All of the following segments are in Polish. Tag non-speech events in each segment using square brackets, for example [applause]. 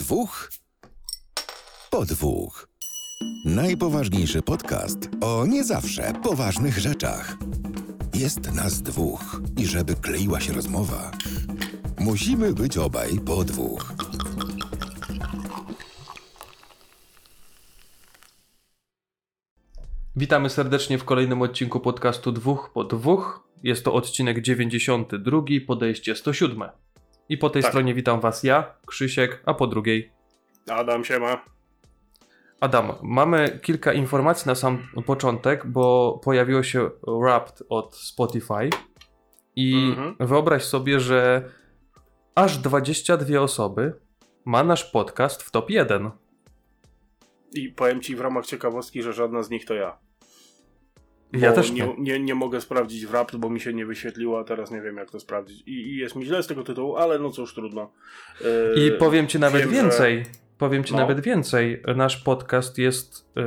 dwóch po dwóch. Najpoważniejszy podcast o nie zawsze poważnych rzeczach. Jest nas dwóch i żeby kleiła się rozmowa, musimy być obaj po dwóch. Witamy serdecznie w kolejnym odcinku podcastu Dwóch po Dwóch. Jest to odcinek 92, podejście 107. I po tej Tak. stronie witam Was ja, Krzysiek, a po drugiej Adam siema. Adam. Mamy kilka informacji na sam początek, bo pojawiło się Wrapped od Spotify i Mhm. wyobraź sobie, że aż 22 osoby ma nasz podcast w top 1. I powiem ci w ramach ciekawostki, że żadna z nich to ja. Ja też nie, nie. nie, mogę sprawdzić w rapt, bo mi się nie wyświetliło, a teraz nie wiem jak to sprawdzić. I, i jest mi źle z tego tytułu, ale no cóż, trudno. Yy, I powiem ci nawet wiem, że- więcej. Powiem ci No. nawet więcej. Nasz podcast jest y,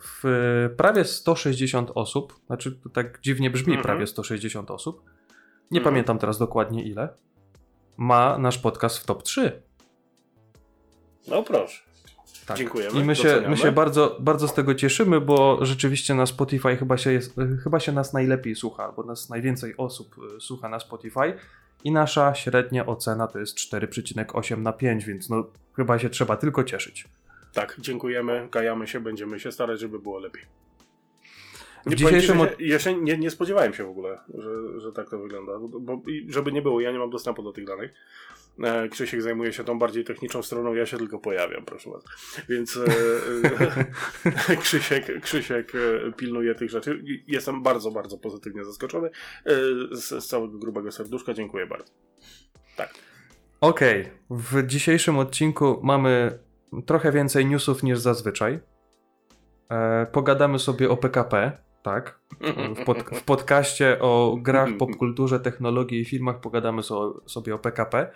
w prawie 160 osób. Znaczy, to tak dziwnie brzmi, Mhm. prawie 160 osób. Nie Mhm. pamiętam teraz dokładnie ile. Ma nasz podcast w top 3. No proszę. Tak. Dziękujemy, I my się, my się bardzo, bardzo z tego cieszymy, bo rzeczywiście na Spotify chyba się, jest, chyba się nas najlepiej słucha, bo nas najwięcej osób y, słucha na Spotify i nasza średnia ocena to jest 4,8 na 5, więc no chyba się trzeba tylko cieszyć. Tak, dziękujemy, kajamy się, będziemy się starać, żeby było lepiej. W Nie, dzisiejszym powiem jeszcze nie, nie spodziewałem się w ogóle, że, że tak to wygląda. Bo, i żeby nie było, ja nie mam dostępu do tych danych. E, Krzysiek zajmuje się tą bardziej techniczną stroną, ja się tylko pojawiam, proszę was. Więc e, e, [laughs] Krzysiek, Krzysiek pilnuje tych rzeczy. Jestem bardzo, bardzo pozytywnie zaskoczony. Z, z całego grubego serduszka dziękuję bardzo. Tak. Okej, w dzisiejszym odcinku mamy trochę więcej newsów niż zazwyczaj. E, pogadamy sobie o PKP, tak? W, pod, w podcaście o grach, [laughs] popkulturze, technologii i filmach pogadamy so, sobie o PKP.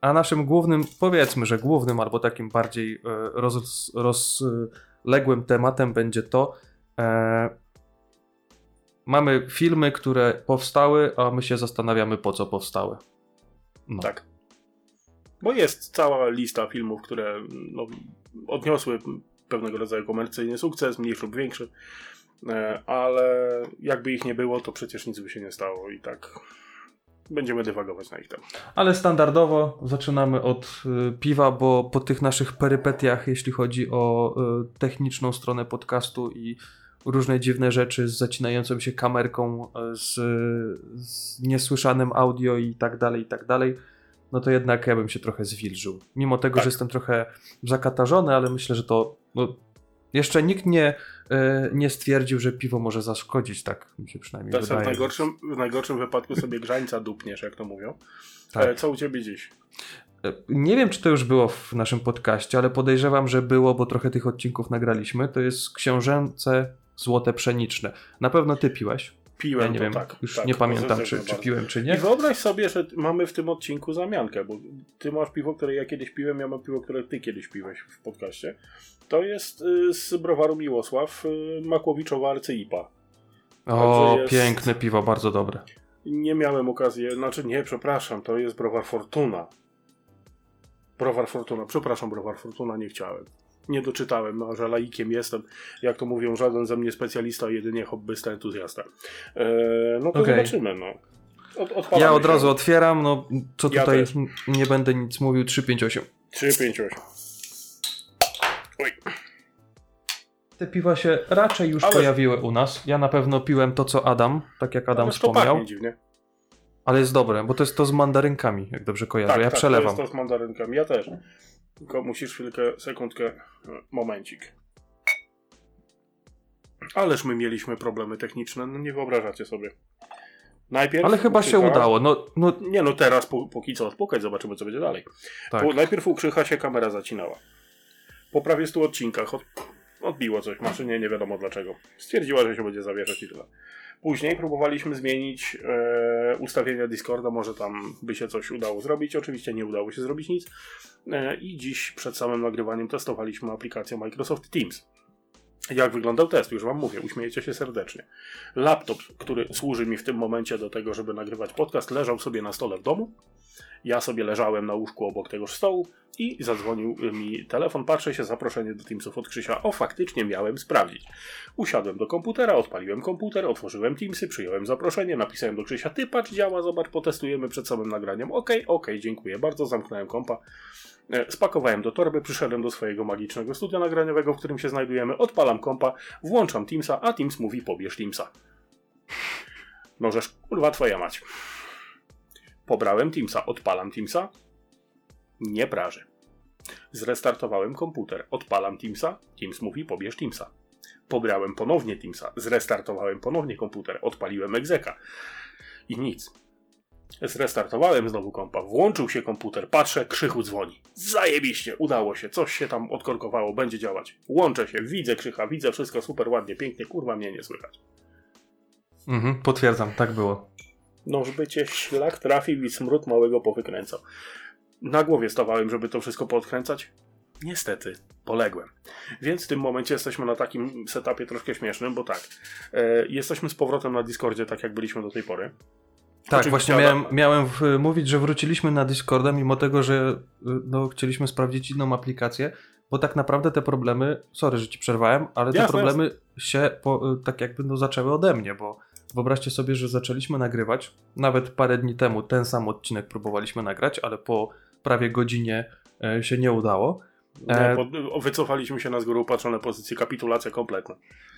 A naszym głównym, powiedzmy, że głównym albo takim bardziej e, roz, rozległym tematem będzie to, e, mamy filmy, które powstały, a my się zastanawiamy po co powstały. No. Tak. Bo jest cała lista filmów, które no, odniosły pewnego rodzaju komercyjny sukces, mniejszy lub większy, e, ale jakby ich nie było, to przecież nic by się nie stało i tak będziemy dywagować na ich temat. Ale standardowo zaczynamy od y, piwa, bo po tych naszych perypetiach, jeśli chodzi o y, techniczną stronę podcastu i różne dziwne rzeczy z zacinającą się kamerką, y, z, z niesłyszanym audio i tak dalej, i tak dalej, no to jednak ja bym się trochę zwilżył. Mimo tego, Tak. że jestem trochę zakatarzony, ale myślę, że to no, jeszcze nikt nie, nie stwierdził, że piwo może zaszkodzić, tak mi się przynajmniej Czasem w wydaje. najgorszym, w najgorszym wypadku sobie grzańca dupniesz, jak to mówią. Tak. E, co u ciebie dziś? Nie wiem, czy to już było w naszym podcaście, ale podejrzewam, że było, bo trochę tych odcinków nagraliśmy. To jest książęce złote pszeniczne. Na pewno ty piłeś. Piłem Ja nie wiem, tak. już tak, nie pamiętam, czy, czy piłem, czy I nie. wyobraź sobie, że mamy w tym odcinku zamiankę, bo ty masz piwo, które ja kiedyś piłem, ja mam piwo, które ty kiedyś piłeś w podcaście. To jest y, z browaru Miłosław y, Makłowiczowa Arcyipa. O, jest- piękne piwo, bardzo dobre. Nie miałem okazji, znaczy nie, przepraszam, to jest browar Fortuna. Browar Fortuna, przepraszam, browar Fortuna, nie chciałem. Nie doczytałem, no, że laikiem jestem. Jak to mówią, żaden ze mnie specjalista, jedynie hobbysta, entuzjasta. Eee, no to Okej. zobaczymy, no. Od, Ja od się. razu otwieram, no co Ja tutaj też. nie będę nic mówił, 358. 3, 5, 8. Oj, Te piwa się raczej już Ale- pojawiły u nas. Ja na pewno piłem to, co Adam, tak jak Adam ależ to wspomniał. dziwnie. Ale jest dobre, bo to jest to z mandarynkami, jak dobrze kojarzę. Tak, ja tak, przelewam. to jest to z mandarynkami, ja też. Tylko musisz chwilkę, sekundkę, momencik. Ależ my mieliśmy problemy techniczne, no nie wyobrażacie sobie. Najpierw Ale chyba się ukrzycha- udało. No, no Nie no, teraz pó- póki co odpukać, zobaczymy co będzie dalej. tak. Bo najpierw u Krzycha się kamera zacinała. Po prawie 100 odcinkach od, odbiło coś maszynie, nie wiadomo dlaczego. Stwierdziła, że się będzie zawieszać i tyle. Później próbowaliśmy zmienić e, ustawienia Discorda, może tam by się coś udało zrobić. Oczywiście nie udało się zrobić nic. E, I dziś przed samym nagrywaniem testowaliśmy aplikację Microsoft Teams. Jak wyglądał test? Już wam mówię, uśmiejecie się serdecznie. Laptop, który służy mi w tym momencie do tego, żeby nagrywać podcast, leżał sobie na stole w domu. Ja sobie leżałem na łóżku obok tegoż stołu i zadzwonił mi telefon. Patrzę się, zaproszenie do Teamsów od Krzysia. O, faktycznie miałem sprawdzić. Usiadłem do komputera, odpaliłem komputer, otworzyłem Teamsy, przyjąłem zaproszenie, napisałem do Krzysia, ty patrz, działa, zobacz, potestujemy przed samym nagraniem. Okej, okay, okej, okay, dziękuję bardzo, zamknąłem kompa. E, spakowałem do torby, przyszedłem do swojego magicznego studia nagraniowego, w którym się znajdujemy, odpalam kompa, włączam Teamsa, a Teams mówi pobierz Teamsa. No żeż, kurwa twoja mać. Pobrałem Teamsa, odpalam Teamsa, nie praży. Zrestartowałem komputer, odpalam Teamsa, Teams mówi pobierz Teamsa. Pobrałem ponownie Teamsa, zrestartowałem ponownie komputer, odpaliłem egzeka i nic. Zrestartowałem znowu kompa, włączył się komputer, patrzę, krzychu dzwoni. Zajebiście, udało się, coś się tam odkorkowało, będzie działać. Łączę się, widzę krzycha, widzę wszystko super ładnie, pięknie, kurwa mnie nie słychać. Mhm, potwierdzam, tak było. No, żeby cię ślak trafił i smród małego powykręcał. Na głowie stawałem, żeby to wszystko podkręcać. Niestety, poległem. Więc w tym momencie jesteśmy na takim setupie troszkę śmiesznym, bo tak, e, jesteśmy z powrotem na Discordzie, tak jak byliśmy do tej pory. Tak, Oczywiście właśnie miałem, miałem w, mówić, że wróciliśmy na Discorda, mimo tego, że y, no, chcieliśmy sprawdzić inną aplikację, bo tak naprawdę te problemy, sorry, że ci przerwałem, ale te problemy jasne. się po, y, tak jakby no, zaczęły ode mnie, bo wyobraźcie sobie, że zaczęliśmy nagrywać, nawet parę dni temu ten sam odcinek próbowaliśmy nagrać, ale po prawie godzinie e, się nie udało. E, no, wycofaliśmy się na z góry upatrzone pozycje, kapitulacja kompletna.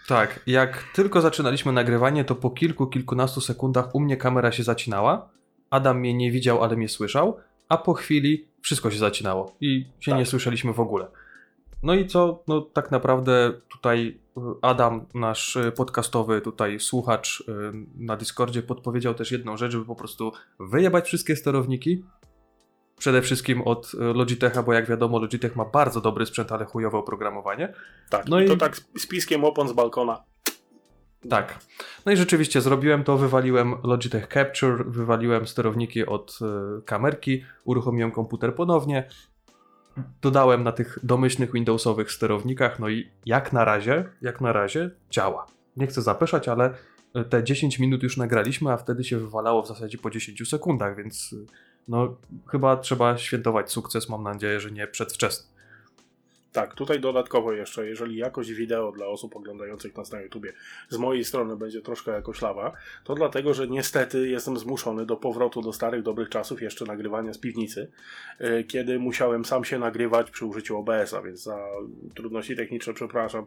Tak, jak tylko zaczynaliśmy nagrywanie, to po kilku, kilkunastu sekundach u mnie kamera się zacinała. Adam mnie nie widział, ale mnie słyszał, a po chwili wszystko się zacinało i się tak. nie słyszeliśmy w ogóle. No i co, no tak naprawdę tutaj y, Adam, nasz y, podcastowy tutaj słuchacz y, na Discordzie podpowiedział też jedną rzecz, żeby po prostu wyjebać wszystkie sterowniki, przede wszystkim od Logitecha, bo jak wiadomo Logitech ma bardzo dobry sprzęt, ale chujowe oprogramowanie. Tak, no i to tak z piskiem opon z balkona. Tak. No i rzeczywiście zrobiłem to, wywaliłem Logitech Capture, wywaliłem sterowniki od kamerki, uruchomiłem komputer ponownie, dodałem na tych domyślnych Windowsowych sterownikach, no i jak na razie, jak na razie działa. Nie chcę zapeszać, ale te 10 minut już nagraliśmy, a wtedy się wywalało w zasadzie po 10 sekundach, więc no chyba trzeba świętować sukces, mam nadzieję, że nie przedwczesny. Tak, tutaj dodatkowo jeszcze, jeżeli jakość wideo dla osób oglądających nas na YouTubie z mojej strony będzie troszkę jakoślawa, to dlatego, że niestety jestem zmuszony do powrotu do starych, dobrych czasów jeszcze nagrywania z piwnicy, e, kiedy musiałem sam się nagrywać przy użyciu OBS-a, więc za trudności techniczne przepraszam,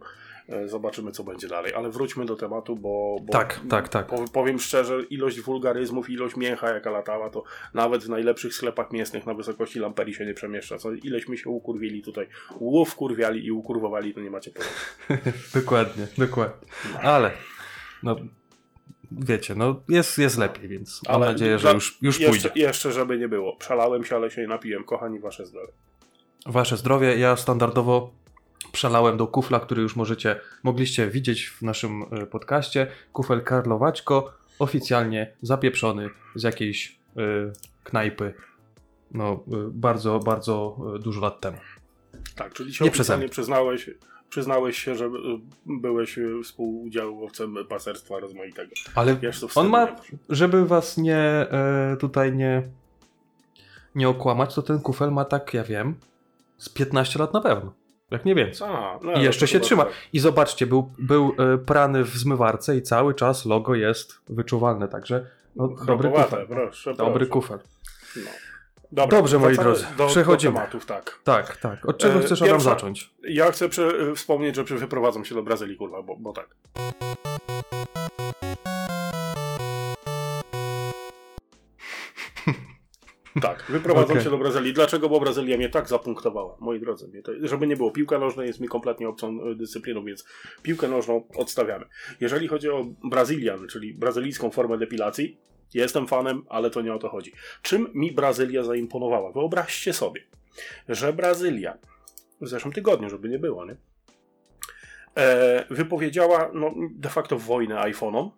zobaczymy co będzie dalej. Ale wróćmy do tematu, bo, bo tak, tak, tak. powiem szczerze, ilość wulgaryzmów, ilość mięcha jaka latała, to nawet w najlepszych sklepach mięsnych na wysokości lamperii się nie przemieszcza. Co ileśmy się ukurwili tutaj. Łów wkurwiali i ukurwowali, to nie macie pojęcia. [laughs] dokładnie, dokładnie. Ale, no, wiecie, no jest, jest lepiej, więc mam ale nadzieję, że już, już jeszcze, pójdzie. Jeszcze, żeby nie było. Przelałem się, ale się nie napiłem. Kochani, wasze zdrowie. Wasze zdrowie. Ja standardowo przelałem do kufla, który już możecie, mogliście widzieć w naszym e, podcaście. Kufel Karlowaćko, oficjalnie zapieprzony z jakiejś y, knajpy. No, y, bardzo, bardzo dużo lat temu. Tak, czyli się oficjalnie przyznałeś, przyznałeś się, że y, byłeś współudziałowcem paserstwa rozmaitego. Ale on ma, żeby was nie e, tutaj nie nie okłamać, to ten kufel ma tak, ja wiem, z 15 lat na pewno. Jak nie więcej. A, no, I jeszcze się trzyma. Tak. I zobaczcie, był, był e, prany w zmywarce i cały czas logo jest wyczuwalne, także no, dobry kufel. Proszę, dobry proszę. kufel. No. Dobra, Dobrze, moi drodzy, do, przechodzimy. Do tematów, tak. Tak, tak. Od czego e, chcesz Adam zacząć? Ja chcę przy, wspomnieć, że wyprowadzam się do Brazylii, kurwa, bo, bo tak. Tak, wyprowadzam okay. się do Brazylii. Dlaczego? Bo Brazylia mnie tak zapunktowała, moi drodzy. Mnie to, żeby nie było, piłka nożna jest mi kompletnie obcą e, dyscypliną, więc piłkę nożną odstawiamy. Jeżeli chodzi o Brazylian, czyli brazylijską formę depilacji, Jestem fanem, ale to nie o to chodzi. Czym mi Brazylia zaimponowała? Wyobraźcie sobie, że Brazylia w zeszłym tygodniu, żeby nie było, nie? E, wypowiedziała no, de facto wojnę iPhone'om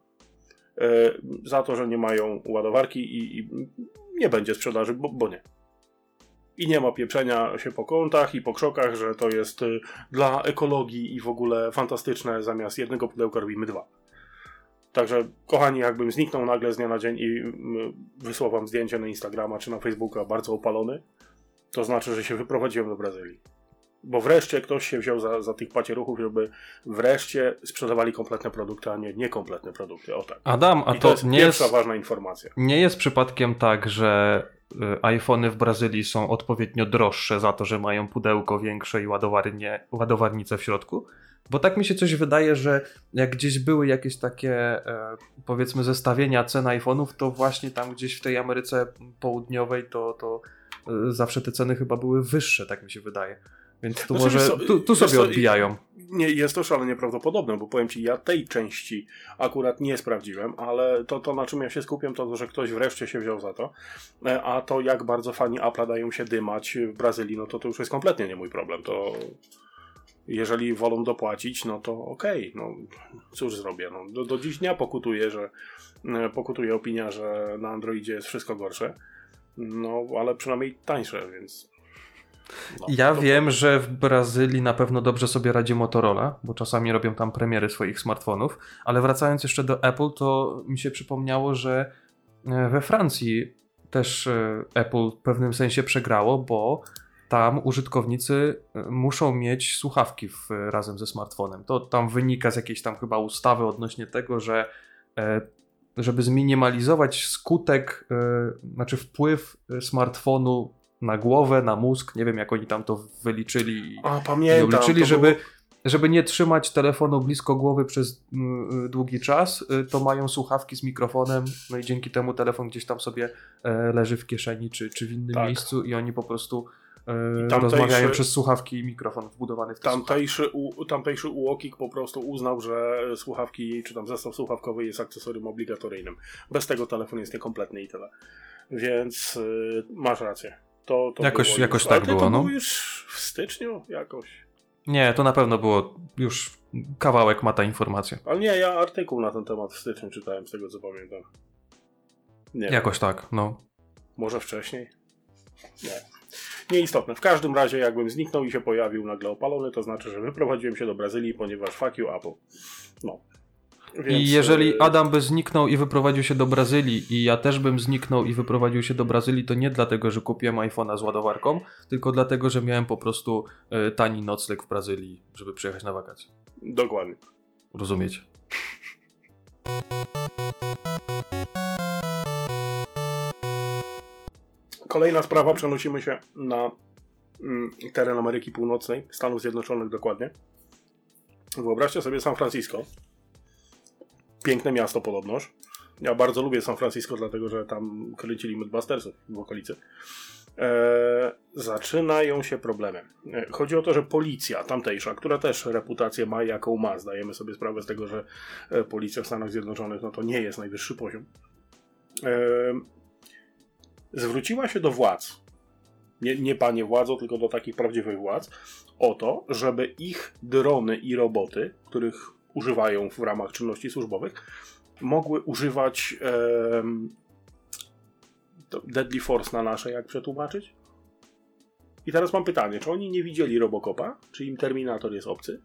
e, za to, że nie mają ładowarki i, i nie będzie sprzedaży, bo, bo, nie. I nie ma pieprzenia się po kątach i po krzokach, że to jest y, dla ekologii i w ogóle fantastyczne, zamiast jednego pudełka robimy dwa Także, kochani, jakbym zniknął nagle z dnia na dzień i mm, wysłał wam zdjęcie na Instagrama czy na Facebooka bardzo opalony, to znaczy, że się wyprowadziłem do Brazylii. Bo wreszcie ktoś się wziął za, za tych pacieruchów, żeby wreszcie sprzedawali kompletne produkty, a nie niekompletne produkty. O tak. Adam, a I to, to jest nie, pierwsza jest, ważna informacja. nie jest przypadkiem tak, że y, iPhony w Brazylii są odpowiednio droższe za to, że mają pudełko większe i ładowarnie, ładowarnicę w środku? Bo tak mi się coś wydaje, że jak gdzieś były jakieś takie, e, powiedzmy, zestawienia cen iPhone'ów, to właśnie tam gdzieś w tej Ameryce Południowej to, to e, zawsze te ceny chyba były wyższe, tak mi się wydaje. Więc tu Znaczy, może, tu, tu sobie co, odbijają. Nie, jest to szalenie prawdopodobne, bo powiem ci, ja tej części akurat nie sprawdziłem, ale to, to na czym ja się skupiam, to to, że ktoś wreszcie się wziął za to, E, a to jak bardzo fani Apple'a dają się dymać w Brazylii, no to to już jest kompletnie nie mój problem, to jeżeli wolą dopłacić, no to okej, no cóż zrobię, no, do, do dziś dnia pokutuję, że e, pokutuje opinia, że na Androidzie jest wszystko gorsze, no ale przynajmniej tańsze, więc... No, Ja wiem, że w Brazylii na pewno dobrze sobie radzi Motorola, bo czasami robią tam premiery swoich smartfonów, ale wracając jeszcze do Apple, to mi się przypomniało, że e, we Francji też e, Apple w pewnym sensie przegrało, bo tam użytkownicy e, muszą mieć słuchawki w, razem ze smartfonem. To tam wynika z jakiejś tam chyba ustawy odnośnie tego, że żeby zminimalizować skutek, znaczy wpływ smartfonu na głowę, na mózg, nie wiem jak oni tam to wyliczyli A i pamiętam. obliczyli, to żeby, było- żeby nie trzymać telefonu blisko głowy przez mm, długi czas, y, to mają słuchawki z mikrofonem, no i dzięki temu telefon gdzieś tam sobie e, leży w kieszeni czy, czy w innym Tak. miejscu i oni po prostu e, tamtejszy- rozmawiają przez słuchawki i mikrofon wbudowany w te. Tamtejszy, u, tamtejszy UOKiK po prostu uznał, że słuchawki, czy tam zestaw słuchawkowy jest akcesorium obligatoryjnym. Bez tego telefon jest niekompletny i tyle. Więc y, masz rację. To, to Jakoś- było jakoś już, tak było, to no. było już w styczniu jakoś. Nie, to na pewno było już kawałek ma ta informacja. Ale nie, ja artykuł na ten temat w styczniu czytałem, z tego co pamiętam. Nie, Jakoś tak, no. może wcześniej? Nie. Nieistotne. W każdym razie, jakbym zniknął i się pojawił nagle opalony, to znaczy, że wyprowadziłem się do Brazylii, ponieważ fuck you Apple. No. Więc, I jeżeli y, Adam by zniknął i wyprowadził się do Brazylii i ja też bym zniknął i wyprowadził się do Brazylii, to nie dlatego, że kupiłem iPhone'a z ładowarką, tylko dlatego, że miałem po prostu e, tani nocleg w Brazylii, żeby przyjechać na wakacje. Dokładnie. Rozumiecie? Kolejna sprawa, przenosimy się na mm, teren Ameryki Północnej, Stanów Zjednoczonych dokładnie. Wyobraźcie sobie San Francisco. Piękne miasto podobnoż. Ja bardzo lubię San Francisco, dlatego że tam kręcili Mythbustersów w okolicy. E, zaczynają się problemy. E, chodzi o to, że policja tamtejsza, która też reputację ma jaką ma, zdajemy sobie sprawę z tego, że e, policja w Stanach Zjednoczonych no to nie jest najwyższy poziom. E, zwróciła się do władz, nie, nie panie władzo, tylko do takich prawdziwych władz, o to, żeby ich drony i roboty, których używają w ramach czynności służbowych, mogły używać to Deadly Force na nasze, jak przetłumaczyć? I teraz mam pytanie, czy oni nie widzieli Robocopa? Czy im Terminator jest obcy?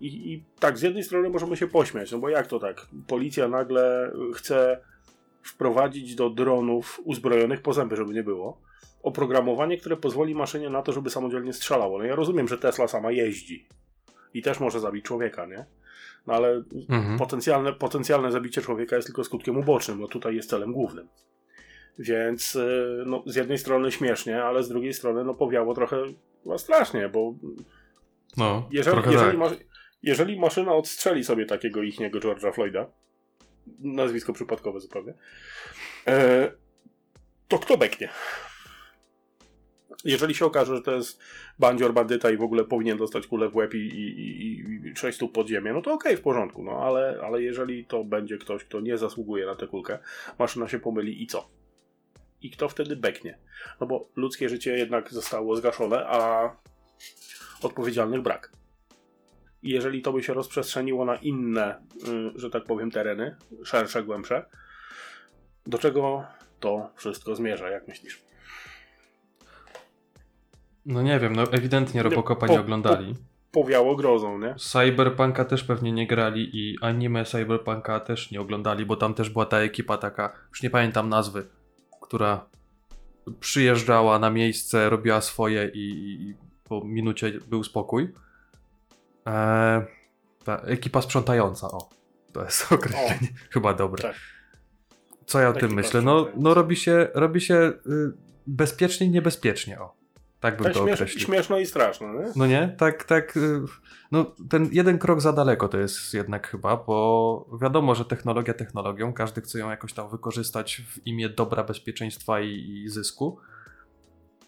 I, I tak, z jednej strony możemy się pośmiać, no bo jak to tak? Policja nagle chce wprowadzić do dronów uzbrojonych po zęby, żeby nie było, oprogramowanie, które pozwoli maszynie na to, żeby samodzielnie strzelało. No ja rozumiem, że Tesla sama jeździ i też może zabić człowieka, nie? No ale Mhm. potencjalne, potencjalne zabicie człowieka jest tylko skutkiem ubocznym, no tutaj jest celem głównym. Więc y, no, z jednej strony śmiesznie, ale z drugiej strony no, powiało trochę no, strasznie, bo No, jeżeli, jeżeli, tak. jeżeli maszyna odstrzeli sobie takiego ichniego George'a Floyda, nazwisko przypadkowe zupełnie, e, to kto beknie? Jeżeli się okaże, że to jest bandzior, bandyta i w ogóle powinien dostać kulę w łeb i, i, i, i 6 stóp pod ziemię, no to okej, w porządku, no ale, ale jeżeli to będzie ktoś, kto nie zasługuje na tę kulkę, maszyna się pomyli i co? I kto wtedy beknie? No bo ludzkie życie jednak zostało zgaszone, a odpowiedzialnych brak. I jeżeli to by się rozprzestrzeniło na inne, y, że tak powiem, tereny, szersze, głębsze, do czego to wszystko zmierza, jak myślisz? No nie wiem, no ewidentnie Robocopa nie po- oglądali. powiało grozą, nie? Cyberpunka też pewnie nie grali i anime Cyberpunka też nie oglądali, bo tam też była ta ekipa taka, już nie pamiętam nazwy, która przyjeżdżała na miejsce, robiła swoje i, i po minucie był spokój. Eee, ta ekipa sprzątająca, o. To jest [laughs] określenie chyba dobre. Tak. Co ja o Ekipa tym myślę? No, no robi się, robi się y, bezpiecznie i niebezpiecznie, o. Tak bym Tak to śmiesz, określił. śmieszno i straszno, nie? No nie? Tak, tak. y, No ten jeden krok za daleko to jest jednak chyba, bo wiadomo, że technologia technologią, każdy chce ją jakoś tam wykorzystać w imię dobra, bezpieczeństwa i, i zysku.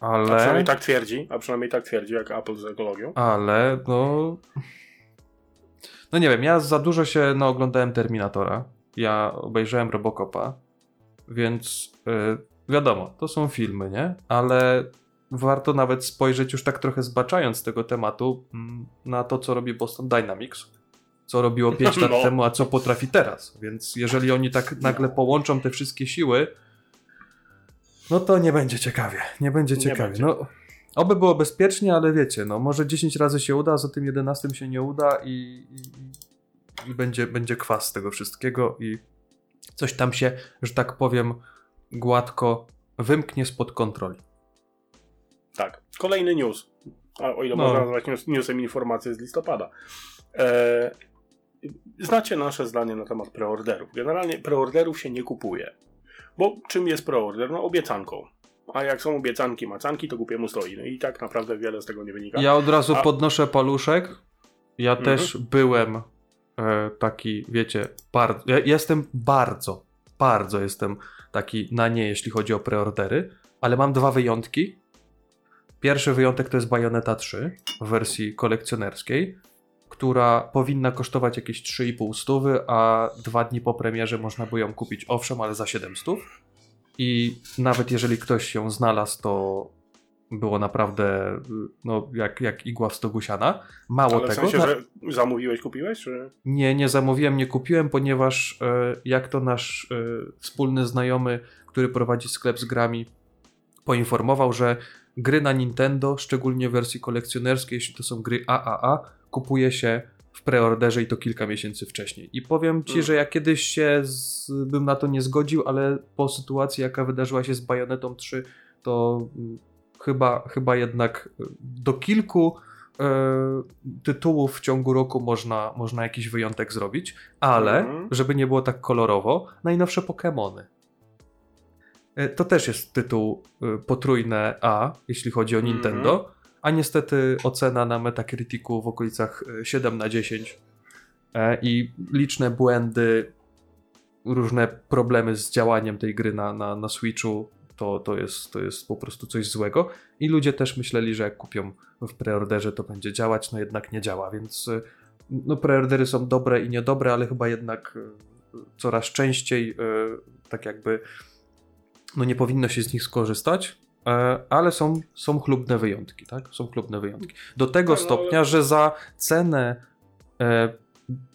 A Ale, przynajmniej tak twierdzi, a przynajmniej tak twierdzi, jak Apple z ekologią. ale no. No nie wiem, ja za dużo się no, oglądałem Terminatora. Ja obejrzałem Robocopa, więc y, wiadomo, to są filmy, nie? Ale warto nawet spojrzeć już tak trochę zbaczając tego tematu mm, na to, co robi Boston Dynamics. Co robiło [laughs] 5 lat No. temu, a co potrafi teraz. Więc jeżeli oni tak nagle połączą te wszystkie siły, no to nie będzie ciekawie. Nie będzie Nie ciekawie. będzie. No, oby było bezpiecznie, ale wiecie, no może 10 razy się uda, a za tym 11 się nie uda i, i, i będzie, będzie kwas z tego wszystkiego i coś tam się, że tak powiem, gładko wymknie spod kontroli. Tak. Kolejny news. A, o ile No. można nazwać news, newsem informację z listopada. E, znacie nasze zdanie na temat preorderów. Generalnie preorderów się nie kupuje. Bo czym jest preorder? No obiecanką. A jak są obiecanki, macanki, to głupiemu stoi. No i tak naprawdę wiele z tego nie wynika. Ja od razu A- podnoszę paluszek. Ja Mhm. też byłem e, taki, wiecie, bardzo. Ja jestem bardzo, bardzo jestem taki na nie, jeśli chodzi o preordery, ale mam dwa wyjątki. Pierwszy wyjątek to jest Bayonetta 3 w wersji kolekcjonerskiej, która powinna kosztować jakieś 3,5 stówy, a dwa dni po premierze można by ją kupić, owszem, ale za 7 stów. I nawet jeżeli ktoś ją znalazł, to było naprawdę no, jak, jak igła w stogu siana. Mało Ale w tego, sensie, na- że zamówiłeś, kupiłeś? Czy... nie, nie zamówiłem, nie kupiłem, ponieważ e, jak to nasz e, wspólny znajomy, który prowadzi sklep z grami, poinformował, że gry na Nintendo, szczególnie w wersji kolekcjonerskiej, jeśli to są gry AAA, kupuje się w preorderze i to kilka miesięcy wcześniej. I powiem ci, Mm. że ja kiedyś się z, bym na to nie zgodził, ale po sytuacji, jaka wydarzyła się z Bayonetą 3, to mm, chyba, chyba jednak e, do kilku e, tytułów w ciągu roku można, można jakiś wyjątek zrobić, ale Mhm. żeby nie było tak kolorowo, najnowsze Pokémony. E, To też jest tytuł e, potrójne A, jeśli chodzi o Mhm. Nintendo, a niestety ocena na Metacriticu w okolicach e, 7 na 10 e, i liczne błędy, różne problemy z działaniem tej gry na, na, na Switchu, to, to, jest, to jest po prostu coś złego. I ludzie też myśleli, że jak kupią w preorderze, to będzie działać, no jednak nie działa, więc no preordery są dobre i niedobre, ale chyba jednak coraz częściej tak jakby no nie powinno się z nich skorzystać, e, ale są, są chlubne wyjątki, tak? Są chlubne wyjątki. Do tego Tak, no, stopnia, że za cenę e,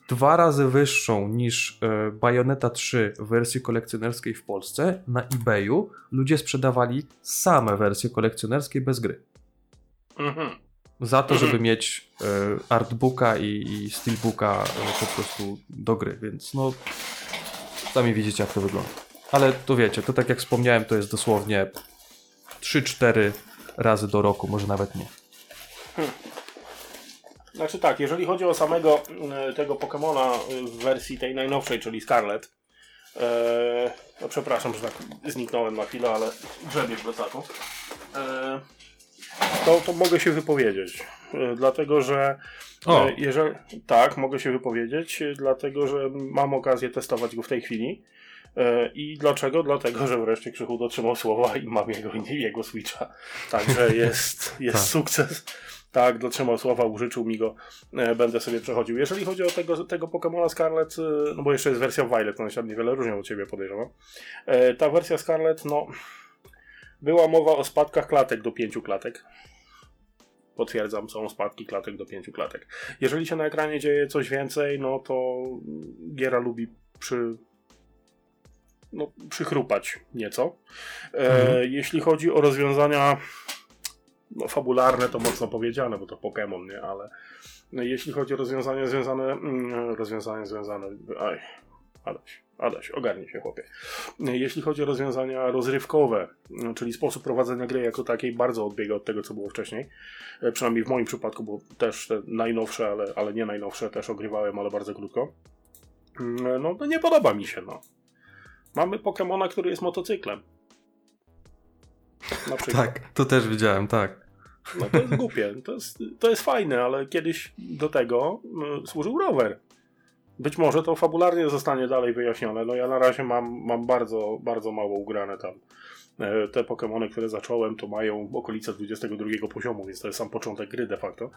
dwa razy wyższą niż e, Bayonetta 3 w wersji kolekcjonerskiej w Polsce, na eBayu ludzie sprzedawali same wersje kolekcjonerskie bez gry. Mhm. Za to, Mhm. żeby mieć e, artbooka i, i steelbooka po prostu do gry, więc no sami widzicie jak to wygląda. Ale to wiecie, to tak jak wspomniałem, to jest dosłownie 3-4 razy do roku, może nawet nie. Znaczy tak, jeżeli chodzi o samego e, tego Pokemona e, w wersji tej najnowszej, czyli Scarlet, e, no przepraszam, że tak zniknąłem na chwilę, ale grzebię w plecaku, e, to, to mogę się wypowiedzieć, e, dlatego że O. e, jeżeli, tak, mogę się wypowiedzieć, e, dlatego że mam okazję testować go w tej chwili. E, I dlaczego? Dlatego, że wreszcie Krzychu dotrzymał słowa i mam jego, jego Switcha. Także jest, [laughs] jest Tak. sukces. Tak, dotrzymał słowa, użyczył mi go, e, będę sobie przechodził. Jeżeli chodzi o tego, tego Pokemona Scarlet, e, no bo jeszcze jest wersja Violet, one się niewiele różnią od ciebie, podejrzewam. Ta wersja Scarlet, no, była mowa o spadkach klatek do pięciu klatek. Potwierdzam, są spadki klatek do pięciu klatek. Jeżeli się na ekranie dzieje coś więcej, no to Giera lubi przy, no, przychrupać nieco. E, Mhm. Jeśli chodzi o rozwiązania no, fabularne to mocno powiedziane, bo to Pokémon, nie? Ale no, jeśli chodzi o rozwiązania związane, mm, rozwiązania związane, aj, Adaś, Adaś, ogarnij się chłopie. Jeśli chodzi o rozwiązania rozrywkowe, mm, czyli sposób prowadzenia gry jako takiej, bardzo odbiega od tego, co było wcześniej. E, Przynajmniej w moim przypadku, bo też te najnowsze, ale, ale nie najnowsze też ogrywałem, ale bardzo krótko. Mm, No, no nie podoba mi się, no. Mamy Pokemona, który jest motocyklem. Na przykład. Tak, to też widziałem, tak. No to jest głupie. To jest, to jest fajne, ale kiedyś do tego y, służył rower. Być może to fabularnie zostanie dalej wyjaśnione. No ja na razie mam, mam bardzo, bardzo mało ugrane tam. E, Te Pokémony, które zacząłem, to mają okolice 22 poziomu, więc to jest sam początek gry de facto.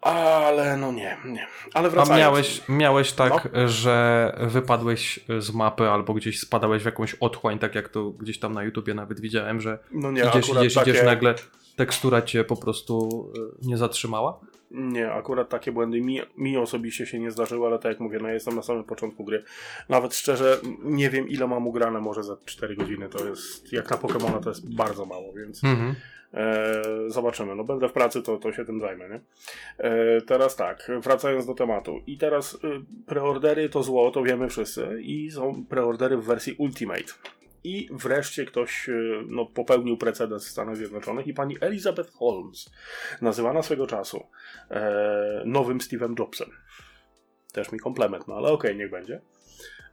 Ale no nie, nie. Ale A wracając. miałeś, miałeś tak, że wypadłeś z mapy albo gdzieś spadałeś w jakąś otchłań, tak jak to gdzieś tam na YouTubie nawet widziałem, że No nie, idziesz, idziesz, takie... idziesz, nagle tekstura cię po prostu y, nie zatrzymała? Nie, akurat takie błędy mi, mi osobiście się nie zdarzyły, ale tak jak mówię, no ja jestem na samym początku gry. Nawet szczerze nie wiem ile mam ugrane, może za 4 godziny to jest, jak na Pokemona to jest bardzo mało, więc Mhm. e, zobaczymy. No będę w pracy, to, to się tym zajmę, nie? E, teraz tak, wracając do tematu. I teraz y, preordery to zło, to wiemy wszyscy i są preordery w wersji Ultimate. I wreszcie ktoś y, no, popełnił precedens w Stanach Zjednoczonych i pani Elizabeth Holmes, nazywana swego czasu e, nowym Steve'em Jobsem. Też mi komplement, no ale okej, niech będzie.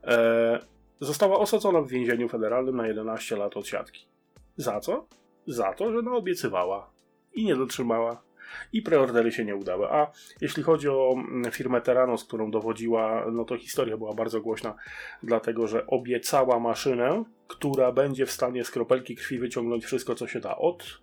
E, została osadzona w więzieniu federalnym na 11 lat od siatki. Za co? Za to, że naobiecywała i nie dotrzymała. I preordery się nie udały. A jeśli chodzi o mm, firmę Terranos, którą dowodziła, no to historia była bardzo głośna, dlatego że obiecała maszynę, która będzie w stanie z kropelki krwi wyciągnąć wszystko, co się da. Od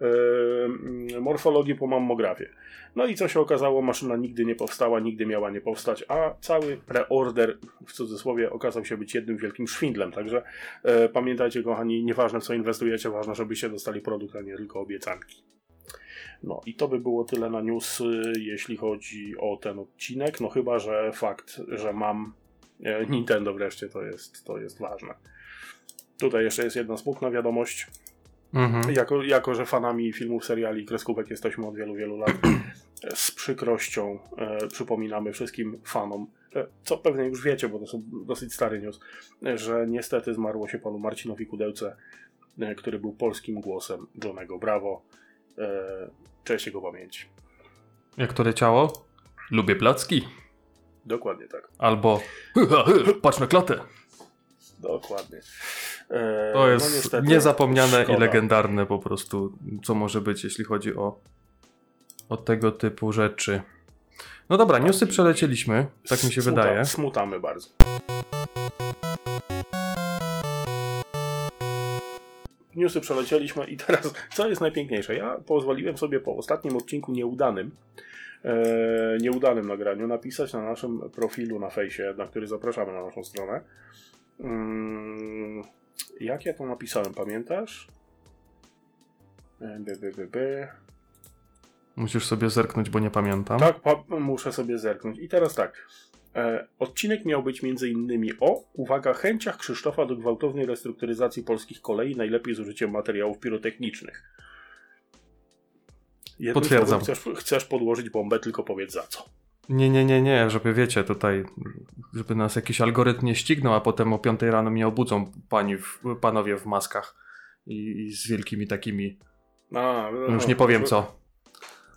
yy, morfologii po mammografię. No i co się okazało, maszyna nigdy nie powstała, nigdy miała nie powstać, a cały preorder w cudzysłowie okazał się być jednym wielkim szwindlem. Także e, pamiętajcie, kochani, nieważne co inwestujecie, ważne, żebyście dostali produkt, a nie tylko obiecanki. No i to by było tyle na news, y, jeśli chodzi o ten odcinek. No chyba, że fakt, że mam e, Nintendo wreszcie, to jest, to jest ważne. Tutaj jeszcze jest jedna smutna wiadomość. Mhm. Jako, jako, że fanami filmów, seriali i kreskówek jesteśmy od wielu, wielu lat, z przykrością e, przypominamy wszystkim fanom, e, co pewnie już wiecie, bo to są dosyć stary news, e, że niestety zmarło się panu Marcinowi Kudełce, e, który był polskim głosem Johnego Bravo. E, cześć jego pamięci. Jak to leciało? Lubię placki. Dokładnie tak. Albo patrz na klatę. Dokładnie. E, To jest niestety, niezapomniane szkoda. i legendarne po prostu, co może być, jeśli chodzi o, o tego typu rzeczy. No dobra, newsy przelecieliśmy, tak mi się Smuta- wydaje. Smutamy bardzo. Newsy przelecieliśmy i teraz, co jest najpiękniejsze? Ja pozwoliłem sobie po ostatnim odcinku nieudanym, e, nieudanym nagraniu napisać na naszym profilu na fejsie, na który zapraszamy na naszą stronę. Mm, jak ja to napisałem, pamiętasz? E, By, by, by, by. Musisz sobie zerknąć, bo nie pamiętam. Tak, muszę sobie zerknąć. I teraz tak. E, odcinek miał być między innymi o, uwaga, chęciach Krzysztofa do gwałtownej restrukturyzacji polskich kolei, najlepiej z użyciem materiałów pirotechnicznych. Jednym Potwierdzam. Chcesz, chcesz podłożyć bombę, tylko powiedz za co. Nie, nie, nie, nie, żeby wiecie, tutaj, żeby nas jakiś algorytm nie ścignął, a potem o 5 rano mnie obudzą pani w, panowie w maskach i, i z wielkimi takimi, A, no już nie powiem co.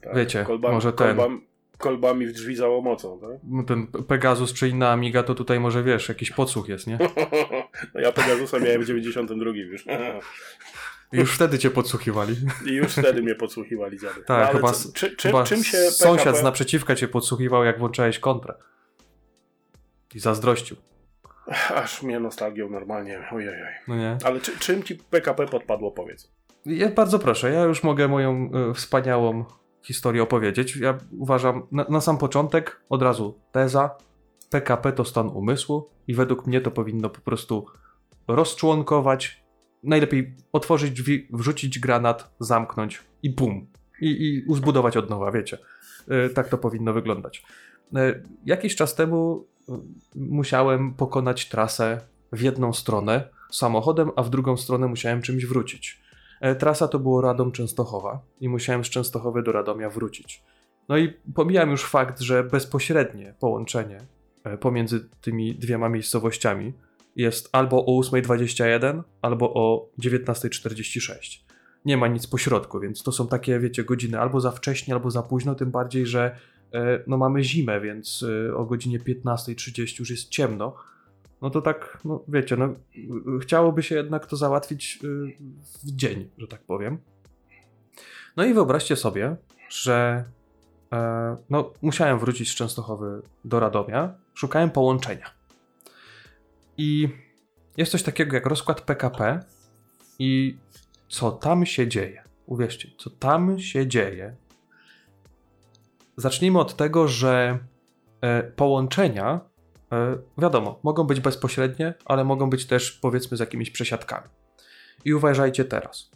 tak, wiecie, może ten- kolbami w drzwi za łomocą, tak? No Ten Pegasus czy inna Amiga, to tutaj może wiesz, jakiś podsłuch jest, nie? [laughs] no ja Pegasusa miałem w 92 już. I już wtedy cię podsłuchiwali. [laughs] I już wtedy mnie podsłuchiwali dziady. Tak, ale chyba, co- czy, czy, chyba czym się sąsiad PKP... z naprzeciwka cię podsłuchiwał, jak włączałeś kontrę. I zazdrościł. Aż mnie nostalgią normalnie, ojej. No nie? Ale czy, czym ci PKP podpadło, powiedz? Ja bardzo proszę, ja już mogę moją y, wspaniałą historię opowiedzieć. Ja uważam, na, na sam początek od razu teza, PKP to stan umysłu i według mnie to powinno po prostu rozczłonkować, najlepiej otworzyć drzwi, wrzucić granat, zamknąć i bum. I, i zbudować od nowa, wiecie. Y, tak to powinno wyglądać. Y, jakiś czas temu y, musiałem pokonać trasę w jedną stronę samochodem, a w drugą stronę musiałem czymś wrócić. E, Trasa to było Radom Częstochowa i musiałem z Częstochowy do Radomia wrócić. No i pomijam już fakt, że bezpośrednie połączenie e, pomiędzy tymi dwiema miejscowościami jest albo o 8.21, albo o 19.46. Nie ma nic pośrodku, więc to są takie, wiecie, godziny albo za wcześnie, albo za późno, tym bardziej, że e, no mamy zimę, więc o godzinie 15.30 już jest ciemno. No to tak, no wiecie, no chciałoby się jednak to załatwić y, w dzień, że tak powiem. No i wyobraźcie sobie, że e, no, musiałem wrócić z Częstochowy do Radomia, szukałem połączenia. I jest coś takiego jak rozkład PKP i co tam się dzieje. Uwierzcie, co tam się dzieje. Zacznijmy od tego, że e, połączenia, wiadomo, mogą być bezpośrednie, ale mogą być też powiedzmy z jakimiś przesiadkami. I uważajcie teraz.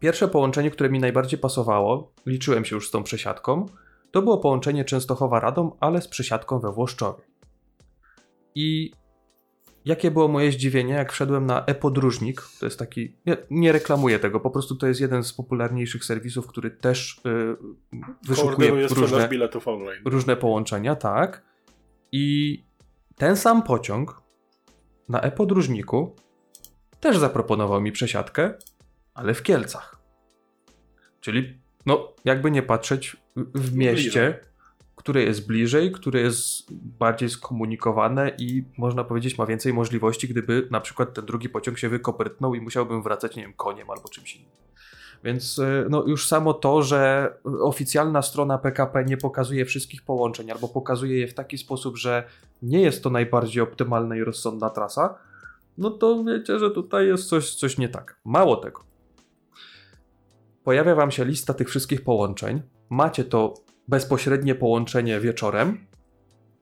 Pierwsze połączenie, które mi najbardziej pasowało, liczyłem się już z tą przesiadką, to było połączenie Częstochowa-Radom, ale z przesiadką we Włoszczowie. I jakie było moje zdziwienie, jak wszedłem na e-podróżnik, to jest taki, nie, nie reklamuję tego, po prostu to jest jeden z popularniejszych serwisów, który też yy, wyszukuje różne, różne połączenia, tak. I ten sam pociąg na e-podróżniku też zaproponował mi przesiadkę, ale w Kielcach. Czyli, no, jakby nie patrzeć, w- mieście, które jest bliżej, które jest bardziej skomunikowane i można powiedzieć ma więcej możliwości, gdyby na przykład ten drugi pociąg się wykoprytnął i musiałbym wracać, nie wiem, koniem albo czymś innym. Więc y, no, już samo to, że oficjalna strona PKP nie pokazuje wszystkich połączeń albo pokazuje je w taki sposób, że nie jest to najbardziej optymalna i rozsądna trasa, no to wiecie, że tutaj jest coś, coś nie tak. Mało tego. Pojawia wam się lista tych wszystkich połączeń. Macie to bezpośrednie połączenie wieczorem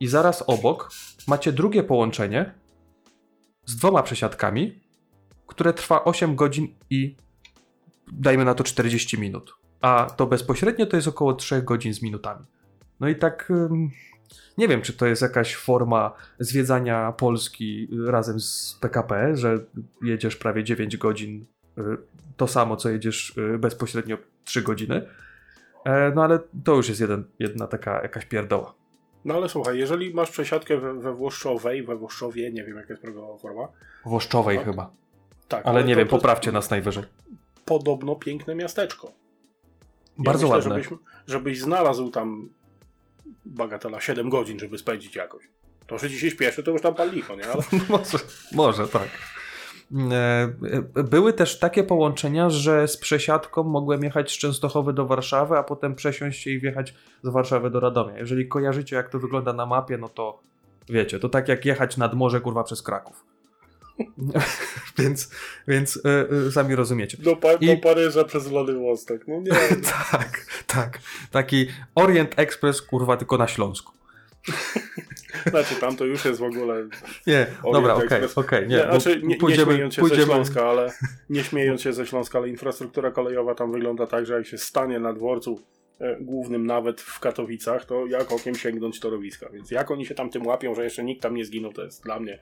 i zaraz obok macie drugie połączenie z dwoma przesiadkami, które trwa 8 godzin i dajmy na to 40 minut. A to bezpośrednio to jest około 3 godzin z minutami. No i tak nie wiem, czy to jest jakaś forma zwiedzania Polski y, razem z PKP, że jedziesz prawie 9 godzin y, to samo, co jedziesz y, bezpośrednio 3 godziny. E, No ale to już jest jeden, jedna taka jakaś pierdoła. No ale słuchaj, jeżeli masz przesiadkę we, we Włoszczowej, we Włoszczowie, nie wiem jaka jest prawidłowa forma. Włoszczowej Tak. chyba. Tak, Ale nie to- wiem, to jest poprawcie nas najwyżej. Podobno piękne miasteczko. Ja Bardzo myślę, ładne. Żebyś, żebyś znalazł tam bagatela 7 godzin, żeby spędzić jakoś. To, że ci się śpieszy, to już tam pal licho, nie? Ale [laughs] może, może tak. E, e, Były też takie połączenia, że z przesiadką mogłem jechać z Częstochowy do Warszawy, a potem przesiąść się i wjechać z Warszawy do Radomia. Jeżeli kojarzycie, jak to wygląda na mapie, no to wiecie, to tak jak jechać nad morze, kurwa, przez Kraków. [laughs] więc więc e, e, sami rozumiecie. do, pa- I- do Paryża przez Władywostok. No nie. No. [laughs] tak, tak. Taki Orient Express, kurwa, tylko na Śląsku. [laughs] Znaczy tam to już jest w ogóle... Nie, dobra, okej, Express. okej. Nie, nie, bo znaczy, nie, pójdziemy- nie śmiejąc się pójdziemy- ze Śląska, ale nie śmiejąc się ze Śląska, ale infrastruktura kolejowa tam wygląda tak, że jak się stanie na dworcu głównym nawet w Katowicach, to jak okiem sięgnąć torowiska. Więc jak oni się tam tym łapią, że jeszcze nikt tam nie zginął, to jest dla mnie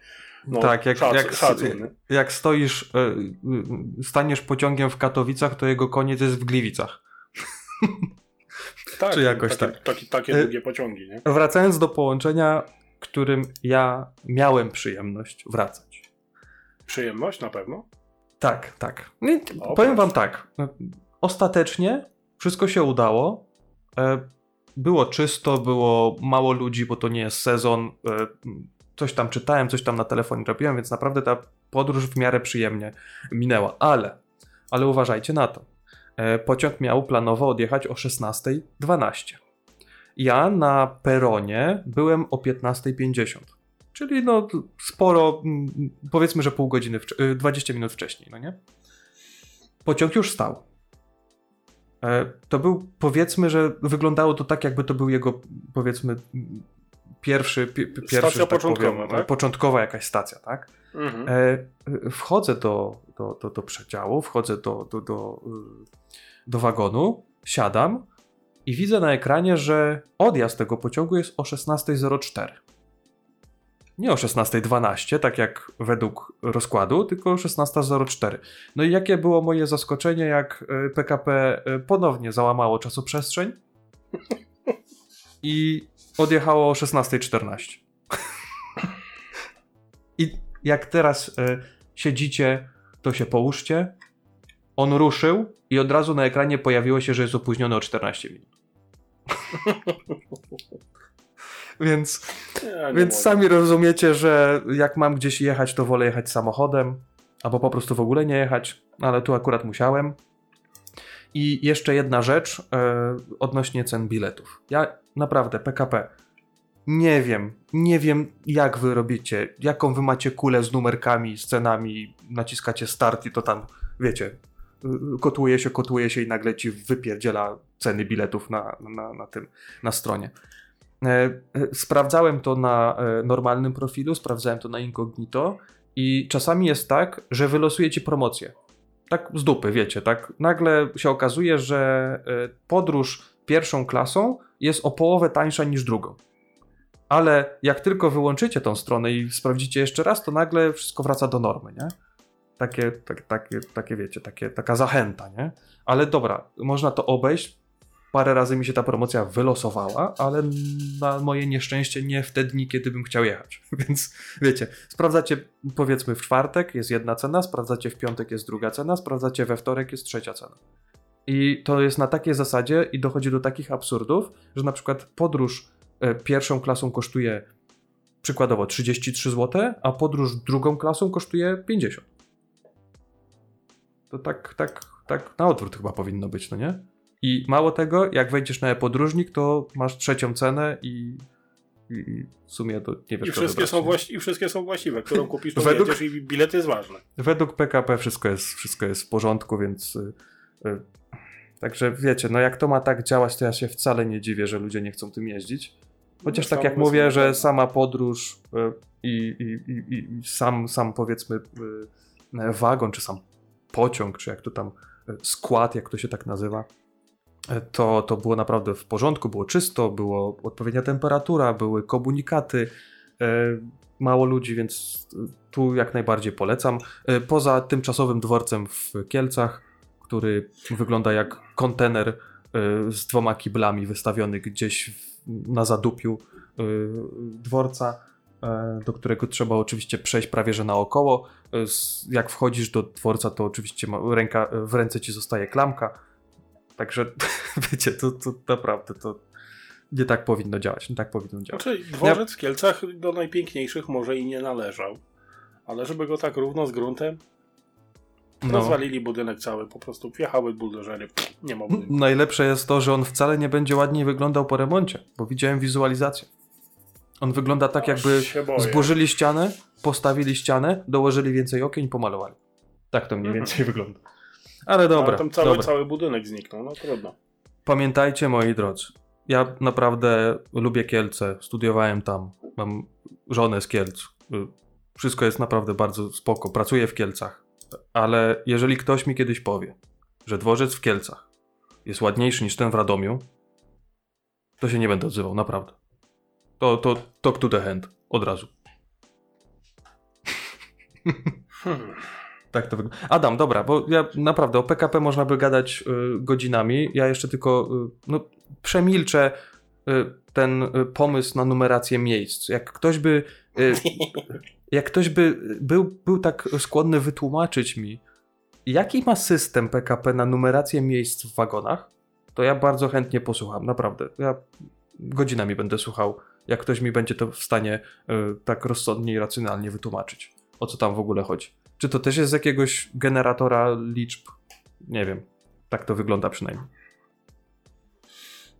no, tak, jak, szac, jak, szacun, jak stoisz, e, staniesz pociągiem w Katowicach, to jego koniec jest w Gliwicach. tak, czy jakoś takie, tak. Takie, takie E, długie pociągi, nie? Wracając do połączenia, którym ja miałem przyjemność wracać. Przyjemność na pewno. Tak, tak. No powiem wam tak. Ostatecznie wszystko się udało. E, Było czysto, było mało ludzi, bo to nie jest sezon. E, Coś tam czytałem, coś tam na telefonie robiłem, więc naprawdę ta podróż w miarę przyjemnie minęła. Ale, ale uważajcie na to. E, Pociąg miał planowo odjechać o 16.12. Ja na peronie byłem o 15.50. Czyli no sporo, mm, powiedzmy, że pół godziny, wcz- y, 20 minut wcześniej, no nie? Pociąg już stał. E, To był, powiedzmy, że wyglądało to tak, jakby to był jego, powiedzmy, pierwszy, pi, pi- pierwszy Stacja tak początkowa, powiem, tak? początkowa jakaś stacja, tak? Mhm. E, e, wchodzę do, do, do, do przedziału, wchodzę do, do, do, y, do wagonu, siadam i widzę na ekranie, że odjazd tego pociągu jest o 16.04. Nie o 16.12, tak jak według rozkładu, tylko o 16.04. No i jakie było moje zaskoczenie, jak e, PKP e, ponownie załamało czasoprzestrzeń i odjechało o 16.14. [laughs] I jak teraz e, siedzicie, to się połóżcie. On ruszył i od razu na ekranie pojawiło się, że jest opóźniony o 14 minut. [laughs] Więc, Ja więc mogę. sami rozumiecie, że jak mam gdzieś jechać, to wolę jechać samochodem, albo po prostu w ogóle nie jechać, ale tu akurat musiałem. I jeszcze jedna rzecz e, odnośnie cen biletów. Ja naprawdę, PKP, nie wiem, nie wiem jak wy robicie, jaką wy macie kulę z numerkami, z cenami, naciskacie start i to tam, wiecie, y, kotłuje się, kotłuje się i nagle ci wypierdziela ceny biletów na, na, na tym, na stronie. E, e, Sprawdzałem to na e, normalnym profilu, sprawdzałem to na incognito i czasami jest tak, że wylosuje ci promocję. Tak z dupy, wiecie, tak? Nagle się okazuje, że podróż pierwszą klasą jest o połowę tańsza niż drugą. Ale jak tylko wyłączycie tą stronę i sprawdzicie jeszcze raz, to nagle wszystko wraca do normy, nie? Takie, tak, takie, takie wiecie, takie, taka zachęta, nie? Ale dobra, można to obejść. Parę razy mi się ta promocja wylosowała, ale na moje nieszczęście nie w te dni, kiedy bym chciał jechać. [laughs] Więc wiecie, sprawdzacie powiedzmy w czwartek jest jedna cena, sprawdzacie w piątek jest druga cena, sprawdzacie we wtorek jest trzecia cena. I to jest na takiej zasadzie i dochodzi do takich absurdów, że na przykład podróż e, pierwszą klasą kosztuje przykładowo 33 zł, a podróż drugą klasą kosztuje 50. To tak, tak, tak na odwrót chyba powinno być, no nie? I mało tego, jak wejdziesz na e-podróżnik, to masz trzecią cenę i, i, i w sumie to nie wiesz I wszystkie, wybrać, są właści- I wszystkie są właściwe. Którą kupisz, to Według- i bilet jest ważny. Według PKP wszystko jest, wszystko jest w porządku, więc. y, y, także wiecie, no jak to ma tak działać, to ja się wcale nie dziwię, że ludzie nie chcą tym jeździć. Chociaż No, tak jak mówię, że sama podróż y, i, i, i, i- sam, sam powiedzmy wagon, czy sam pociąg, czy jak to tam skład, jak to się tak nazywa, to, to było naprawdę w porządku, było czysto, było odpowiednia temperatura, były komunikaty, y, mało ludzi, więc tu jak najbardziej polecam. Y, Poza tymczasowym dworcem w Kielcach, który wygląda jak kontener y, z dwoma kiblami wystawiony gdzieś na zadupiu dworca, do którego trzeba oczywiście przejść prawie że naokoło. Jak wchodzisz do dworca, to oczywiście ręka, w ręce ci zostaje klamka. Także [laughs] wiecie, to, to naprawdę to nie tak powinno działać. Nie tak powinno działać. Znaczy, dworzec w Kielcach do najpiękniejszych może i nie należał. Ale żeby go tak równo z gruntem, No. rozwalili budynek cały, po prostu wjechały buldożery, nie ma budynku. Najlepsze jest to, że on wcale nie będzie ładniej wyglądał po remoncie, bo widziałem wizualizację. On wygląda tak, jakby zburzyli ścianę, postawili ścianę, dołożyli więcej okien i pomalowali. Tak to mniej Mhm. więcej [laughs] wygląda. Ale dobra, Ale tam cały, dobra. cały budynek zniknął, no trudno. Pamiętajcie, moi drodzy, ja naprawdę lubię Kielce, studiowałem tam, mam żonę z Kielc. Y, Wszystko jest naprawdę bardzo spoko, pracuję w Kielcach. Ale jeżeli ktoś mi kiedyś powie, że dworzec w Kielcach jest ładniejszy niż ten w Radomiu, to się nie będę odzywał, naprawdę. To, to talk to the hand, od razu. Hmm. Tak to wygląda. Adam, dobra, bo ja naprawdę o PKP można by gadać y, godzinami. Ja jeszcze tylko y, no, przemilczę y, ten y, pomysł na numerację miejsc. Jak ktoś by. Y, [laughs] jak ktoś by był, był tak skłonny wytłumaczyć mi, jaki ma system PKP na numerację miejsc w wagonach, to ja bardzo chętnie posłucham, naprawdę. Ja godzinami będę słuchał, jak ktoś mi będzie to w stanie y, tak rozsądnie i racjonalnie wytłumaczyć, o co tam w ogóle chodzi. Czy to też jest z jakiegoś generatora liczb? Nie wiem. Tak to wygląda przynajmniej.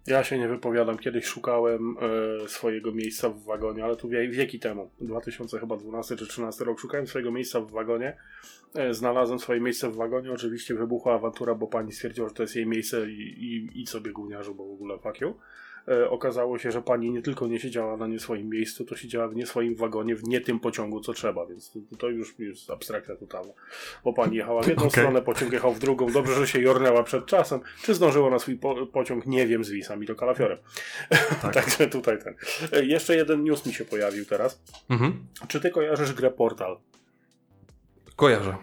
Ja się nie wypowiadam. Kiedyś szukałem e, swojego miejsca w wagonie, ale tu wie, wieki temu, 2012 czy 13 rok, szukałem swojego miejsca w wagonie. E, znalazłem swoje miejsce w wagonie. Oczywiście wybuchła awantura, bo pani stwierdziła, że to jest jej miejsce i, i, i sobie gówniarzu, bo w ogóle fuck you. E, okazało się, że pani nie tylko nie siedziała na nie swoim miejscu, to siedziała w nie swoim wagonie, w nie tym pociągu, co trzeba, więc to, to już jest abstrakcja totalna. Bo pani jechała w jedną Okej. stronę, pociąg jechał w drugą. Dobrze, że się jornęła przed czasem. Czy zdążyła na swój po pociąg? Nie wiem, zwisa napisami to kalafiorem. Tak. [laughs] Także tutaj ten. E, Jeszcze jeden news mi się pojawił teraz. Mhm. Czy ty kojarzysz grę Portal? Kojarzę.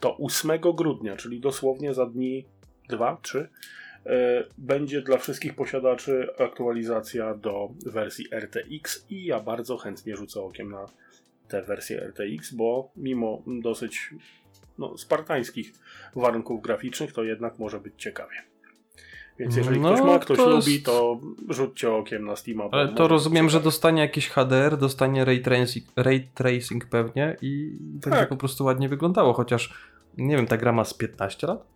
To 8 grudnia, czyli dosłownie za dni 2-3, e, będzie dla wszystkich posiadaczy aktualizacja do wersji RTX i ja bardzo chętnie rzucę okiem na tę wersję RTX, bo mimo dosyć no, spartańskich warunków graficznych, to jednak może być ciekawie. Więc jeżeli No, ktoś ma, ktoś to lubi, jest- to rzućcie okiem na Steama. Ale to rozumiem, że dostanie jakiś HDR, dostanie ray tracing, ray tracing pewnie i będzie Tak. po prostu ładnie wyglądało, chociaż nie wiem, ta gra ma z 15 lat?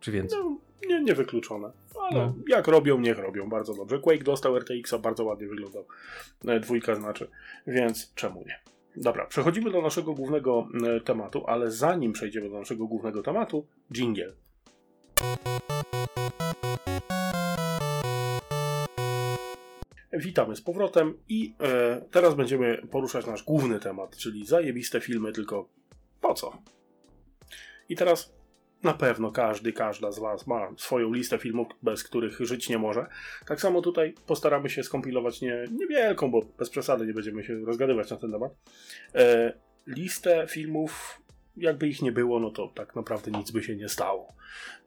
Czy więcej? No, nie, niewykluczone. Ale No. jak robią, niech robią. Bardzo dobrze. Quake dostał RTX-a, bardzo ładnie wyglądał. E, Dwójka znaczy. Więc czemu nie? Dobra, przechodzimy do naszego głównego e, tematu, ale zanim przejdziemy do naszego głównego tematu, jingle. Witamy z powrotem i e, teraz będziemy poruszać nasz główny temat, czyli zajebiste filmy, tylko po co? I teraz na pewno każdy, każda z Was ma swoją listę filmów, bez których żyć nie może. Tak samo tutaj postaramy się skompilować nie, niewielką, bo bez przesady nie będziemy się rozgadywać na ten temat. E, listę filmów, jakby ich nie było, no to tak naprawdę nic by się nie stało.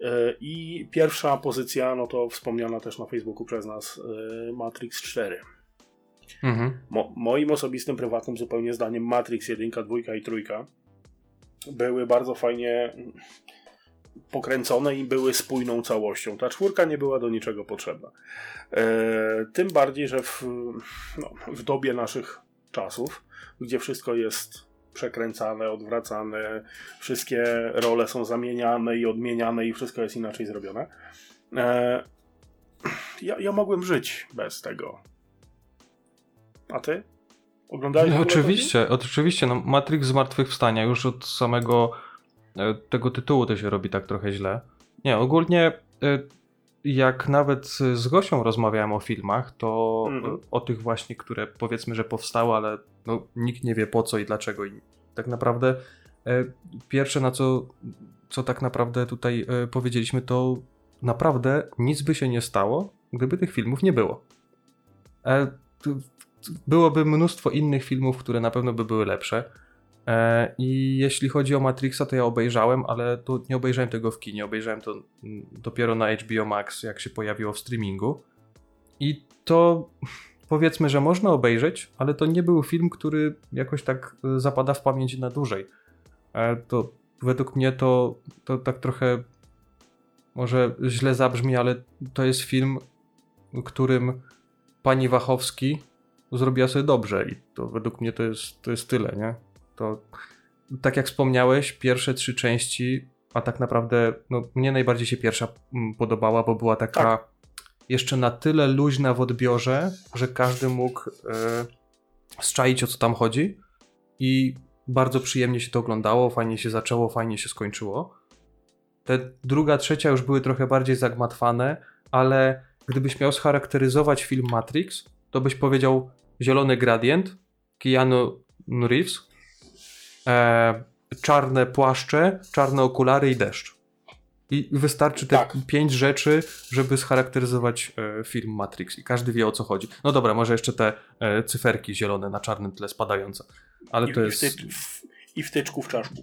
E, I pierwsza pozycja, no to wspomniana też na Facebooku przez nas, e, Matrix 4. Mhm. Mo- moim osobistym, prywatnym zupełnie zdaniem Matrix 1, 2 i 3 były bardzo fajnie pokręcone i były spójną całością. Ta czwórka nie była do niczego potrzebna. E, tym bardziej, że w, no, w dobie naszych czasów, gdzie wszystko jest przekręcane, odwracane, wszystkie role są zamieniane i odmieniane i wszystko jest inaczej zrobione. E, ja, ja mogłem żyć bez tego. A ty? Oglądałeś? No, oczywiście, oczywiście. No, Matrix Zmartwychwstania już od samego tego tytułu to się robi tak trochę źle. Nie, ogólnie e, jak nawet z Gosią rozmawiałem o filmach, to Mhm. e, o tych właśnie, które powiedzmy, że powstały, ale no, nikt nie wie po co i dlaczego. I tak naprawdę e, pierwsze na co, co tak naprawdę tutaj e, powiedzieliśmy, to naprawdę nic by się nie stało, gdyby tych filmów nie było. E, byłoby mnóstwo innych filmów, które na pewno by były lepsze. E, I jeśli chodzi o Matrixa, to ja obejrzałem, ale to nie obejrzałem tego w kinie, obejrzałem to mm, dopiero na HBO Max, jak się pojawiło w streamingu. I to powiedzmy, że można obejrzeć, ale to nie był film, który jakoś tak e, zapada w pamięć na dłużej. E, To według mnie to, to tak trochę może źle zabrzmi, ale to jest film, którym pani Wachowski zrobiła sobie dobrze i to według mnie to jest, to jest tyle, nie? To tak jak wspomniałeś, pierwsze trzy części, a tak naprawdę no, mnie najbardziej się pierwsza mm, podobała, bo była taka Tak. jeszcze na tyle luźna w odbiorze, że każdy mógł zczaić o co tam chodzi i bardzo przyjemnie się to oglądało, fajnie się zaczęło, fajnie się skończyło. Te druga, trzecia już były trochę bardziej zagmatwane, ale gdybyś miał scharakteryzować film Matrix, to byś powiedział zielony gradient, Keanu Reeves, e, czarne płaszcze, czarne okulary i deszcz. I wystarczy te Tak. pięć rzeczy, żeby scharakteryzować e, film Matrix i każdy wie o co chodzi. No dobra, może jeszcze te e, cyferki zielone na czarnym tle spadające, ale I, to i, jest wtycz, w, I wtyczku w czaszku.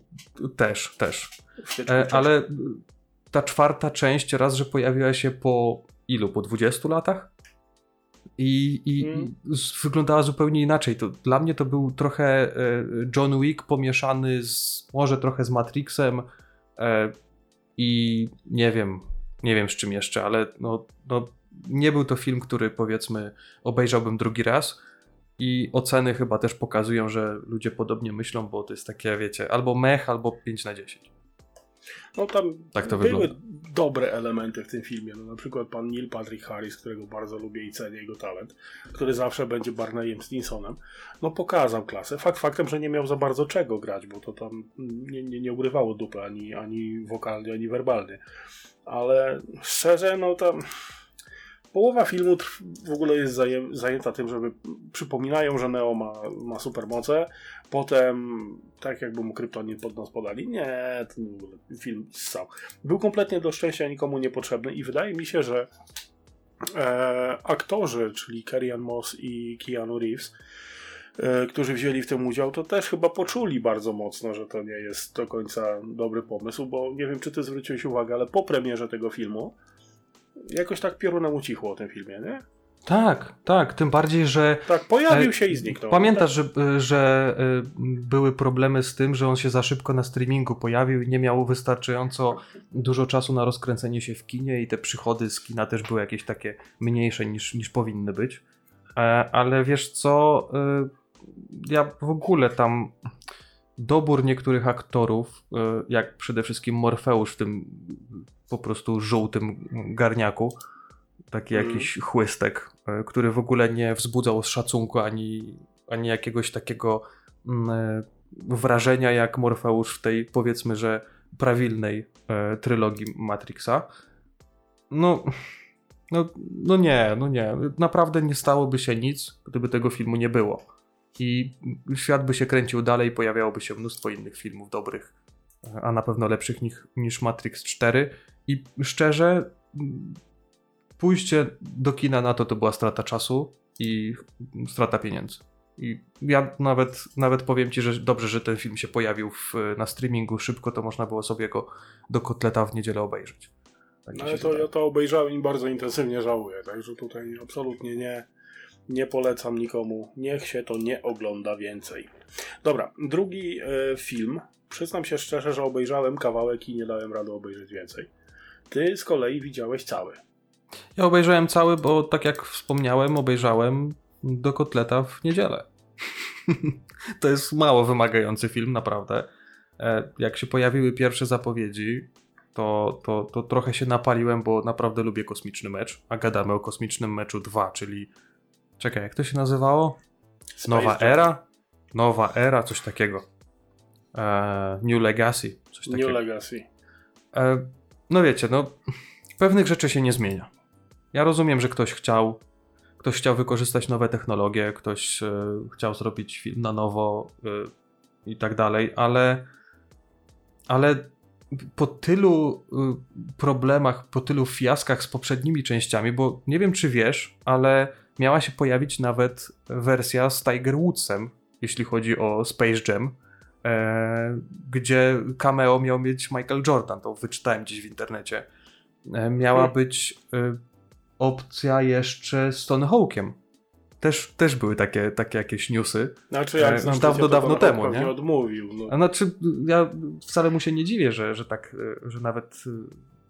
też, też. Wtyczku E, ale ta czwarta część, raz, że pojawiła się po ilu? Po 20 latach? I, i, z- wyglądała zupełnie inaczej. To, dla mnie to był trochę e, John Wick pomieszany z, może trochę z Matrixem e, i nie wiem, nie wiem z czym jeszcze, ale no, no, nie był to film, który powiedzmy obejrzałbym drugi raz. I oceny chyba też pokazują, że ludzie podobnie myślą, bo to jest takie, wiecie, albo mech, albo 5 na 10. No tam Tak były wygląda. dobre elementy w tym filmie. No, na przykład pan Neil Patrick Harris, którego bardzo lubię i cenię jego talent, który zawsze będzie Barneyem Stinsonem, no pokazał klasę. Fakt faktem, że nie miał za bardzo czego grać, bo to tam nie, nie, nie ugrywało dupy ani, ani wokalnie, ani werbalnie. Ale szczerze, no tam połowa filmu w ogóle jest zaję- zajęta tym, żeby przypominają, że Neo ma, ma supermoce, potem tak jakby mu kryptonin pod nos podali. Nie, ten film ssał. Był kompletnie do szczęścia nikomu niepotrzebny i wydaje mi się, że e, aktorzy, czyli Kerrian Moss i Keanu Reeves, e, którzy wzięli w tym udział, to też chyba poczuli bardzo mocno, że to nie jest do końca dobry pomysł, bo nie wiem, czy ty zwróciłeś uwagę, ale po premierze tego filmu jakoś tak piorunem ucichło o tym filmie, nie? Tak, tak, tym bardziej, że Tak, pojawił E, się i zniknął. Pamiętasz, że, że y, były problemy z tym, że on się za szybko na streamingu pojawił i nie miał wystarczająco dużo czasu na rozkręcenie się w kinie i te przychody z kina też były jakieś takie mniejsze niż, niż powinny być. E, Ale wiesz co, ja w ogóle tam dobór niektórych aktorów, jak przede wszystkim Morfeusz w tym po prostu żółtym garniaku, taki Mhm. jakiś chłystek, e, który w ogóle nie wzbudzał szacunku ani, ani jakiegoś takiego mm, e, wrażenia jak Morfeusz w tej powiedzmy, że prawilnej e, trylogii Matrixa. No, no, no nie, no nie. Naprawdę nie stałoby się nic, gdyby tego filmu nie było. I świat by się kręcił dalej, pojawiałoby się mnóstwo innych filmów dobrych, a na pewno lepszych niż, niż Matrix 4. I szczerze, pójście do kina na to to była strata czasu i strata pieniędzy. I ja nawet, nawet powiem ci, że dobrze, że ten film się pojawił w, na streamingu szybko, to można było sobie go do kotleta w niedzielę obejrzeć. Tak No, ale to, wydaje. ja to obejrzałem i bardzo intensywnie żałuję, także tutaj absolutnie nie, nie polecam nikomu. Niech się to nie ogląda więcej. Dobra, drugi e, film. Przyznam się szczerze, że obejrzałem kawałek i nie dałem rady obejrzeć więcej. Ty z kolei widziałeś cały. Ja obejrzałem cały, bo tak jak wspomniałem, obejrzałem do kotleta w niedzielę. [laughs] to jest mało wymagający film, naprawdę. E, Jak się pojawiły pierwsze zapowiedzi, to, to, to trochę się napaliłem, bo naprawdę lubię kosmiczny mecz, a gadamy o kosmicznym meczu 2, czyli. Czekaj, jak to się nazywało? Space Nowa Jam. era? Nowa era, coś takiego. E, New Legacy, coś takiego. New Legacy. No wiecie, no pewnych rzeczy się nie zmienia. Ja rozumiem, że ktoś chciał, ktoś chciał wykorzystać nowe technologie, ktoś e, chciał zrobić film na nowo e, i tak dalej, ale ale po tylu y, problemach, po tylu fiaskach z poprzednimi częściami, bo nie wiem czy wiesz, ale miała się pojawić nawet wersja z Tiger Woodsem, jeśli chodzi o Space Jam, gdzie cameo miał mieć Michael Jordan, to wyczytałem gdzieś w internecie. E, miała Hmm. być y, opcja jeszcze z Tony Hawkiem. Też, też były takie, takie jakieś newsy. Znaczy, jak E, znasz dawno, dawno temu, nie? odmówił. No. Znaczy, ja wcale mu się nie dziwię, że, że tak, e, że nawet e,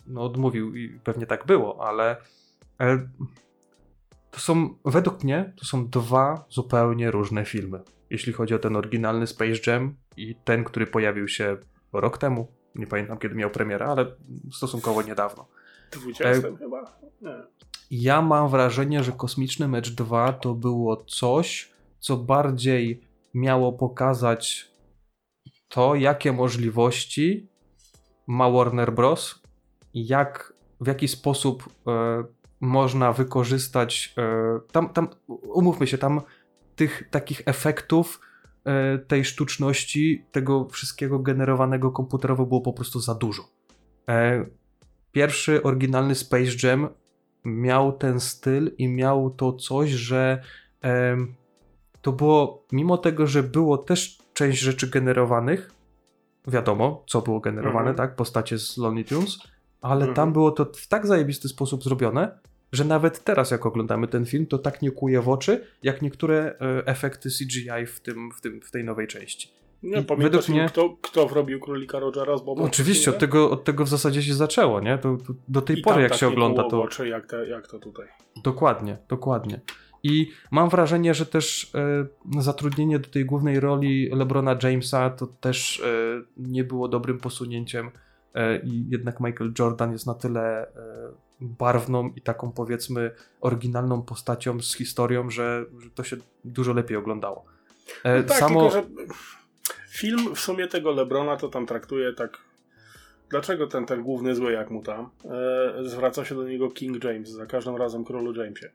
no, odmówił i pewnie tak było, ale e, to są, według mnie, to są dwa zupełnie różne filmy. Jeśli chodzi o ten oryginalny Space Jam i ten, który pojawił się rok temu. Nie pamiętam, kiedy miał premierę, ale stosunkowo niedawno. 20 chyba? Nie. Ja mam wrażenie, że Kosmiczny Mecz 2 to było coś, co bardziej miało pokazać to, jakie możliwości ma Warner Bros. jak, w jaki sposób e, można wykorzystać. E, tam, tam, umówmy się, tam tych takich efektów, e, tej sztuczności, tego wszystkiego generowanego komputerowo było po prostu za dużo. E, pierwszy oryginalny Space Jam miał ten styl i miał to coś, że em, to było, mimo tego, że było też część rzeczy generowanych, wiadomo, co było generowane, Mhm. tak, postacie z Looney Tunes, ale Mhm. tam było to w tak zajebisty sposób zrobione, że nawet teraz, jak oglądamy ten film, to tak nie kuje w oczy, jak niektóre e, efekty CGI w, tym, w, tym, w tej nowej części. Nie, według mnie- kto, kto wrobił królika Rogera z Bobem? Oczywiście, od tego, od tego w zasadzie się zaczęło, nie? To, to, do tej I pory, jak tak się ogląda, to... Oczy, jak, te, jak to tutaj. Dokładnie, dokładnie. I mam wrażenie, że też e, zatrudnienie do tej głównej roli LeBrona Jamesa to też e, nie było dobrym posunięciem. E, I jednak Michael Jordan jest na tyle e, barwną i taką powiedzmy oryginalną postacią z historią, że, że to się dużo lepiej oglądało. E, No tak, samo... tylko że film w sumie tego Lebrona to tam traktuje tak. Dlaczego ten, ten główny zły, jak mu tam, e, zwraca się do niego King James, za każdym razem królu Jamesie.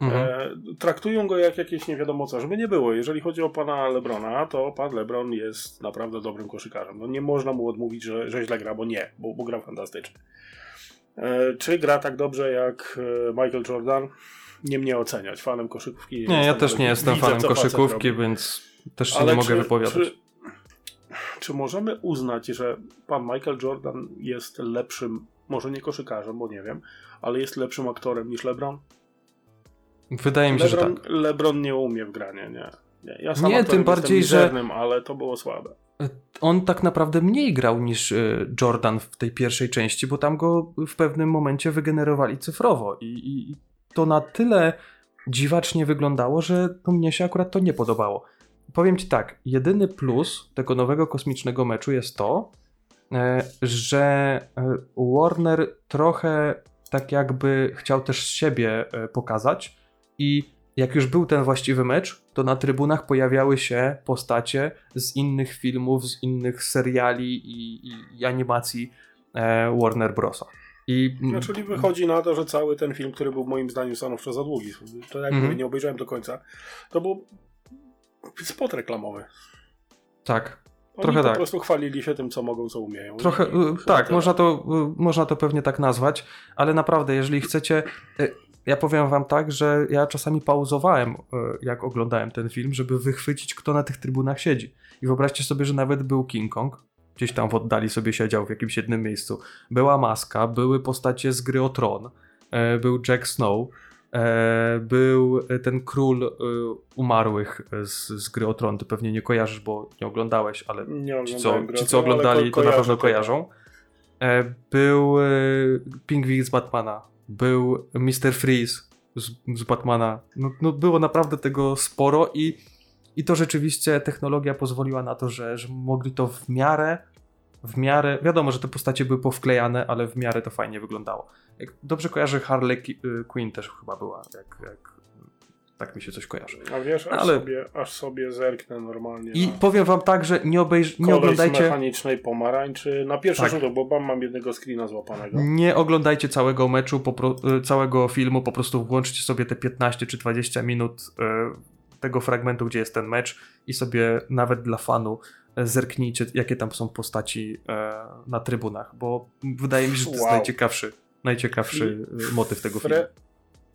Mhm. E, traktują go jak jakieś nie wiadomo co. Żeby nie było, jeżeli chodzi o pana Lebrona, to pan Lebron jest naprawdę dobrym koszykarzem. No nie można mu odmówić, że, że źle gra, bo nie, bo, bo gra fantastycznie. E, czy gra tak dobrze jak e, Michael Jordan? Nie mnie oceniać. Fanem koszykówki Nie, ja jestem, też nie jestem widzę, fanem koszykówki, więc też się Ale nie mogę czy- wypowiadać. Czy, czy możemy uznać, że pan Michael Jordan jest lepszym, może nie koszykarzem, bo nie wiem, ale jest lepszym aktorem niż LeBron? Wydaje mi się, że LeBron, tak. LeBron nie umie w granie, nie. Nie. Ja sam Nie, tym bardziej, jestem że- mizernym, ale to było słabe. On tak naprawdę mniej grał niż y, Jordan w tej pierwszej części, bo tam go w pewnym momencie wygenerowali cyfrowo i, i, i to na tyle dziwacznie wyglądało, że no, mnie się akurat to nie podobało. Powiem ci tak, jedyny plus tego nowego kosmicznego meczu jest to, e, że e, Warner trochę tak jakby chciał też siebie e, pokazać i jak już był ten właściwy mecz, to na trybunach pojawiały się postacie z innych filmów, z innych seriali i, i, i animacji e, Warner Brosa. I No, czyli wychodzi na to, że cały ten film, który był moim zdaniem stanowczo za długi, to jak mówię, nie obejrzałem do końca, to był spot reklamowy. tak, Oni Trochę po tak. prostu chwalili się tym, co mogą, co umieją. Trochę, y, tak, można to, y, można to pewnie tak nazwać, ale naprawdę, jeżeli chcecie, y, ja powiem wam tak, że ja czasami pauzowałem, y, jak oglądałem ten film, żeby wychwycić, kto na tych trybunach siedzi. I wyobraźcie sobie, że nawet był King Kong, gdzieś tam w oddali sobie siedział w jakimś jednym miejscu. Była Maska, były postacie z gry o Tron, e, był Jack Snow, e, był ten król e, umarłych z, z gry o Tron. Ty pewnie nie kojarzysz, bo nie oglądałeś, ale Nie ci, co, ci, co oglądali, ko- to na pewno kojarzą. E, Był e, Pingwin z Batmana, był Mr. Freeze z, z Batmana. No, no było naprawdę tego sporo i, i to rzeczywiście technologia pozwoliła na to, że, że mogli to w miarę, w miarę, wiadomo, że te postacie były powklejane, ale w miarę to fajnie wyglądało. Jak dobrze kojarzę, Harley y, Quinn też chyba była, jak, jak, tak mi się coś kojarzy. A wiesz, aż, Ale- sobie, aż sobie zerknę normalnie I na powiem wam tak, że nie, obejrz- nie oglądajcie... mechanicznej pomarańczy. Na pierwszy Tak. rzut bo mam jednego screena złapanego. Nie oglądajcie całego meczu, pro, y, całego filmu, po prostu włączcie sobie te 15 czy 20 minut y, tego fragmentu, gdzie jest ten mecz i sobie nawet dla fanu y, zerknijcie, jakie tam są postaci y, na trybunach, bo wydaje mi się, że to jest Wow. najciekawszy, najciekawszy motyw tego filmu.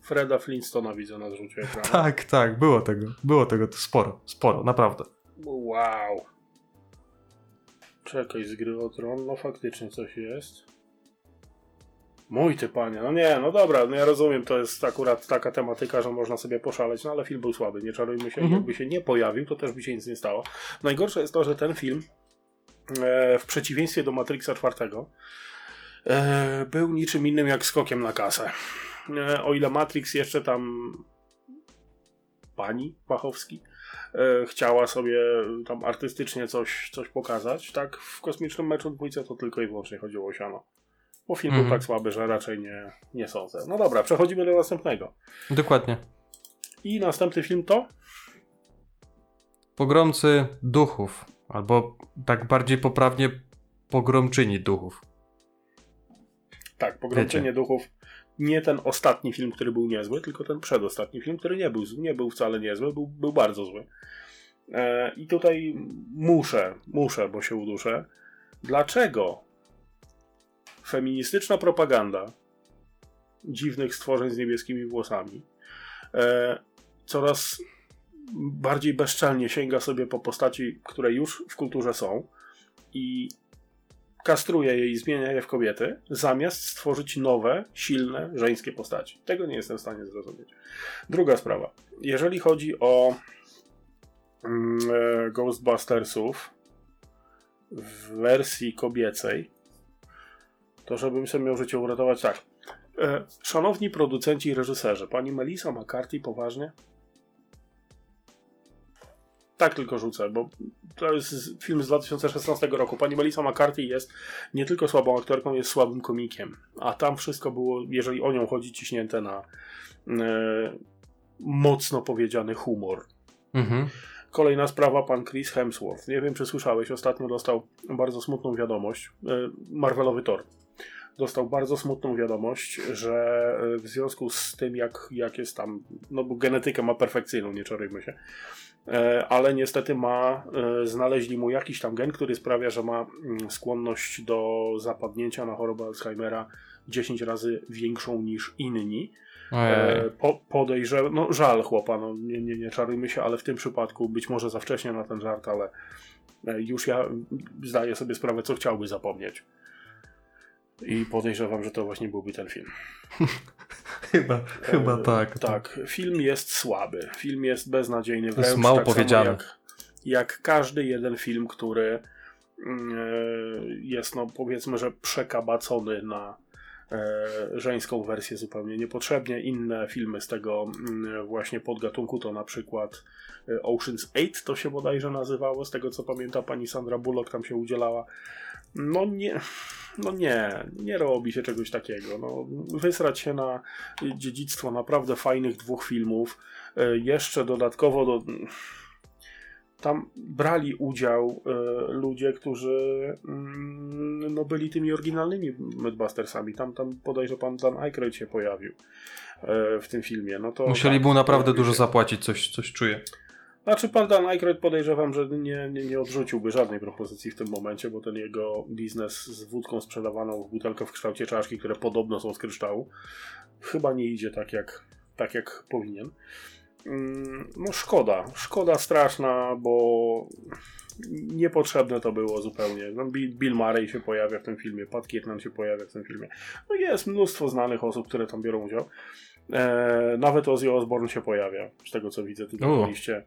Fre Freda Flintstona widzę na zrzucie ekranu. Tak, tak, było tego, było tego sporo, sporo, naprawdę. Wow. Czekaj, z gry o tron, no faktycznie coś jest. Mój ty panie, no nie, no dobra, no ja rozumiem, to jest akurat taka tematyka, że można sobie poszaleć, no ale film był słaby, nie czarujmy się, Mhm. jakby się nie pojawił, to też by się nic nie stało. Najgorsze jest to, że ten film, e, w przeciwieństwie do Matrixa czwartego, e, był niczym innym jak skokiem na kasę. E, o ile Matrix jeszcze tam pani Wachowski e, chciała sobie tam artystycznie coś, coś pokazać, tak w kosmicznym meczu dwójce to tylko i wyłącznie chodziło o siano. Bo film Mhm. był tak słaby, że raczej nie, nie sądzę. No dobra, przechodzimy do następnego. Dokładnie. I następny film to? Pogromcy duchów, albo tak bardziej poprawnie pogromczyni duchów. Tak, Pogromczenie Wiecie. Duchów. Nie ten ostatni film, który był niezły, tylko ten przedostatni film, który nie był, nie był wcale niezły, był, był bardzo zły. E, I tutaj muszę, muszę, bo się uduszę. Dlaczego feministyczna propaganda dziwnych stworzeń z niebieskimi włosami e, coraz bardziej bezczelnie sięga sobie po postaci, które już w kulturze są i kastruje je i zmienia je w kobiety, zamiast stworzyć nowe, silne, żeńskie postaci. Tego nie jestem w stanie zrozumieć. Druga sprawa. Jeżeli chodzi o mm, e, Ghostbustersów w wersji kobiecej, to żebym sobie miał życie uratować tak. E, szanowni producenci i reżyserzy, pani Melissa McCarthy poważnie? Tak tylko rzucę, bo to jest film z 2016 roku. Pani Melissa McCarthy jest nie tylko słabą aktorką, jest słabym komikiem. A tam wszystko było, jeżeli o nią chodzi, ciśnięte na e, mocno powiedziany humor. Mhm. Kolejna sprawa, pan Chris Hemsworth. Nie wiem, czy słyszałeś, ostatnio dostał bardzo smutną wiadomość. e, Marvelowy Thor. Dostał bardzo smutną wiadomość, że e, w związku z tym, jak, jak jest tam, no bo genetykę ma perfekcyjną, nie czarujmy się, ale niestety ma, e, znaleźli mu jakiś tam gen, który sprawia, że ma mm, skłonność do zapadnięcia na chorobę Alzheimera 10 razy większą niż inni. Ojej. E, po, podejrzewam, no żal chłopa, no nie, nie, nie czarujmy się, ale w tym przypadku być może za wcześnie na ten żart, ale e, już ja zdaję sobie sprawę, co chciałby zapomnieć. I podejrzewam, że to właśnie byłby ten film. [laughs] Chyba, chyba E, tak. Tak, film jest słaby. Film jest beznadziejny. To jest wręcz mało tak powiedziane. Jak, jak każdy jeden film, który mm, e, jest, no powiedzmy, że przekabacony na e, żeńską wersję zupełnie niepotrzebnie. Inne filmy z tego mm, właśnie podgatunku to na przykład e, Ocean's 8 to się bodajże nazywało, z tego co pamięta pani Sandra Bullock tam się udzielała. No nie, no nie, nie robi się czegoś takiego. No, wysrać się na dziedzictwo naprawdę fajnych dwóch filmów. E, Jeszcze dodatkowo do, tam brali udział e, ludzie, którzy mm, no, byli tymi oryginalnymi Mythbustersami. Tam, tam podejrzewam pan Dan Aykroyd się pojawił e, w tym filmie. No to, Musieli tak, mu naprawdę pojawił dużo zapłacić, coś, coś czuję. Znaczy pan Dan Aykroyd podejrzewam, że nie, nie, nie odrzuciłby żadnej propozycji w tym momencie, bo ten jego biznes z wódką sprzedawaną w butelkę w kształcie czaszki, które podobno są z kryształu, chyba nie idzie tak jak, tak jak powinien. Mm, No szkoda, szkoda straszna, bo niepotrzebne to było zupełnie. No, Bill, Murray się pojawia w tym filmie, Pat Kiernan się pojawia w tym filmie. No jest mnóstwo znanych osób, które tam biorą udział. E, nawet Ozzy Osbourne się pojawia, z tego co widzę tutaj na liście.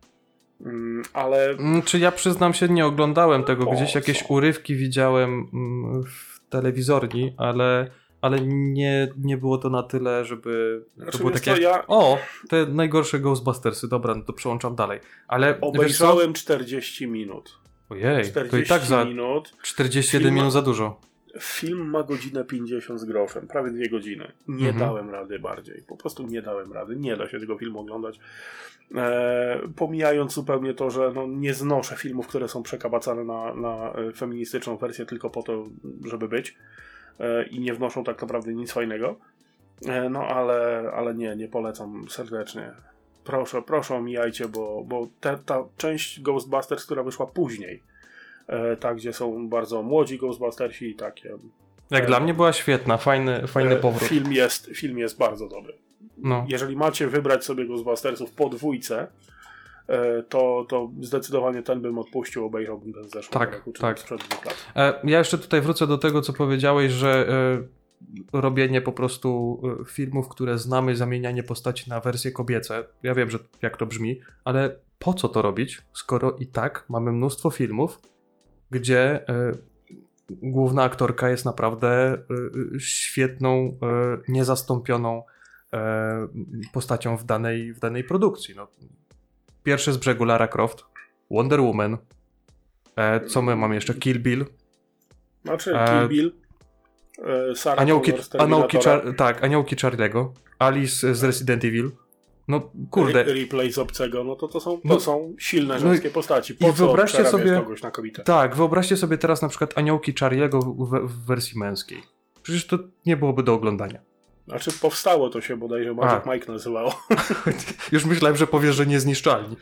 Mm, ale Mm, Czy ja przyznam się, nie oglądałem tego, gdzieś jakieś co? urywki widziałem mm, w telewizorni, ale, ale nie, nie było to na tyle, żeby to Znaczy, było wiesz takie, co, ja- o, te najgorsze Ghostbustersy, dobra, no to przełączam dalej. Ale obejrzałem 40 minut. Ojej, to 40 i tak za minut. 41 Film- minut za dużo. Film ma godzinę 50 z groszem, prawie dwie godziny. Nie Mhm. dałem rady bardziej. Po prostu nie dałem rady. Nie da się tego filmu oglądać. E, pomijając zupełnie to, że no, nie znoszę filmów, które są przekabacane na, na e, feministyczną wersję tylko po to, żeby być. E, I nie wnoszą tak naprawdę nic fajnego. E, no ale, ale nie, nie polecam serdecznie. Proszę, proszę omijajcie, bo, bo te, ta część Ghostbusters, która wyszła później, e, ta gdzie są bardzo młodzi Ghostbustersi i takie. Jak E, dla mnie była świetna, fajny, fajny e, powrót. Film jest, film jest bardzo dobry. No. Jeżeli macie wybrać sobie Ghostbustersów po dwójce, to, to zdecydowanie ten bym odpuścił, obejrzałbym ten z zeszłego Tak, roku, czy tak. sprzed dwóch lat. Ja jeszcze tutaj wrócę do tego, co powiedziałeś, że robienie po prostu filmów, które znamy, zamienianie postaci na wersje kobiece. Ja wiem, że jak to brzmi, ale po co to robić, skoro i tak mamy mnóstwo filmów, gdzie e, główna aktorka jest naprawdę e, świetną, e, niezastąpioną postacią w danej, w danej produkcji. No, pierwszy z brzegu Lara Croft, Wonder Woman, co my mamy jeszcze? Kill Bill, Znaczy, Kill Bill, Sarah Aniołki, aniołki tak, aniołki Charlie'ego, Alice z Resident Evil. No kurde, Re- Replay z obcego, no to to są, to No- są silne no żeńskie i- postaci. i Po co wyobraźcie sobie- kogoś na kobietę? tak, wyobraźcie sobie teraz na przykład aniołki Charlie'ego w, w wersji męskiej. Przecież to nie byłoby do oglądania. Znaczy powstało to się bodajże Magic A. Mike nazywało. [laughs] Już myślałem, że powiesz, że niezniszczalni.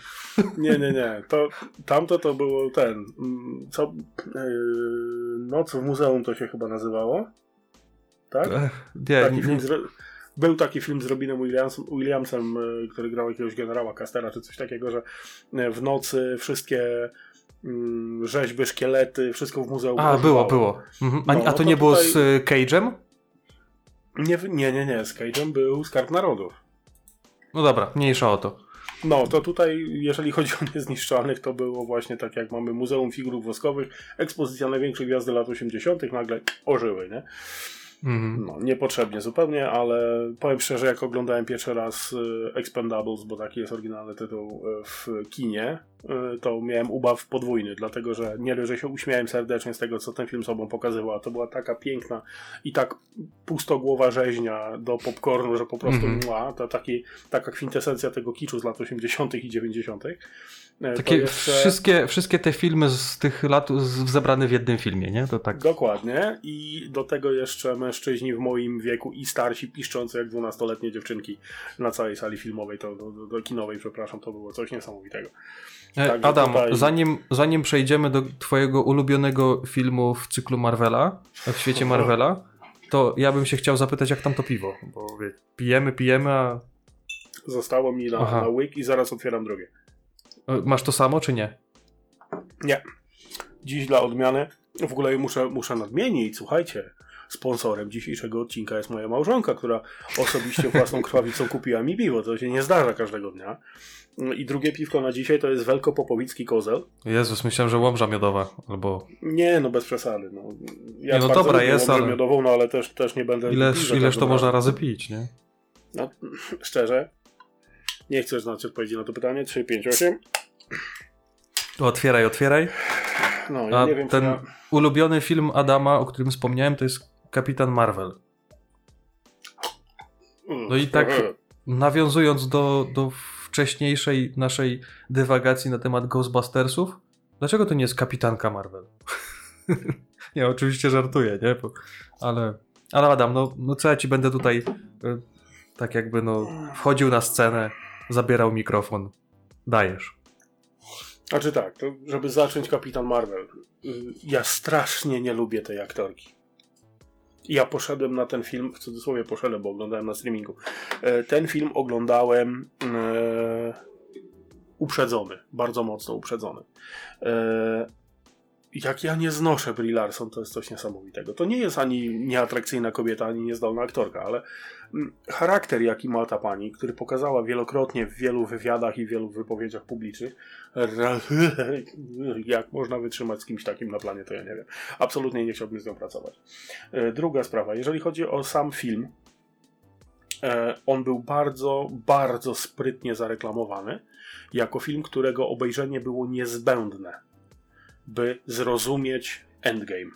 Nie, nie, nie. To, tamto to było ten. mm, Co? Yy, Noc w muzeum to się chyba nazywało. Tak? Ech, nie, Taki nie, film z, był taki film z Robinem Williams, Williamsem, y, który grał jakiegoś generała Castera, czy coś takiego, że y, w nocy wszystkie mm, rzeźby, szkielety, wszystko w muzeum. A, było, było. Mhm. A, No, a no to to nie było tutaj- z y, Cage'em? Nie, nie, nie, nie. Z Cage'em był Skarb Narodów. No dobra, mniejsza o to. No, to tutaj, jeżeli chodzi o niezniszczalnych, to było właśnie tak jak mamy Muzeum Figurów Woskowych, ekspozycja największych gwiazdy lat 80., nagle ożyły, nie? Mhm. No, niepotrzebnie zupełnie, ale powiem szczerze, jak oglądałem pierwszy raz y, Expendables, bo taki jest oryginalny tytuł y, w kinie, y, to miałem ubaw podwójny, dlatego że nie dość, że się uśmiałem serdecznie z tego, co ten film sobą pokazywał, a to była taka piękna i tak pustogłowa rzeźnia do popcornu, że po prostu Mhm. mła, to taki, taka kwintesencja tego kiczu z lat 80. i 90. E, Takie jeszcze- wszystkie, wszystkie te filmy z tych lat z- zebrane w jednym filmie, nie? To tak. Dokładnie. I do tego jeszcze mężczyźni w moim wieku i starsi piszczący jak dwunastoletnie dziewczynki na całej sali filmowej, to do, do, do kinowej, przepraszam, to było coś niesamowitego. E, Także Adam, tutaj- zanim, zanim przejdziemy do twojego ulubionego filmu w cyklu Marvela, w świecie Marvela, to ja bym się chciał zapytać, jak tam to piwo, bo wie, pijemy, pijemy, a Zostało mi na, Aha. na łyk i zaraz otwieram drugie. E, masz to samo, czy nie? Nie. Dziś dla odmiany, w ogóle muszę, muszę nadmienić, słuchajcie, sponsorem dzisiejszego odcinka jest moja małżonka, która osobiście własną krwawicą kupiła mi piwo. To się nie zdarza każdego dnia. I drugie piwko na dzisiaj to jest Welkopopowicki Kozel. Jezus, myślałem, że łomża miodowa, albo Nie, no bez przesady. No. Ja Nie, no dobra, jest, ale- miodową, no ale też, też nie będę... ileż, za ileż to można razy pić, nie? No, szczerze, nie chcesz znać odpowiedzi na to pytanie. 3, 5, 8. To otwieraj, otwieraj. No, ja A nie wiem, ten ja... ulubiony film Adama, o którym wspomniałem, to jest Kapitan Marvel. No i tak nawiązując do, do wcześniejszej naszej dywagacji na temat Ghostbustersów, dlaczego to nie jest Kapitanka Marvel? [laughs] nie, oczywiście żartuję, nie? Bo, ale, ale Adam, no, no co ja ci będę tutaj e, tak jakby no wchodził na scenę, zabierał mikrofon. Dajesz. Znaczy tak, to żeby zacząć Kapitan Marvel. Ja strasznie nie lubię tej aktorki. Ja poszedłem na ten film, w cudzysłowie poszedłem, bo oglądałem na streamingu. E, Ten film oglądałem e, uprzedzony, bardzo mocno uprzedzony. E, jak ja nie znoszę Brie Larson, to jest coś niesamowitego. To nie jest ani nieatrakcyjna kobieta, ani niezdolna aktorka, ale mm, charakter, jaki ma ta pani, który pokazała wielokrotnie w wielu wywiadach i wielu wypowiedziach publicznych, [laughs] jak można wytrzymać z kimś takim na planie, to ja nie wiem. Absolutnie nie chciałbym z nią pracować. E, Druga sprawa, jeżeli chodzi o sam film, e, on był bardzo, bardzo sprytnie zareklamowany jako film, którego obejrzenie było niezbędne, by zrozumieć Endgame.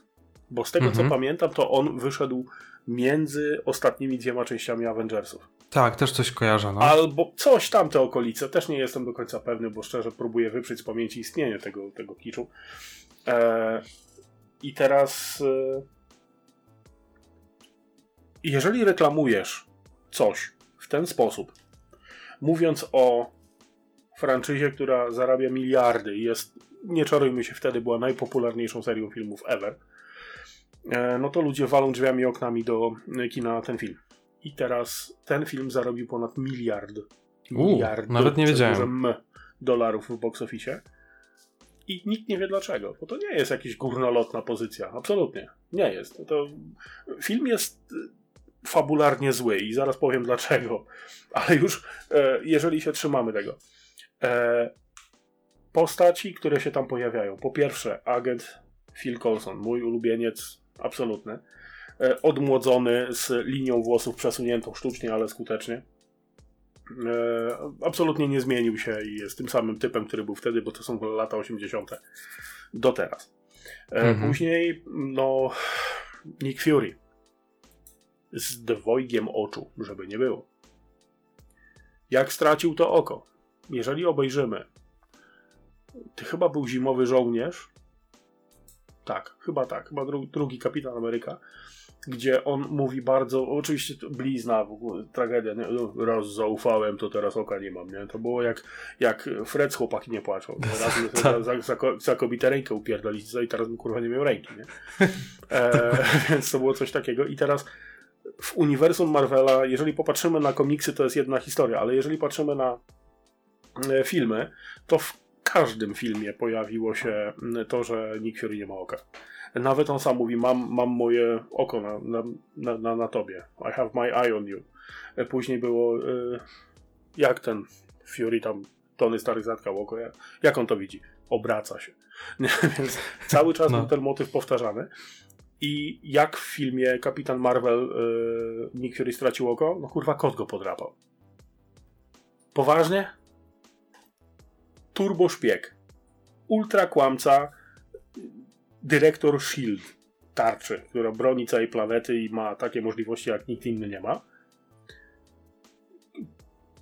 Bo z tego Mhm. co pamiętam, to on wyszedł między ostatnimi dwiema częściami Avengersów. Tak, też coś kojarzę, no. Albo coś tam te okolice. Też nie jestem do końca pewny, bo szczerze próbuję wyprzeć z pamięci istnienie tego, tego kiczu. E, I teraz. E, jeżeli reklamujesz coś w ten sposób, mówiąc o franczyzie, która zarabia miliardy i jest, nie czarujmy się, wtedy była najpopularniejszą serią filmów ever, e, no to ludzie walą drzwiami i oknami do e, kina na ten film. I teraz ten film zarobił ponad miliard. Miliard. nawet nie wiedziałem. dolarów w box office. I nikt nie wie dlaczego, bo to nie jest jakaś górnolotna pozycja. Absolutnie. Nie jest. To, film jest y, fabularnie zły i zaraz powiem dlaczego. Ale już e, jeżeli się trzymamy tego. E, postaci, które się tam pojawiają. Po pierwsze, agent Phil Coulson, mój ulubieniec absolutny. E, odmłodzony z linią włosów przesuniętą sztucznie, ale skutecznie. E, absolutnie nie zmienił się i jest tym samym typem, który był wtedy, bo to są lata 80. do teraz. E, Mhm. Później, no, Nick Fury z dwojgiem oczu, żeby nie było. Jak stracił to oko? Jeżeli obejrzymy, to chyba był zimowy żołnierz. Tak, chyba tak, chyba dru drugi kapitan Ameryka gdzie on mówi bardzo, oczywiście blizna, w ogóle tragedia, nie? No, raz zaufałem, to teraz oka nie mam, nie? To było jak, jak Fred z chłopaki nie płaczą. Raz [laughs] za, za, za, za kobietę rękę upierdolić i teraz bym kurwa nie miał ręki, nie? [laughs] E, [laughs] więc to było coś takiego i teraz w uniwersum Marvela, jeżeli popatrzymy na komiksy, to jest jedna historia, ale jeżeli patrzymy na e, filmy, to w każdym filmie pojawiło się m, to, że Nick Fury nie ma oka. Nawet on sam mówi, mam, mam moje oko na, na, na, na, na tobie. I have my eye on you. Później było, e, jak ten Fury tam, Tony Stark zatkał oko, jak, on to widzi? Obraca się. [laughs] Więc cały czas No. był ten motyw powtarzany. I jak w filmie Kapitan Marvel e, Nick Fury stracił oko? No kurwa, kot go podrapał. Poważnie? Turbo szpieg. Ultra kłamca. Dyrektor SHIELD. Tarczy, która broni całej planety i ma takie możliwości, jak nikt inny nie ma.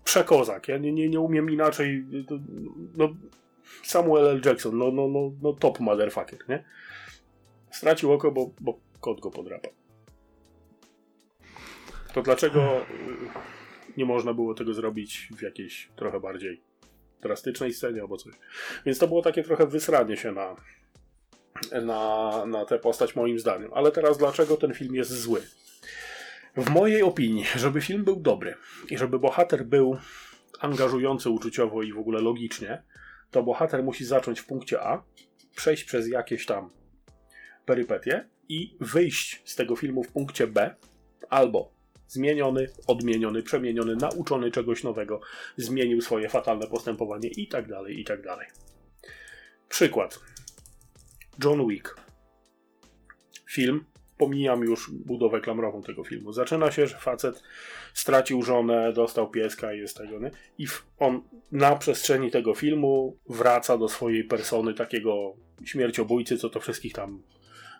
Przekozak. Ja nie, nie, nie umiem inaczej. No, Samuel L. Jackson, no, no, no, no top motherfucker, nie? Stracił oko, bo, bo kot go podrapał. To dlaczego y, nie można było tego zrobić w jakiejś trochę bardziej drastycznej scenie albo coś? Więc to było takie trochę wysranie się na, na, na tę postać moim zdaniem. Ale teraz dlaczego ten film jest zły? W mojej opinii, żeby film był dobry i żeby bohater był angażujący uczuciowo i w ogóle logicznie, to bohater musi zacząć w punkcie A, przejść przez jakieś tam perypetie i wyjść z tego filmu w punkcie B albo zmieniony, odmieniony, przemieniony, nauczony czegoś nowego, zmienił swoje fatalne postępowanie i tak dalej, i tak dalej. Przykład. John Wick. Film. Pomijam już budowę klamrową tego filmu. Zaczyna się, że facet stracił żonę, dostał pieska i jest tego, nie? I on na przestrzeni tego filmu wraca do swojej persony takiego śmierciobójcy, co to wszystkich tam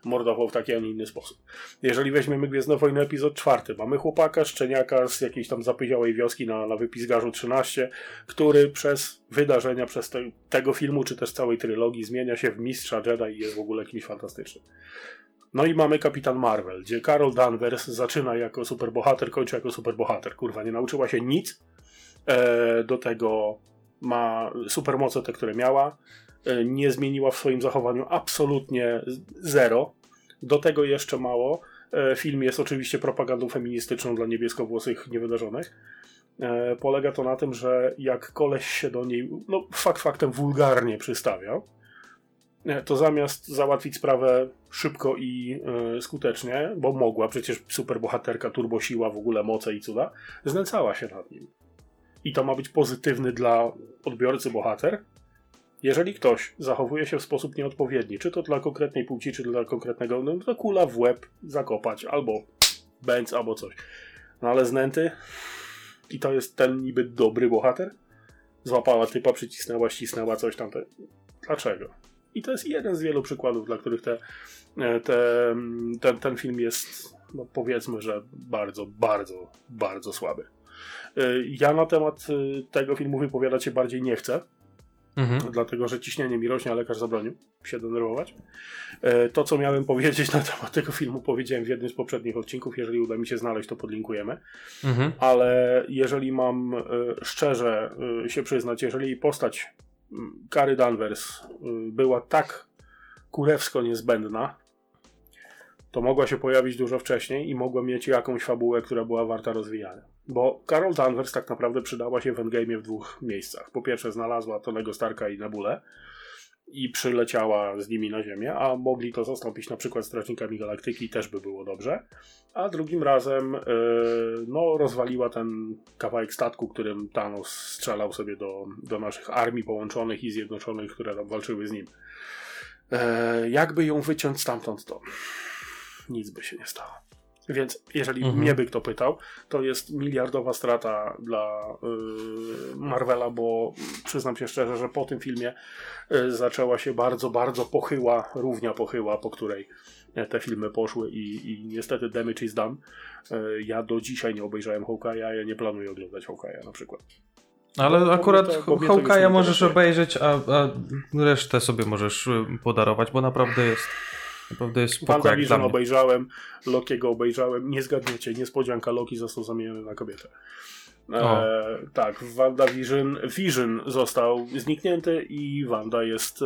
mordował w taki, a nie inny sposób. Jeżeli weźmiemy Gwiezdne Wojny epizod czwarty, mamy chłopaka, szczeniaka z jakiejś tam zapyziałej wioski na, na wypisgarzu 13, który przez wydarzenia, przez te, tego filmu, czy też całej trylogii zmienia się w mistrza Jedi i jest w ogóle kimś fantastycznym. No i mamy Kapitan Marvel, gdzie Carol Danvers zaczyna jako superbohater, kończy jako superbohater. Kurwa, nie nauczyła się nic. E, do tego ma supermoce te, które miała. E, nie zmieniła w swoim zachowaniu absolutnie zero. Do tego jeszcze mało. E, film jest oczywiście propagandą feministyczną dla niebieskowłosych niewydarzonych. E, polega to na tym, że jak koleś się do niej, no fakt faktem wulgarnie przystawiał, to zamiast załatwić sprawę szybko i skutecznie, bo mogła, przecież superbohaterka, turbosiła, w ogóle moce i cuda, znęcała się nad nim. I to ma być pozytywny dla odbiorcy bohater. Jeżeli ktoś zachowuje się w sposób nieodpowiedni, czy to dla konkretnej płci, czy dla konkretnego, no to kula w łeb zakopać, albo bęc, albo coś. No ale znęty i to jest ten niby dobry bohater? Złapała typa, przycisnęła, ścisnęła coś tam. Dlaczego? I to jest jeden z wielu przykładów, dla których te, e, te, ten, ten film jest, no powiedzmy, że bardzo, bardzo, bardzo słaby. E, ja na temat e, tego filmu wypowiadać się bardziej nie chcę, mhm. dlatego że ciśnienie mi rośnie, a lekarz zabronił się denerwować. To, co miałem [laughs] powiedzieć na temat tego filmu, powiedziałem w jednym z poprzednich odcinków. Jeżeli uda mi się znaleźć, to podlinkujemy. Mhm. Ale jeżeli mam szczerze się przyznać, jeżeli postać Kary Danvers y, była tak kurewsko niezbędna, to mogła się pojawić dużo wcześniej i mogła mieć jakąś fabułę, która była warta rozwijania. Bo Carol Danvers tak naprawdę przydała się w Endgame w dwóch miejscach. Po pierwsze znalazła Tonego Starka i Nebulę, i przyleciała z nimi na Ziemię, a mogli to zastąpić na przykład Strażnikami Galaktyki, też by było dobrze. A drugim razem yy, no, rozwaliła ten kawałek statku, którym Thanos strzelał sobie do, do naszych armii połączonych i zjednoczonych, które tam walczyły z nim. Yy, jakby ją wyciąć stamtąd, to nic by się nie stało. Więc jeżeli mhm. mnie by kto pytał, to jest miliardowa strata dla y, Marvela, bo przyznam się szczerze, że po tym filmie y, zaczęła się bardzo, bardzo pochyła, równia pochyła, po której te filmy poszły i, i niestety damage is done. Y, ja do dzisiaj nie obejrzałem Hawkeye'a, ja nie planuję oglądać Hawkeye'a na przykład. Ale bo, akurat Hawkeye'a możesz obejrzeć, a, a resztę sobie możesz podarować, bo naprawdę jest Naprawdę jest WandaVision obejrzałem, Lokiego obejrzałem. Nie zgadniecie, niespodzianka, Loki został zamieniony na kobietę. E, tak, w WandaVision Vision został zniknięty i Wanda jest e,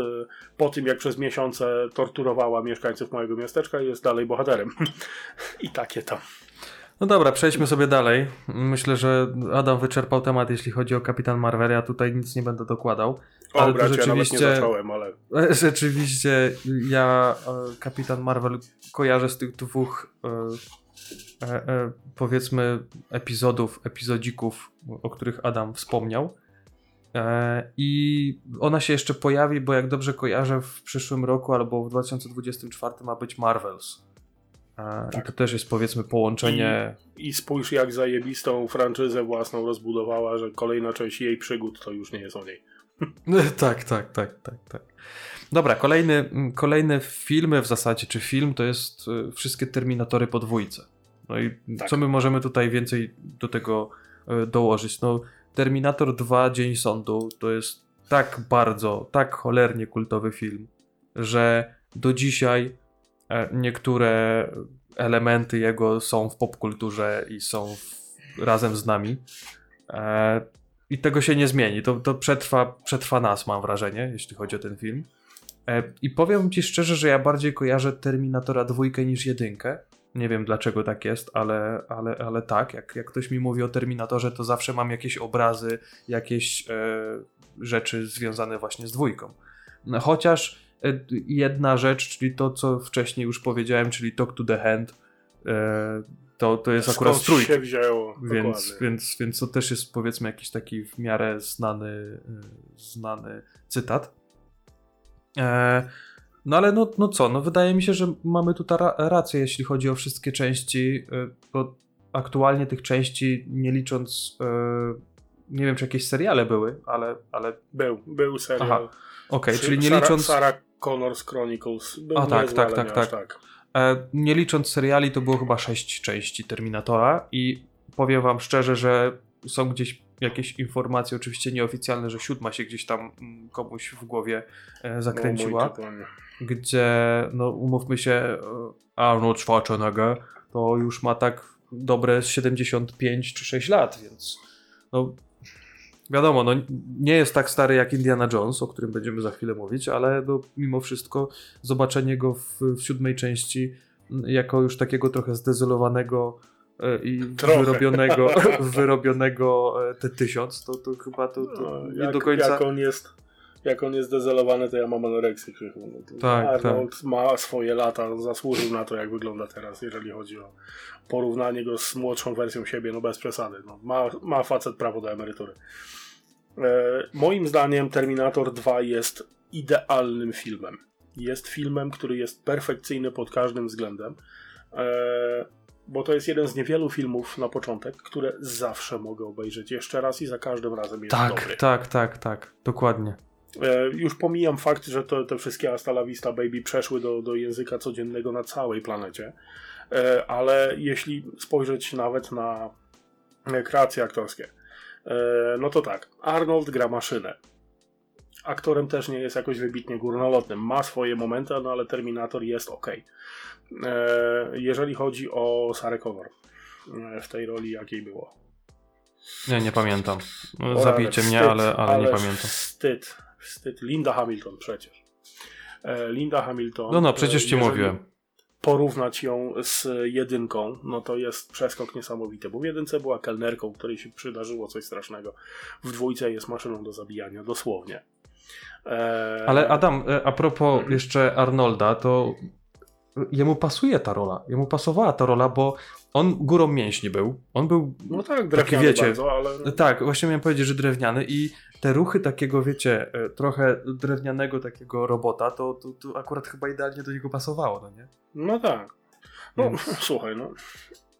po tym, jak przez miesiące torturowała mieszkańców mojego miasteczka, jest dalej bohaterem. [laughs] I takie tam. No dobra, przejdźmy sobie dalej. Myślę, że Adam wyczerpał temat, jeśli chodzi o Kapitan Marvel. Ja tutaj nic nie będę dokładał. O, ale bracie, [laughs] rzeczywiście, ja nie zacząłem, ale... Rzeczywiście ja Kapitan Marvel kojarzę z tych dwóch e, e, e, powiedzmy epizodów, epizodzików, o których Adam wspomniał. E, I ona się jeszcze pojawi, bo jak dobrze kojarzę, w przyszłym roku albo w 2024 ma być Marvels. E, tak. I to też jest powiedzmy połączenie. I, I spójrz, jak zajebistą franczyzę własną rozbudowała, że kolejna część jej przygód to już nie jest o niej. Tak, tak, tak, tak, tak. Dobra, kolejny, kolejne filmy w zasadzie, czy film, to jest y, wszystkie Terminatory podwójce. No i tak. co my możemy tutaj więcej do tego y, dołożyć? No, Terminator 2 Dzień Sądu to jest tak bardzo, tak cholernie kultowy film, że do dzisiaj e, niektóre elementy jego są w popkulturze i są w, razem z nami. I tego się nie zmieni. To, to przetrwa, przetrwa nas, mam wrażenie, jeśli chodzi o ten film. E, I powiem ci szczerze, że ja bardziej kojarzę Terminatora dwójkę niż jedynkę. Nie wiem dlaczego tak jest, ale, ale, ale tak. Jak, jak ktoś mi mówi o Terminatorze, to zawsze mam jakieś obrazy, jakieś e, rzeczy związane właśnie z dwójką. No, chociaż e, jedna rzecz, czyli to, co wcześniej już powiedziałem, czyli Talk to the Hand, e, to, to jest akurat Skąd strój. się wzięło. Więc, dokładnie. więc, więc to też jest powiedzmy jakiś taki w miarę znany, y, znany cytat. E, no ale no, no co, no wydaje mi się, że mamy tutaj ra rację, jeśli chodzi o wszystkie części, y, bo aktualnie tych części nie licząc, y, nie wiem czy jakieś seriale były, ale, ale Był, był serial. Aha, okej, Przy- czyli nie Sarah, licząc... Sarah Connors Chronicles. Był A, tak, tak, tak, tak. tak. E, nie licząc seriali, to było chyba sześć części Terminatora i powiem wam szczerze, że są gdzieś jakieś informacje, oczywiście nieoficjalne, że siódma się gdzieś tam mm, komuś w głowie e, zakręciła, No, tytuł, nie. gdzie, no umówmy się, e, Arnold Schwarzenegger to już ma tak dobre 75 czy 6 lat, więc no wiadomo, no nie jest tak stary jak Indiana Jones, o którym będziemy za chwilę mówić, ale no, mimo wszystko zobaczenie go w, w siódmej części m, jako już takiego trochę zdezolowanego e, i Trochę. wyrobionego, [laughs] wyrobionego e, T-1000, to, to chyba to, to No, nie jak, do końca... Jak on jest, jak on jest dezelowany, to ja mam anoreksję krzychu. No Tak, Arnold ma swoje lata, zasłużył na to, jak wygląda teraz, jeżeli chodzi o porównanie go z młodszą wersją siebie, no bez przesady. No, ma, ma facet prawo do emerytury. E, moim zdaniem Terminator 2 jest idealnym filmem. Jest filmem, który jest perfekcyjny pod każdym względem. E, bo to jest jeden z niewielu filmów na początek, które zawsze mogę obejrzeć jeszcze raz i za każdym razem jest Tak, dobry. tak, tak, tak, dokładnie. E, Już pomijam fakt, że to, te wszystkie Hasta la Vista Baby przeszły do, do języka codziennego na całej planecie, E, ale jeśli spojrzeć nawet na kreacje aktorskie, e, no to tak, Arnold gra maszynę. Aktorem też nie jest jakoś wybitnie górnolotnym. Ma swoje momenty, no ale Terminator jest ok. Jeżeli chodzi o Sarah Connor w tej roli, jakiej było. Nie, nie pamiętam. Zabijcie ale mnie, wstyd, ale, ale nie pamiętam. Wstyd, wstyd. Linda Hamilton przecież. E, Linda Hamilton. No, no, przecież e, ci mówiłem. Porównać ją z jedynką, no to jest przeskok niesamowity, bo w jedynce była kelnerką, której się przydarzyło coś strasznego. W dwójce jest maszyną do zabijania, dosłownie. E, Ale Adam, a propos Mhm. jeszcze Arnolda, to jemu pasuje ta rola. Jemu pasowała ta rola, bo on górą mięśni był. On był. No tak, drewniany wiecie, bardzo, ale... Tak, właśnie miałem powiedzieć, że drewniany i te ruchy takiego, wiecie, e, trochę drewnianego takiego robota, to, to, to akurat chyba idealnie do niego pasowało, no nie? No tak. No, Więc- [laughs] słuchaj, no.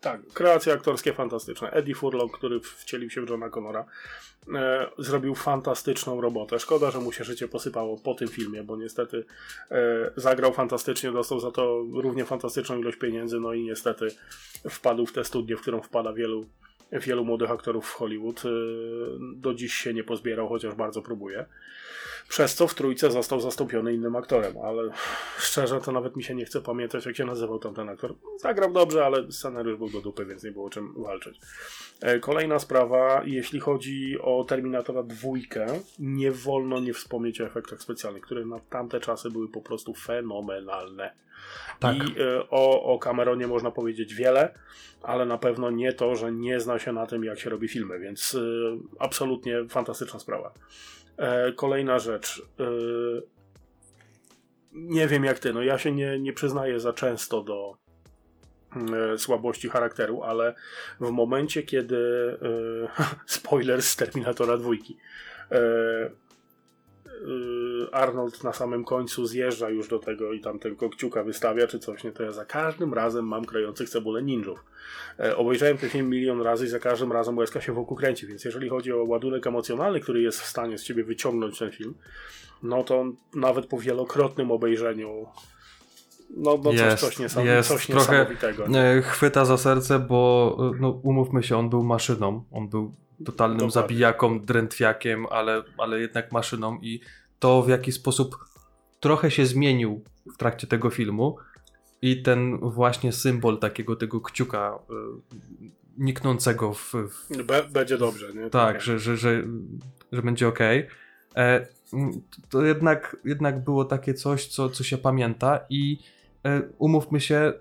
Tak, kreacje aktorskie fantastyczne. Eddie Furlong, który wcielił się w Johna Connora, e, zrobił fantastyczną robotę. Szkoda, że mu się życie posypało po tym filmie, bo niestety e, zagrał fantastycznie, dostał za to równie fantastyczną ilość pieniędzy, no i niestety wpadł w tę studnię, w którą wpada wielu, wielu młodych aktorów w Hollywood. E, do dziś się nie pozbierał, chociaż bardzo próbuje. Przez co w trójce został zastąpiony innym aktorem, ale szczerze to nawet mi się nie chce pamiętać, jak się nazywał tamten aktor. Zagrał dobrze, ale scenariusz był do dupy, więc nie było czym walczyć. E, Kolejna sprawa, jeśli chodzi o Terminatora dwójkę, nie wolno nie wspomnieć o efektach specjalnych, które na tamte czasy były po prostu fenomenalne. Tak. I e, o, o Cameronie można powiedzieć wiele, ale na pewno nie to, że nie zna się na tym, jak się robi filmy, więc e, absolutnie fantastyczna sprawa. E, Kolejna rzecz. e, Nie wiem jak ty, no ja się nie, nie przyznaję za często do e, słabości charakteru, ale w momencie, kiedy [laughs] spoiler z Terminatora dwójki Arnold na samym końcu zjeżdża już do tego i tam tylko kciuka wystawia czy coś, nie, to ja za każdym razem mam krojących cebulę ninjów. E, obejrzałem ten film milion razy i za każdym razem łezka się wokół kręci, więc jeżeli chodzi o ładunek emocjonalny, który jest w stanie z ciebie wyciągnąć ten film, no to nawet po wielokrotnym obejrzeniu no, no Jest, coś, coś, niesam- jest. coś Trochę? E, Chwyta za serce, bo e, no, umówmy się, on był maszyną. On był totalnym Dokładnie. zabijaką, drętwiakiem, ale, ale jednak maszyną i to w jaki sposób trochę się zmienił w trakcie tego filmu i ten właśnie symbol takiego tego kciuka e, niknącego w, w Be, będzie dobrze, nie? tak, że, że, że, że będzie ok. E, to jednak, jednak było takie coś, co, co się pamięta i e, umówmy się,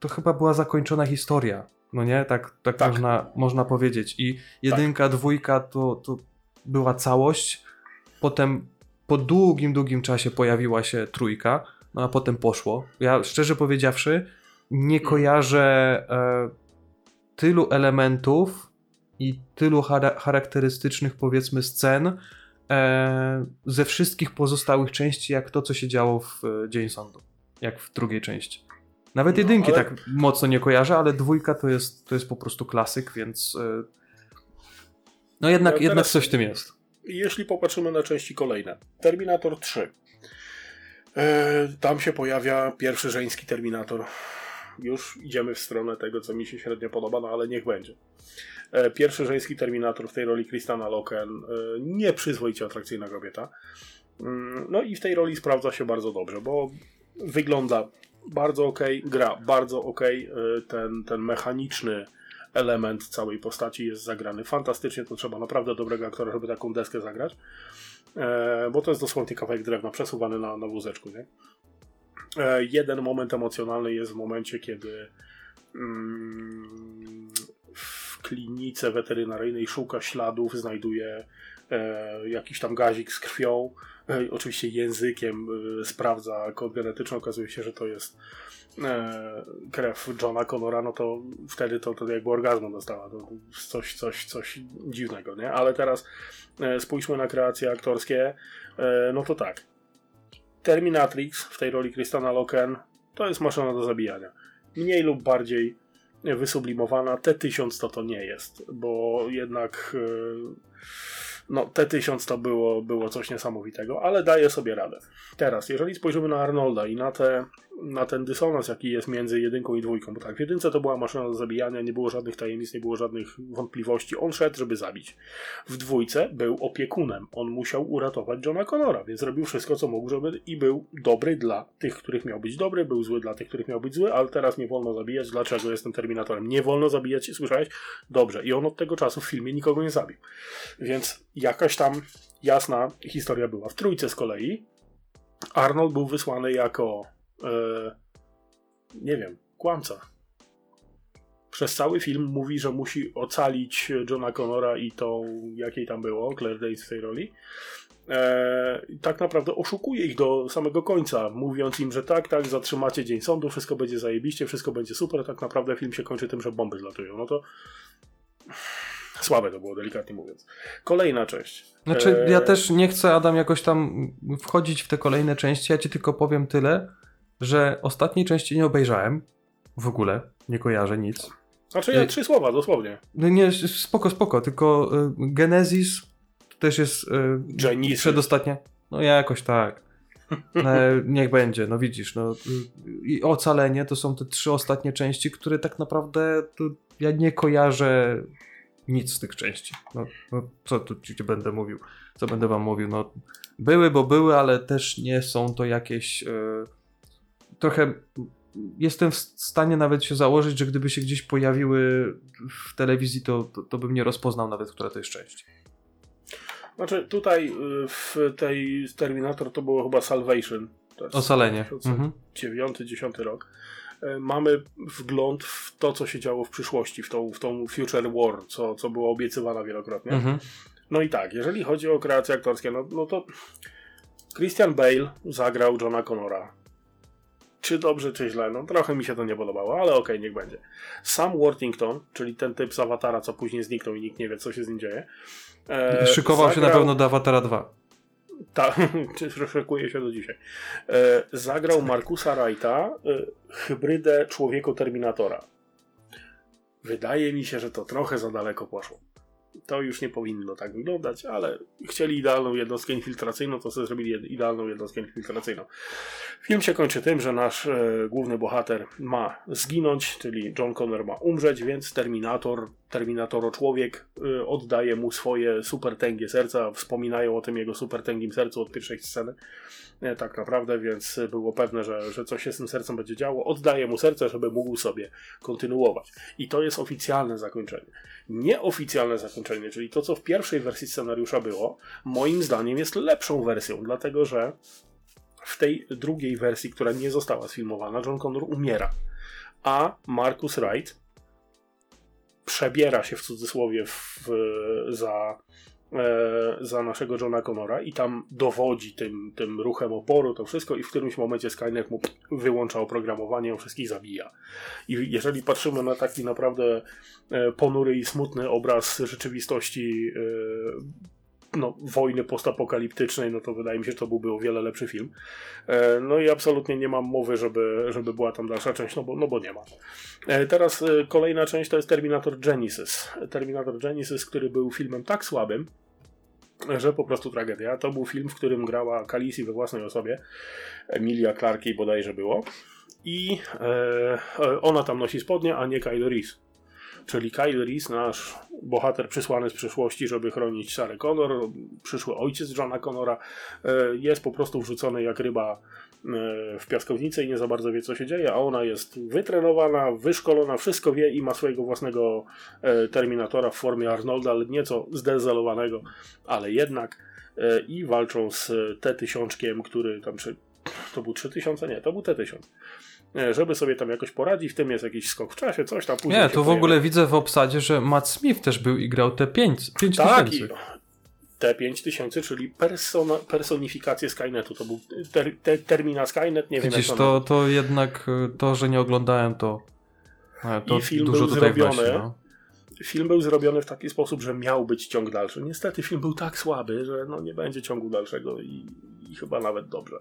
to chyba była zakończona historia, no nie? Tak, tak, Tak. Można, można powiedzieć. I jedynka, dwójka to, to była całość, potem po długim, długim czasie pojawiła się trójka, no a potem poszło. Ja szczerze powiedziawszy, nie kojarzę e, tylu elementów i tylu chara- charakterystycznych, powiedzmy, scen e, ze wszystkich pozostałych części, jak to, co się działo w e, Dzień Sądu, jak w drugiej części. Nawet No, jedynki ale- tak mocno nie kojarzę, ale dwójka to jest, to jest po prostu klasyk, więc e, no jednak, Ja jednak coś w tym jest. Jeśli popatrzymy na części kolejne. Terminator 3. E, tam się pojawia pierwszy żeński Terminator. Już idziemy w stronę tego, co mi się średnio podoba, no ale niech będzie. E, pierwszy żeński Terminator w tej roli Kristana Loken. Nieprzyzwoicie atrakcyjna kobieta. Mm, No i w tej roli sprawdza się bardzo dobrze, bo wygląda bardzo ok, gra bardzo ok. E, ten, ten mechaniczny element całej postaci jest zagrany fantastycznie. To trzeba naprawdę dobrego aktora, żeby taką deskę zagrać. E, bo to jest dosłownie kawałek drewna przesuwany na, na wózeczku. Nie? E, jeden moment emocjonalny jest w momencie, kiedy mm, w klinice weterynaryjnej szuka śladów, znajduje e, jakiś tam gazik z krwią. E, oczywiście językiem e, sprawdza kod genetyczny. Okazuje się, że to jest e, krew Johna Connora, no to wtedy to, to jakby orgazmu dostała. To coś, coś, coś dziwnego, nie? Ale teraz spójrzmy na kreacje aktorskie. No to tak. Terminatrix w tej roli Kristana Loken to jest maszyna do zabijania. Mniej lub bardziej wysublimowana. T1000 to to nie jest, bo jednak e, no T1000 to było, było coś niesamowitego, ale daje sobie radę. Teraz, jeżeli spojrzymy na Arnolda i na, te, na ten dysonans, jaki jest między jedynką i dwójką, bo tak, w jedynce to była maszyna do zabijania, nie było żadnych tajemnic, nie było żadnych wątpliwości, on szedł, żeby zabić. W dwójce był opiekunem, on musiał uratować Johna Connora, więc robił wszystko, co mógł, żeby i był dobry dla tych, których miał być dobry, był zły dla tych, których miał być zły, ale teraz nie wolno zabijać, dlaczego jestem Terminatorem? Nie wolno zabijać, słyszałeś? Dobrze, i on od tego czasu w filmie nikogo nie zabił. Więc jakaś tam jasna historia była. W trójce z kolei Arnold był wysłany jako e, nie wiem, kłamca. Przez cały film mówi, że musi ocalić Johna Connora i tą, jakiej tam było, Claire Danes w tej roli. E, tak naprawdę oszukuje ich do samego końca, mówiąc im, że tak, tak, zatrzymacie dzień sądu, wszystko będzie zajebiście, wszystko będzie super. Tak naprawdę film się kończy tym, że bomby zlatują. No to słabe to było, delikatnie mówiąc. Kolejna część. Znaczy, E, ja też nie chcę, Adam, jakoś tam wchodzić w te kolejne części. Ja ci tylko powiem tyle, że ostatniej części nie obejrzałem. W ogóle. Nie kojarzę nic. Znaczy ja y- trzy słowa, dosłownie. No nie, spoko, spoko, tylko y, Genesis też jest y, Genesis. przedostatnia. No jakoś tak. [laughs] E, niech będzie, no widzisz, no i Ocalenie to są te trzy ostatnie części, które tak naprawdę ja nie kojarzę nic z tych części. No, no co tu ci będę mówił? Co będę wam mówił? No były, bo były, ale też nie są to jakieś trochę jestem w stanie nawet się założyć, że gdyby się gdzieś pojawiły w telewizji, to, to, to bym nie rozpoznał nawet, która to jest część. Znaczy tutaj y, w tej Terminator to było chyba Salvation. Jest Ocalenie. Mhm. 2009-10 rok. Y, Mamy wgląd w to, co się działo w przyszłości, w tą, w tą Future War, co, co było obiecywane wielokrotnie. Mhm. No i tak, jeżeli chodzi o kreacje aktorskie, no, no to Christian Bale zagrał Johna Connora. Czy dobrze, czy źle? No trochę mi się to nie podobało, ale okej, niech będzie. Sam Worthington, czyli ten typ z Awatara, co później zniknął i nikt nie wie, co się z nim dzieje. e, Szykował się na zagrał- pewno do Awatara 2. tak, szykuje się do dzisiaj. E, zagrał Markusa Wrighta, e, hybrydę człowieko-terminatora. Wydaje mi się, że to trochę za daleko poszło. To już nie powinno tak wyglądać, ale chcieli idealną jednostkę infiltracyjną, to sobie zrobili idealną jednostkę infiltracyjną. Film się kończy tym, że nasz e, główny bohater ma zginąć, czyli John Connor ma umrzeć, więc Terminator Terminatoro człowiek y, oddaje mu swoje supertęgie serca, wspominają o tym jego supertęgim sercu od pierwszej sceny. E, tak naprawdę, więc było pewne, że, że coś się z tym sercem będzie działo. Oddaje mu serce, żeby mógł sobie kontynuować. I to jest oficjalne zakończenie. Nieoficjalne zakończenie, czyli to, co w pierwszej wersji scenariusza było, moim zdaniem jest lepszą wersją, dlatego że w tej drugiej wersji, która nie została sfilmowana, John Connor umiera. A Marcus Wright przebiera się w cudzysłowie w, za, e, za naszego Johna Connora i tam dowodzi tym, tym ruchem oporu, to wszystko i w którymś momencie Skynet mu wyłącza oprogramowanie, wszystkich zabija. I jeżeli patrzymy na taki naprawdę e, ponury i smutny obraz rzeczywistości e, no, wojny postapokaliptycznej, no to wydaje mi się, że to byłby o wiele lepszy film. E, no i absolutnie nie mam mowy, żeby, żeby była tam dalsza część, no bo, no bo nie ma. E, teraz e, kolejna część to jest Terminator Genesis. Terminator Genesis, który był filmem tak słabym, że po prostu tragedia. To był film, w którym grała Khaleesi we własnej osobie. Emilia Clarke bodajże było. I e, ona tam nosi spodnie, a nie Kyle Reese czyli Kyle Reese, nasz bohater przysłany z przyszłości, żeby chronić Sarah Connor, przyszły ojciec Johna Connora, e, jest po prostu wrzucony jak ryba e, w piaskownicę i nie za bardzo wie, co się dzieje, a ona jest wytrenowana, wyszkolona, wszystko wie i ma swojego własnego e, Terminatora w formie Arnolda, ale nieco zdezelowanego, ale jednak i walczą z T-1000, który tam, to był 3000? Nie, to był T-1000 żeby sobie tam jakoś poradzić, w tym jest jakiś skok w czasie, coś tam później. Nie, tu w ogóle widzę w obsadzie, że Matt Smith też był i grał te 5 tak, tysięcy. Te 5000, czyli persona, personifikację Skynetu. To był ter, ter, termina Skynet, nie Widzisz, wiem to, to jednak y, to, że nie oglądałem, to, to I film dużo był tutaj zrobiony. Właśnie, no. Film był zrobiony w taki sposób, że miał być ciąg dalszy. Niestety film był tak słaby, że no nie będzie ciągu dalszego i i chyba nawet dobrze.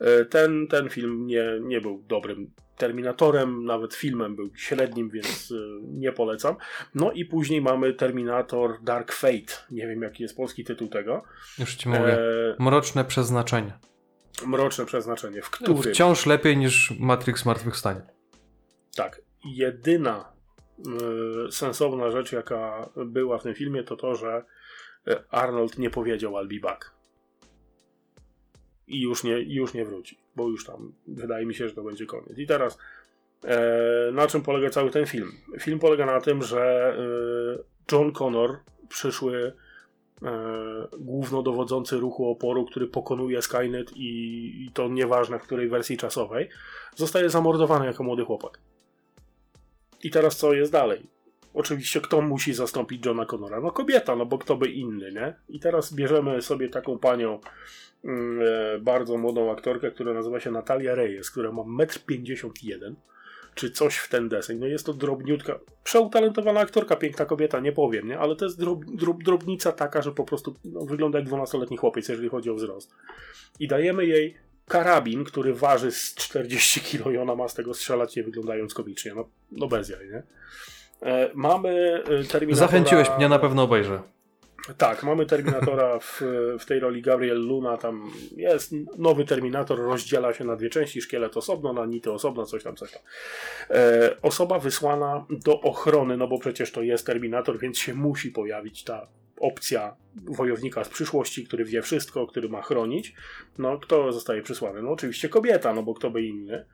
E, ten, ten film nie, nie był dobrym Terminatorem, nawet filmem był średnim, więc e, nie polecam. No i później mamy Terminator Dark Fate. Nie wiem jaki jest polski tytuł tego. Już ci mówię. E... Mroczne przeznaczenie. Mroczne przeznaczenie, w którym... Wciąż lepiej niż Matrix Zmartwychwstanie. Tak. Jedyna y, sensowna rzecz, jaka była w tym filmie, to to, że Arnold nie powiedział I'll be back i już nie, już nie wróci, bo już tam wydaje mi się, że to będzie koniec. I teraz e, na czym polega cały ten film? Film polega na tym, że e, John Connor, przyszły e, głównodowodzący ruchu oporu, który pokonuje Skynet i, i to nieważne w której wersji czasowej, zostaje zamordowany jako młody chłopak. I teraz co jest dalej? Oczywiście kto musi zastąpić Johna Connora? No kobieta, no bo kto by inny, nie? I teraz bierzemy sobie taką panią e, bardzo młodą aktorkę, która nazywa się Natalia Reyes, która ma 1,51 m, czy coś w ten deseń. No jest to drobniutka, przeutalentowana aktorka, piękna kobieta, nie powiem, nie? ale to jest drob, drob, drobnica taka, że po prostu no, wygląda jak 12-letni chłopiec, jeżeli chodzi o wzrost. I dajemy jej karabin, który waży z 40 kg i ona ma z tego strzelać, nie wyglądając komicznie. No, no bez jaj, nie? E, mamy e, Terminatora... Zachęciłeś mnie, na pewno obejrzę. Tak, mamy Terminatora w, w tej roli Gabriel Luna, tam jest nowy Terminator, rozdziela się na dwie części, szkielet osobno, na nity osobno, coś tam, coś tam. E, osoba wysłana do ochrony, no bo przecież to jest Terminator, więc się musi pojawić ta opcja wojownika z przyszłości, który wie wszystko, który ma chronić. No, kto zostaje przysłany? No oczywiście kobieta, no bo kto by inny.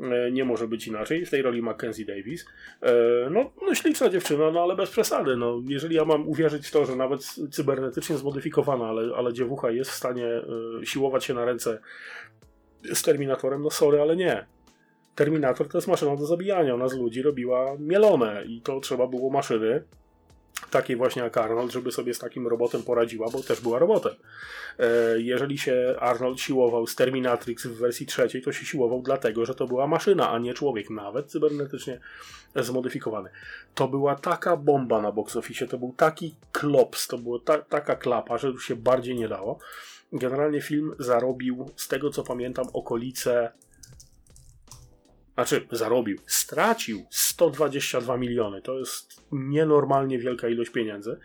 E, nie może być inaczej, w tej roli Mackenzie Davis. E, no, no śliczna dziewczyna, no ale bez przesady. No, jeżeli ja mam uwierzyć w to, że nawet cybernetycznie zmodyfikowana, ale, ale dziewucha jest w stanie e, siłować się na ręce z Terminatorem, no sorry, ale nie. Terminator to jest maszyna do zabijania. Ona z ludzi robiła mielone i to trzeba było maszyny takiej właśnie jak Arnold, żeby sobie z takim robotem poradziła, bo też była robotem. E, jeżeli się Arnold siłował z Terminatrix w wersji trzeciej, to się siłował dlatego, że to była maszyna, a nie człowiek, nawet cybernetycznie zmodyfikowany. To była taka bomba na box office, to był taki klops, to była ta, taka klapa, że już się bardziej nie dało. Generalnie film zarobił, z tego co pamiętam, okolice znaczy zarobił, stracił 122 miliony. To jest nienormalnie wielka ilość pieniędzy.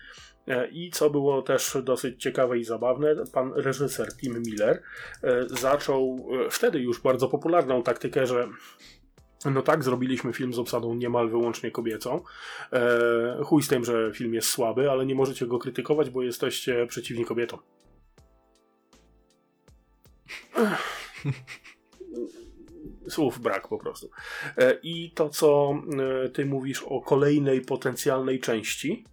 E, I co było też dosyć ciekawe i zabawne, pan reżyser Tim Miller e, zaczął e, wtedy już bardzo popularną taktykę, że No tak, zrobiliśmy film z obsadą niemal wyłącznie kobiecą. Chuj z tym, że film jest słaby, ale nie możecie go krytykować, bo jesteście przeciwni kobietom. [laughs] Słów brak po prostu. E, I to, co e, ty mówisz o kolejnej potencjalnej części,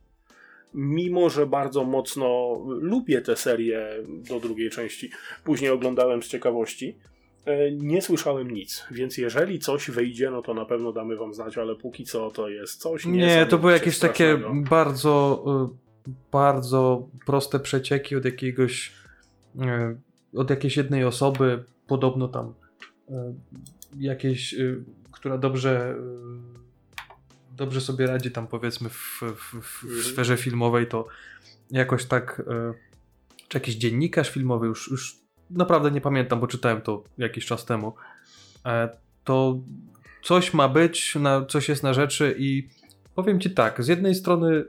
mimo że bardzo mocno lubię tę serię do drugiej części, później oglądałem z ciekawości, e, nie słyszałem nic, więc jeżeli coś wyjdzie, no to na pewno damy wam znać, ale póki co to jest coś Nie, to były jakieś takie bardzo, bardzo proste przecieki od jakiegoś, od jakiejś jednej osoby, podobno tam jakiejś, y, która dobrze, y, dobrze sobie radzi tam powiedzmy w, w, w, Mhm. sferze filmowej, to jakoś tak, y, czy jakiś dziennikarz filmowy, już, już naprawdę nie pamiętam, bo czytałem to jakiś czas temu, e, to coś ma być, na, coś jest na rzeczy i powiem ci tak, z jednej strony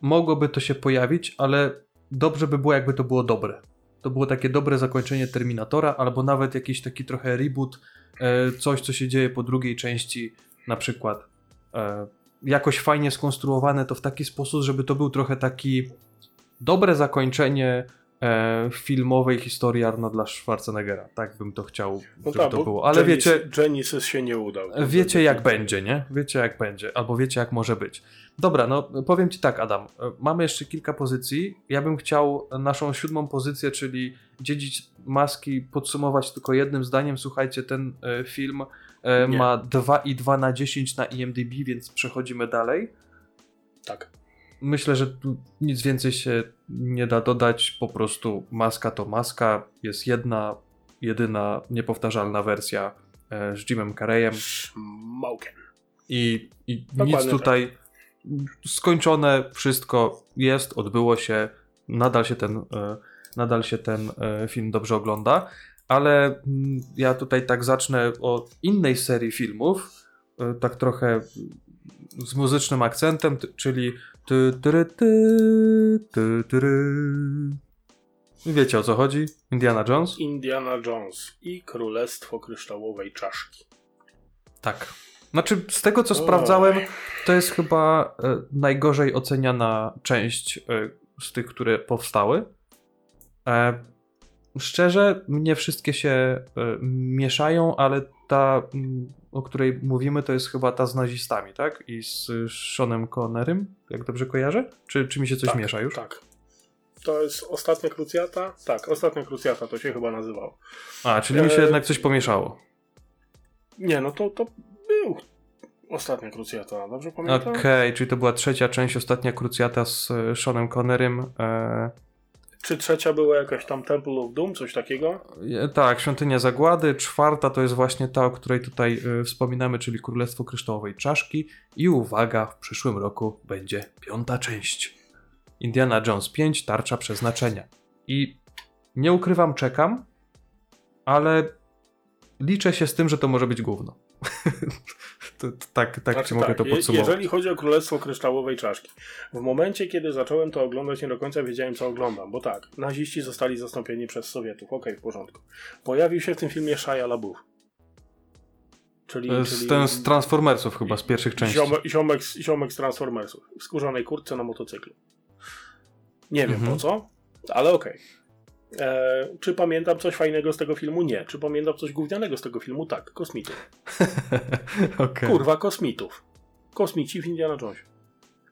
mogłoby to się pojawić, ale dobrze by było, jakby to było dobre. To było takie dobre zakończenie Terminatora, albo nawet jakiś taki trochę reboot, e, coś, co się dzieje po drugiej części, na przykład. E, jakoś fajnie skonstruowane to w taki sposób, żeby to był trochę taki dobre zakończenie e, filmowej historii Arnolda Schwarzeneggera. Tak bym to chciał, No żeby tak, to było. Ale Genesis- wiecie, Genesis się nie udał. Wiecie jak będzie, nie? Wiecie jak będzie, albo wiecie jak może być. Dobra, no powiem ci tak, Adam. Mamy jeszcze kilka pozycji. Ja bym chciał naszą siódmą pozycję, czyli dziedzić maski, podsumować tylko jednym zdaniem. Słuchajcie, ten e, film e, Nie. ma 2,2 na 10 na IMDb, więc przechodzimy dalej. Tak. Myślę, że tu nic więcej się nie da dodać. Po prostu maska to maska. Jest jedna, jedyna, niepowtarzalna wersja e, z Jimem Carreyem. Smoken. I, i nic tutaj skończone, wszystko jest, odbyło się, nadal się ten, e, nadal się ten e, film dobrze ogląda, ale mm, ja tutaj tak zacznę od innej serii filmów, tak trochę z muzycznym akcentem, czyli ty, tyry, ty, ty, tyry. Wiecie o co chodzi? Indiana Jones? Indiana Jones i Królestwo Kryształowej Czaszki. Tak. Znaczy, z tego co Oj. sprawdzałem, to jest chyba e, najgorzej oceniana część e, z tych, które powstały. E, szczerze, mnie wszystkie się e, mieszają, ale ta, o której mówimy, to jest chyba ta z nazistami, tak? I z Seanem Connerym, jak dobrze kojarzę? Czy, czy mi się coś tak, miesza już? Tak. To jest Ostatnia Krucjata? Tak, Ostatnia Krucjata to się chyba nazywało. A, czyli mi się E, jednak coś pomieszało. Nie, no to, to był Ostatnia Krucjata, dobrze pamiętam? Okej, czyli to była trzecia część, ostatnia krucjata z e, Seanem Connerym. E, Czy trzecia była jakaś tam Temple of Doom, coś takiego? E, Tak, Świątynia Zagłady. Czwarta to jest właśnie ta, o której tutaj y, wspominamy, czyli Królestwo Kryształowej Czaszki. I uwaga, w przyszłym roku będzie piąta część. Indiana Jones 5, Tarcza Przeznaczenia. I nie ukrywam, czekam, ale liczę się z tym, że to może być gówno. [laughs] to, to, tak tak Znaczy ci mogę tak, to podsumować. Jeżeli chodzi o Królestwo Kryształowej Czaszki, w momencie, kiedy zacząłem to oglądać, nie do końca wiedziałem, co oglądam, bo tak, naziści zostali zastąpieni przez Sowietów, okej, w porządku. Pojawił się w tym filmie Shia LaBeouf. Czyli, Z, czyli ten z Transformersów chyba, z pierwszych części. ziomek, ziomek, z- ziomek z Transformersów, w skórzanej kurtce na motocyklu. Nie wiem Mhm. po co, ale okej. E, Czy pamiętam coś fajnego z tego filmu? Nie. Czy pamiętam coś gównianego z tego filmu? Tak, kosmitów. [laughs] Okej. Kurwa, kosmitów. Kosmici w Indiana Jonesie.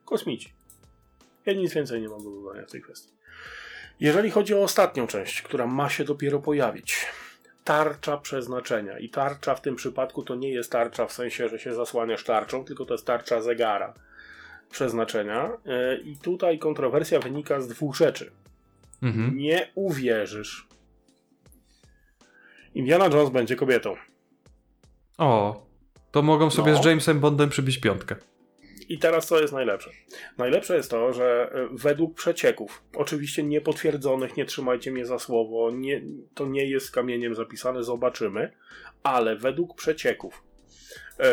Kosmici. Ja nic więcej nie mam do dodania w tej kwestii. Jeżeli chodzi o ostatnią część, która ma się dopiero pojawić. Tarcza przeznaczenia. I tarcza w tym przypadku to nie jest tarcza w sensie, że się zasłaniasz tarczą, tylko to jest tarcza zegara przeznaczenia. Yy, I tutaj kontrowersja wynika z dwóch rzeczy. Mhm. Nie uwierzysz. Indiana Jones będzie kobietą. O, to mogą sobie No. z Jamesem Bondem przybić piątkę. I teraz co jest najlepsze? Najlepsze jest to, że e, według przecieków, oczywiście niepotwierdzonych, nie trzymajcie mnie za słowo, nie, to nie jest kamieniem zapisane, zobaczymy, ale według przecieków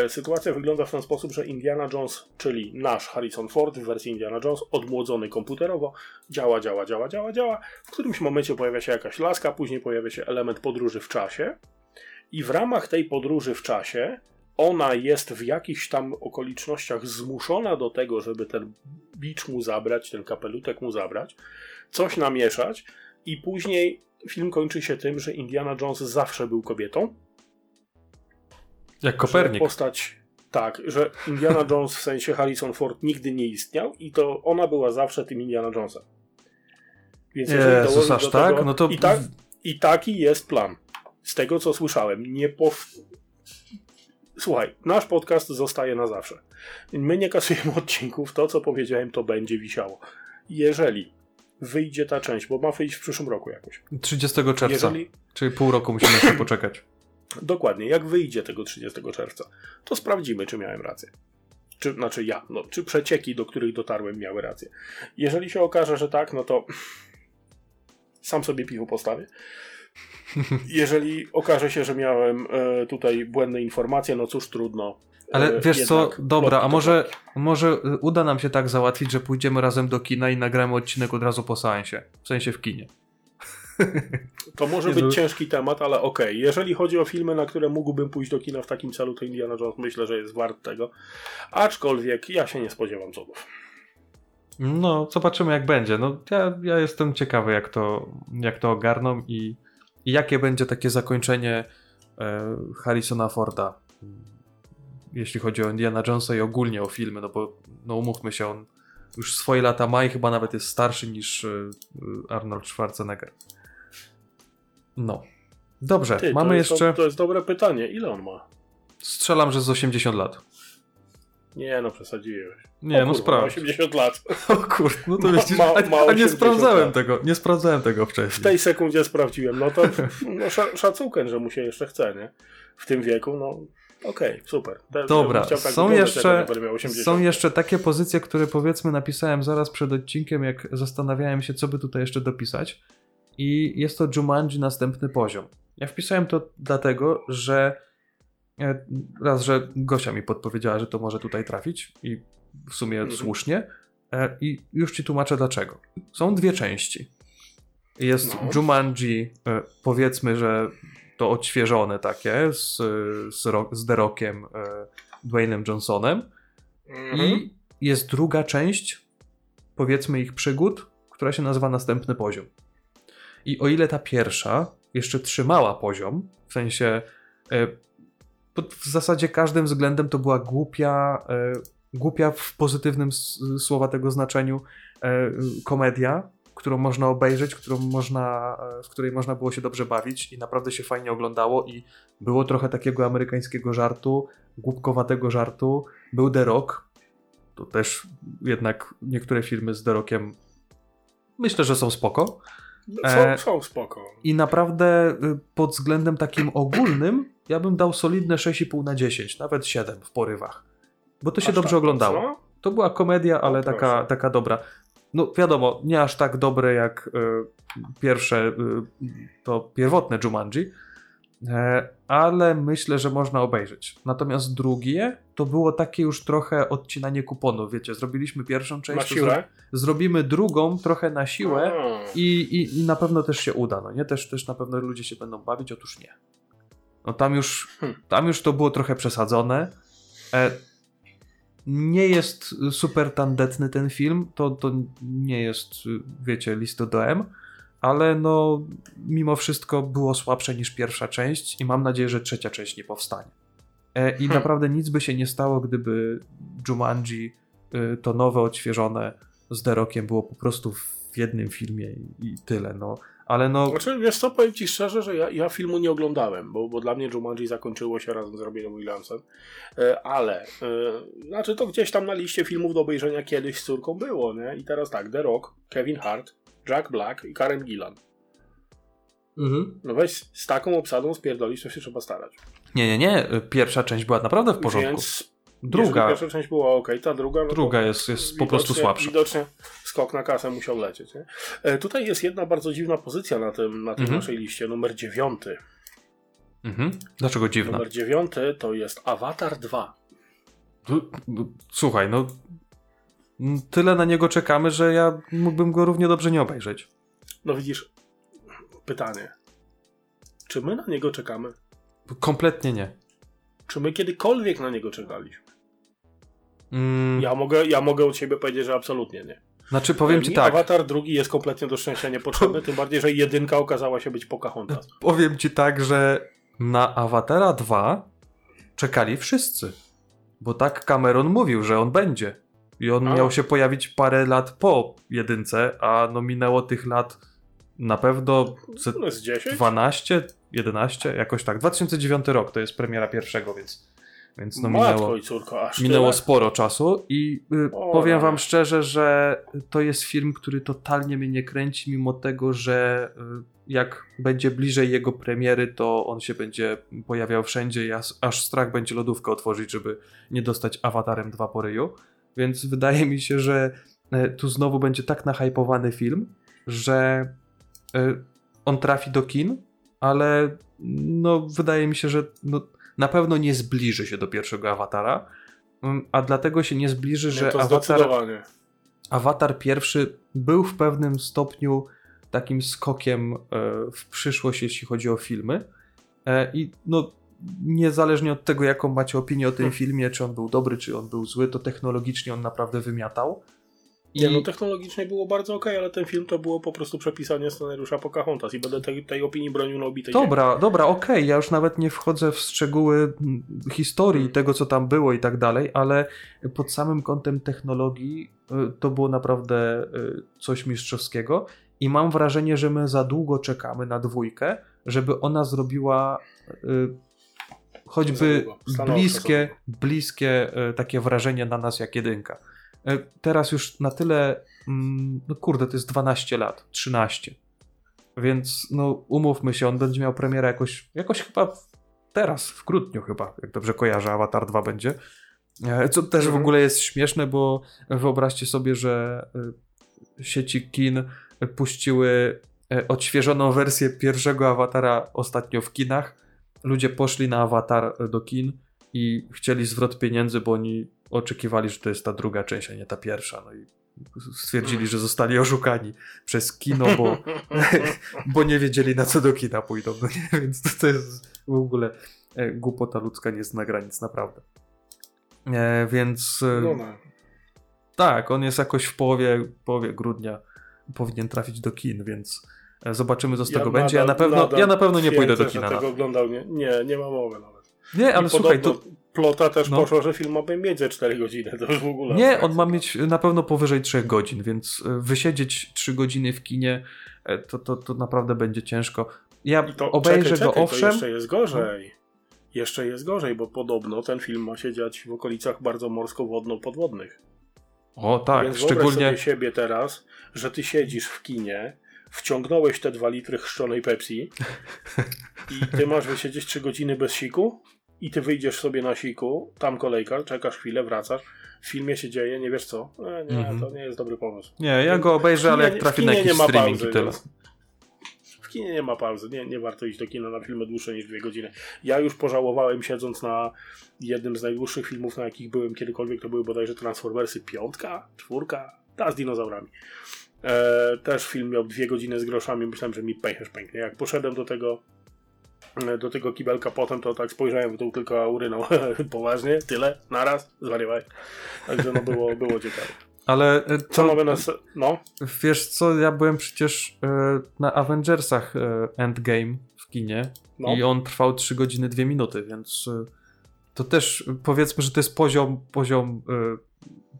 sytuacja wygląda w ten sposób, że Indiana Jones, czyli nasz Harrison Ford w wersji Indiana Jones, odmłodzony komputerowo, działa, działa, działa, działa, działa. W którymś momencie pojawia się jakaś laska, później pojawia się element podróży w czasie i w ramach tej podróży w czasie ona jest w jakichś tam okolicznościach zmuszona do tego, żeby ten bicz mu zabrać, ten kapelutek mu zabrać, coś namieszać i później film kończy się tym, że Indiana Jones zawsze był kobietą. Jak Kopernik. postać, tak, że Indiana [laughs] Jones w sensie Harrison Ford nigdy nie istniał i to ona była zawsze tym Indiana Jonesem. Więc Jezus, aż tak? Tego, No to- i, tak, I taki jest plan. Z tego co słyszałem. Nie pow... Słuchaj, nasz podcast zostaje na zawsze. My nie kasujemy [laughs] odcinków, to co powiedziałem to będzie wisiało. Jeżeli wyjdzie ta część, bo ma wyjść w przyszłym roku jakoś. 30 czerwca. Jeżeli, Czyli pół roku musimy jeszcze poczekać. Dokładnie, jak wyjdzie tego 30 czerwca, to sprawdzimy, czy miałem rację. Czy, znaczy ja, no, czy przecieki, do których dotarłem, miały rację. Jeżeli się okaże, że tak, no to sam sobie piwo postawię. Jeżeli okaże się, że miałem e, tutaj błędne informacje, no cóż, trudno. Ale E, wiesz co, dobra, a może, może y, uda nam się tak załatwić, że pójdziemy razem do kina i nagramy odcinek od razu po seansie. W sensie w kinie. To może być ciężki temat, ale okej. Jeżeli chodzi o filmy, na które mógłbym pójść do kina w takim celu, to Indiana Jones myślę, że jest wart tego. Aczkolwiek ja się nie spodziewam cudów. No, zobaczymy jak będzie. No, ja, ja jestem ciekawy, jak to, jak to ogarną i, i jakie będzie takie zakończenie e, Harrisona Forda, jeśli chodzi o Indiana Jonesa i ogólnie o filmy, no bo no umówmy się, on już swoje lata ma i chyba nawet jest starszy niż e, Arnold Schwarzenegger. No. Dobrze, Ty, mamy to jest, jeszcze... To, jest dobre pytanie. Ile on ma? Strzelam, że z 80 lat. Nie, no przesadziłeś. Nie, O no kurwa, sprawdź. 80 lat. [laughs] O kurde, no to Ma- widzisz, [laughs] ma- a, ma a nie 80 sprawdzałem lat. tego, nie sprawdzałem tego W wcześniej. tej sekundzie sprawdziłem. No to [laughs] no, sza- szacunkiem, że mu się jeszcze chce, nie? W tym wieku, no okej, super. Te- Dobra, tak są jeszcze, jak będę miał 80. są jeszcze takie pozycje, które powiedzmy napisałem zaraz przed odcinkiem, jak zastanawiałem się, co by tutaj jeszcze dopisać. I jest to Jumanji następny poziom. Ja wpisałem to dlatego, że e, raz, że Gosia mi podpowiedziała, że to może tutaj trafić i w sumie Mhm. słusznie. E, I już ci tłumaczę dlaczego. Są dwie części. Jest No. Jumanji, e, powiedzmy, że to odświeżone takie z, z, z The Rockiem, Dwaynem Johnsonem. Mhm. I jest druga część, powiedzmy ich przygód, która się nazywa Następny Poziom. I o ile ta pierwsza jeszcze trzymała poziom, w sensie e, w zasadzie każdym względem to była głupia, e, głupia w pozytywnym słowa tego znaczeniu e, komedia, którą można obejrzeć, którą można, w której można było się dobrze bawić i naprawdę się fajnie oglądało i było trochę takiego amerykańskiego żartu, głupkowatego żartu. Był The Rock, to też jednak niektóre filmy z The Rockiem myślę, że są spoko. Są, e, są spoko. I naprawdę y, pod względem takim ogólnym ja bym dał solidne 6,5 na 10, nawet 7 w porywach. Bo to się Aż dobrze tak oglądało. mocno? To była komedia, ale O, taka, taka dobra. No wiadomo, nie aż tak dobre jak y, pierwsze, y, to pierwotne Jumanji, ale myślę, że można obejrzeć. Natomiast drugie to było takie już trochę odcinanie kuponów, wiecie, zrobiliśmy pierwszą część, Na to siłę? zro- zrobimy drugą trochę na siłę i, i, i na pewno też się uda, no nie? Też, też na pewno ludzie się będą bawić, otóż nie. No tam już, Hmm. tam już to było trochę przesadzone. E, nie jest super tandetny ten film, to, to nie jest, wiecie, listo do M, ale no mimo wszystko było słabsze niż pierwsza część i mam nadzieję, że trzecia część nie powstanie. E, I Hmm. naprawdę nic by się nie stało, gdyby Jumanji, y, to nowe, odświeżone z The Rockiem było po prostu w jednym filmie i, i tyle, no. Ale no, Znaczy, wiesz co, powiem ci szczerze, że ja, ja filmu nie oglądałem, bo, bo dla mnie Jumanji zakończyło się razem z Robinem Williamsem, e, ale e, znaczy to gdzieś tam na liście filmów do obejrzenia kiedyś z córką było, nie? I teraz tak, The Rock, Kevin Hart, Jack Black i Karen Gillan. No weź z taką obsadą spierdolić, to się trzeba starać. nie, nie, nie, pierwsza część była naprawdę w porządku. Więc Druga, pierwsza część była ok, ta druga... No druga jest, jest po prostu słabsza. Widocznie skok na kasę musiał lecieć. Nie? E, tutaj jest jedna bardzo dziwna pozycja na, tym, na tej Mhm. naszej liście, numer dziewiąty. Mhm. Dlaczego dziwna? Numer dziewiąty to jest Avatar 2. Tu- no, Słuchaj, no tyle na niego czekamy, że ja mógłbym go równie dobrze nie obejrzeć. No widzisz, pytanie. Czy my na niego czekamy? Kompletnie nie. Czy my kiedykolwiek na niego czekaliśmy? Mm, Ja mogę, ja mogę od siebie powiedzieć, że absolutnie nie. Znaczy, powiem Mi ci tak. Awatar drugi jest kompletnie do szczęścia niepotrzebny, tym bardziej, że jedynka okazała się być Pocahontas. Powiem ci tak, że na Awatara 2 czekali wszyscy. Bo tak Cameron mówił, że on będzie. I on A. miał się pojawić parę lat po jedynce, a no minęło tych lat na pewno No z 10? 12, 11, jakoś tak. 2009 rok to jest premiera pierwszego, więc, więc no minęło, córko, minęło sporo czasu i y, powiem wam szczerze, że to jest film, który totalnie mnie nie kręci, mimo tego, że y, jak będzie bliżej jego premiery, to on się będzie pojawiał wszędzie i aż, aż strach będzie lodówkę otworzyć, żeby nie dostać Awatarem 2 po ryju. Więc wydaje mi się, że y, tu znowu będzie tak nahypowany film, że y, on trafi do kin, ale no wydaje mi się, że no, na pewno nie zbliży się do pierwszego Awatara, Mm, a dlatego się nie zbliży, Nie, że to Awatar. Awatar pierwszy był w pewnym stopniu takim skokiem e, w przyszłość, jeśli chodzi o filmy. E, I no, niezależnie od tego, jaką macie opinię o tym Hmm. filmie, czy on był dobry, czy on był zły, to technologicznie on naprawdę wymiatał. I Nie, no technologicznie było bardzo okej, ale ten film to było po prostu przepisanie scenariusza Pocahontas i będę tej, tej opinii bronił na obitej ziemi. Dobra, dobra, okej, ja już nawet nie wchodzę w szczegóły historii, Hmm. tego co tam było i tak dalej, ale pod samym kątem technologii y, to było naprawdę y, coś mistrzowskiego i mam wrażenie, że my za długo czekamy na dwójkę, żeby ona zrobiła y, choćby bliskie, bliskie y, takie wrażenie na nas jak jedynka. Y, Teraz już na tyle, mm, no kurde, to jest 12 lat, 13. Więc no umówmy się, on będzie miał premierę jakoś, jakoś chyba teraz, w grudniu chyba, jak dobrze kojarzę, Avatar 2 będzie. E, Co też w Mhm. ogóle jest śmieszne, bo wyobraźcie sobie, że sieci kin puściły e, odświeżoną wersję pierwszego Awatara ostatnio w kinach. Ludzie poszli na Awatar e, do kin i chcieli zwrot pieniędzy, bo oni oczekiwali, że to jest ta druga część, a nie ta pierwsza. No i stwierdzili, że zostali oszukani przez kino, bo, [laughs] bo nie wiedzieli na co do kina pójdą. No nie? Więc to, to jest w ogóle e, głupota ludzka nie zna granic, naprawdę. E, więc e, No, no. tak, on jest jakoś w połowie, połowie grudnia powinien trafić do kin, więc zobaczymy co z tego będzie. Ja na pewno, nadal ja na, pewno nie pójdę do kina. Na tego oglądał, nie, nie, nie ma mowy nawet. Nie, ale I słuchaj, to, Plota też no. poszła, że film ma mieć ze 4 godziny, to już w ogóle... Nie, on ma mieć na pewno powyżej 3 godzin, więc e, wysiedzieć 3 godziny w kinie e, to, to, to naprawdę będzie ciężko. Ja I to, obejrzę czekaj, go czekaj, owszem. To jeszcze jest gorzej. Jeszcze jest gorzej, bo podobno ten film ma się dziać w okolicach bardzo morsko-wodno-podwodnych. O tak, Więc szczególnie. sobie siebie teraz, że ty siedzisz w kinie, wciągnąłeś te dwa litry chrzczonej Pepsi i ty masz wysiedzieć 3 godziny bez siku i ty wyjdziesz sobie na siku, tam kolejka, czekasz chwilę, wracasz, w filmie się dzieje, nie wiesz co. E, nie, Mhm. to nie jest dobry pomysł. Nie, ja go obejrzę, ale jak trafi na nie jakiś ma streaming pauzy, i tyle. W kinie nie ma pauzy, nie, nie warto iść do kina na filmy dłuższe niż dwie godziny. Ja już pożałowałem siedząc na jednym z najdłuższych filmów, na jakich byłem kiedykolwiek, to były bodajże Transformersy piątka, czwórka, ta z dinozaurami. E, też film miał dwie godziny z groszami, myślałem, że mi pęcherz pęknie. Jak poszedłem do tego e, do tego kibelka potem, to tak spojrzałem w dół tylko urynął. [laughs] Poważnie? Tyle? Naraz? Zwariowałeś? Także no było, było ciekawe. Ale Co mamy na... se- No? wiesz co, ja byłem przecież e, na Avengersach e, Endgame w kinie No. i on trwał 3 godziny 2 minuty, więc to też powiedzmy, że to jest poziom, poziom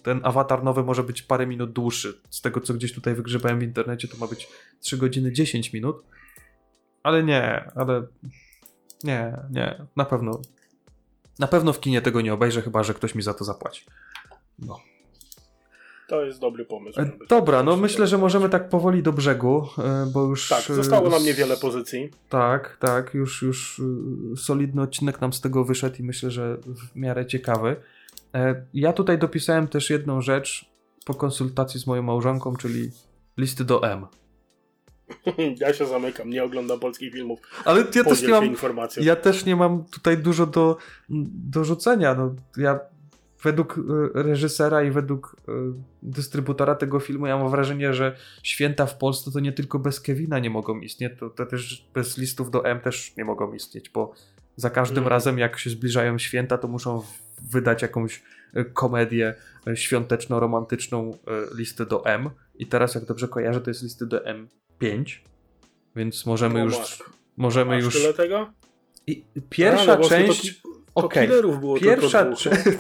ten awatar nowy może być parę minut dłuższy. Z tego, co gdzieś tutaj wygrzebałem w internecie, to ma być 3 godziny 10 minut. Ale nie, ale nie, nie, na pewno. Na pewno w kinie tego nie obejrzę, chyba że ktoś mi za to zapłaci. No. To jest dobry pomysł. E, Dobra, no myślę, że możemy tak powoli do brzegu, e, bo już... Tak, e, zostało nam niewiele pozycji. Tak, tak, już, już solidny odcinek nam z tego wyszedł i myślę, że w miarę ciekawy. E, Ja tutaj dopisałem też jedną rzecz po konsultacji z moją małżonką, czyli listy do M. [laughs] Ja się zamykam, nie oglądam polskich filmów. Ale ja też nie mam, informacją. ja też nie mam tutaj dużo do, do rzucenia. No, ja według y, reżysera i według y, dystrybutora tego filmu ja mam wrażenie, że święta w Polsce to nie tylko bez Kevina nie mogą istnieć, to, to też bez listów do M też nie mogą istnieć, bo Za każdym Mhm. razem, jak się zbliżają święta, to muszą wydać jakąś e, komedię e, świąteczno-romantyczną e, listę do M. I teraz, jak dobrze kojarzę, to jest listy do M5. Więc możemy O, już. masz. Możemy Masz już. tyle tego? I pierwsza A, no to część. To Okej. killerów było Pierwsza tylko [laughs] część.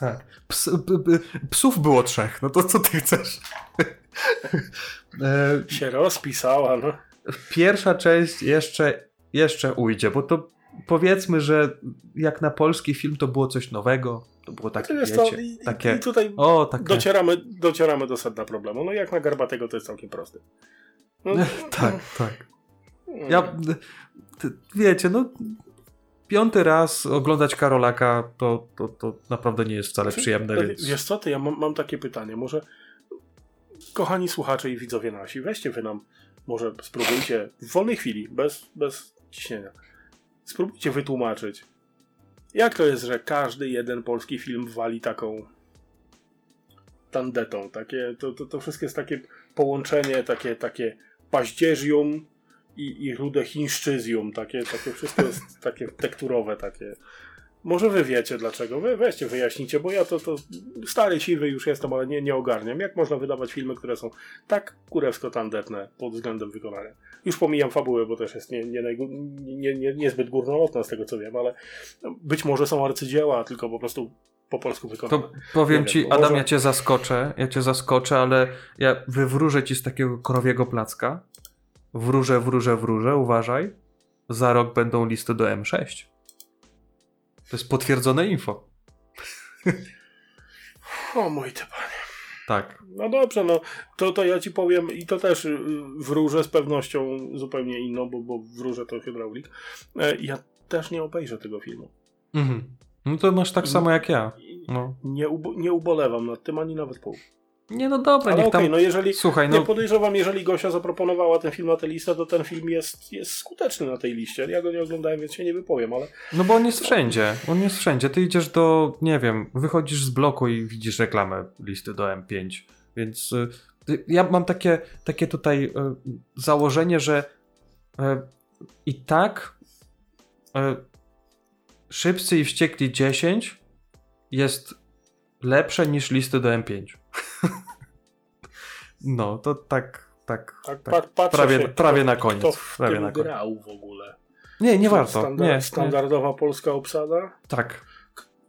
tak. Ps, p, p, psów było trzech. No to co ty chcesz? [laughs] Się rozpisała, no. pierwsza część jeszcze, jeszcze ujdzie, bo to powiedzmy, że jak na polski film to było coś nowego. To było takie, wiecie, to, i, takie... I tutaj O, takie... docieramy, docieramy do sedna problemu. No jak na Garbatego to jest całkiem prosty. No, [laughs] tak, tak. mm. Ja, wiecie, no piąty raz oglądać Karolaka to, to, to naprawdę nie jest wcale przyjemne, Ale więc... Wiesz co, ty, ja mam, mam takie pytanie. Może kochani słuchacze i widzowie nasi, weźcie wy nam, może spróbujcie w wolnej chwili, bez, bez ciśnienia, spróbujcie wytłumaczyć, jak to jest, że każdy jeden polski film wali taką tandetą. Takie, to, to, to wszystko jest takie połączenie, takie, takie paździerzium i, i rude chińszczyzjum. Takie, takie wszystko jest takie tekturowe, takie. Może wy wiecie dlaczego. Wy weźcie, wyjaśnijcie, bo ja to, to stary, siwy już jestem, ale nie, nie ogarniam. Jak można wydawać filmy, które są tak kurewsko tandetne pod względem wykonania? Już pomijam fabułę, bo też jest nie, nie, nie, nie, niezbyt górnolotna z tego co wiem, ale być może są arcydzieła, tylko po prostu po polsku wykonane. To powiem ci, wiem, Adam, może- ja cię zaskoczę, ja cię zaskoczę, ale ja wywróżę ci z takiego krowiego placka. Wróżę, wróżę, wróżę, uważaj. Za rok będą listy do M6. To jest potwierdzone info. [laughs] O mój ty panie. Tak. No dobrze, no to, to ja ci powiem i to też y, wróżę z pewnością zupełnie inną, bo, bo wróżę to hydraulik. E, Ja też nie obejrzę tego filmu. Mhm. No to masz tak samo jak ja. No. Nie, ubo- nie ubolewam nad tym ani nawet pół. Nie, no dobra, Ale niech okej, tam... no jeżeli. Słuchaj, Nie no podejrzewam, jeżeli Gosia zaproponowała ten film na tę listę, to ten film jest, jest skuteczny na tej liście. Ja go nie oglądałem, więc się nie wypowiem, ale No bo on jest wszędzie. On jest wszędzie. Ty idziesz do, nie wiem, wychodzisz z bloku i widzisz reklamę listy do M5. Więc y, y, ja mam takie, takie tutaj y, założenie, że y, i tak y, Szybcy i Wściekli 10 jest lepsze niż listy do M5. [laughs] no, to tak, tak, tak, tak. prawie- się, prawie kto, na koniec, Kto w prawie tym na koniec. grał w ogóle? Nie, nie warto. Standard, nie, nie, standardowa polska obsada? tak.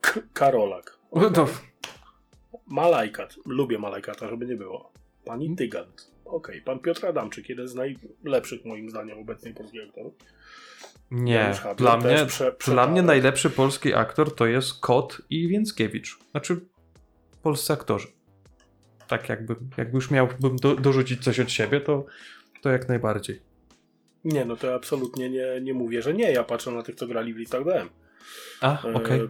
K- Karolak. No, to, Malajkat. Lubię Malajkata, żeby nie było. Pani Hmm? Tygant. Okej, pan Piotr Adamczyk, jeden z najlepszych moim zdaniem obecnej polskich aktorów. Nie, dla mnie, prze- dla mnie najlepszy polski aktor to jest Kot i Więckiewicz. Znaczy, polscy aktorzy. Tak jakby, jakby już miałbym do, dorzucić coś od siebie, to, to jak najbardziej. Nie, no to absolutnie nie, nie mówię, że nie. Ja patrzę na tych, co grali w listach DM. A, E, okej.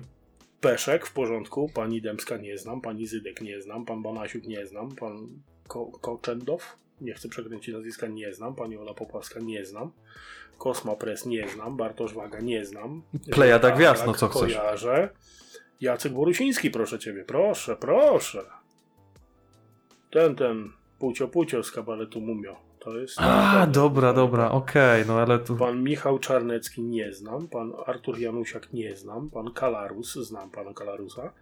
Peszek w porządku, pani Dębska nie znam, pani Zydek nie znam, pan Banasiuk nie znam, pan Ko Koczendow, nie chcę przekręcić nazwiska, nie znam, pani Ola Popławska nie znam, Kosma Press nie znam, Bartosz Waga nie znam. Plejada Żelazak gwiazd, no co chcesz. Kojarzę. Jacek Borusiński, proszę ciebie, proszę, proszę. Ten, ten, Pucio Pucio z kabaretu Mumio. To jest... A, dobra, dobra, okej, no ale tu... Pan Michał Czarnecki nie znam, pan Artur Janusiak nie znam, pan Kalarus, znam pana Kalarusa,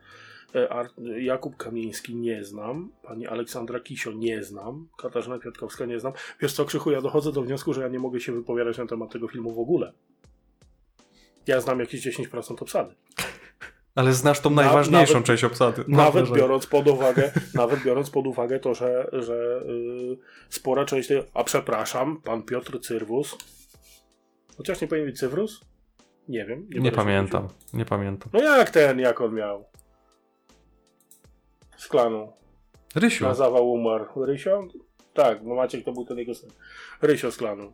e, Jakub Kamieński nie znam, pani Aleksandra Kisio nie znam, Katarzyna Kwiatkowska nie znam. Wiesz co, Krzychu, ja dochodzę do wniosku, że ja nie mogę się wypowiadać na temat tego filmu w ogóle. Ja znam jakieś 10% obsady. Ale znasz tą Na- najważniejszą nawet- część obsady. Nawet biorąc pod uwagę, [laughs] nawet biorąc pod uwagę to, że, że yy, spora część tej... A przepraszam, pan Piotr Cyrwus. Chociaż nie powinien być Cyrwus? Nie wiem. Nie się pamiętam, nie pamiętam. No jak ten, jak on miał? Szklaną. Rysiu, Na zawał umarł. Rysio? Tak, bo Maciek to był ten jego syn. Rysio Szklaną.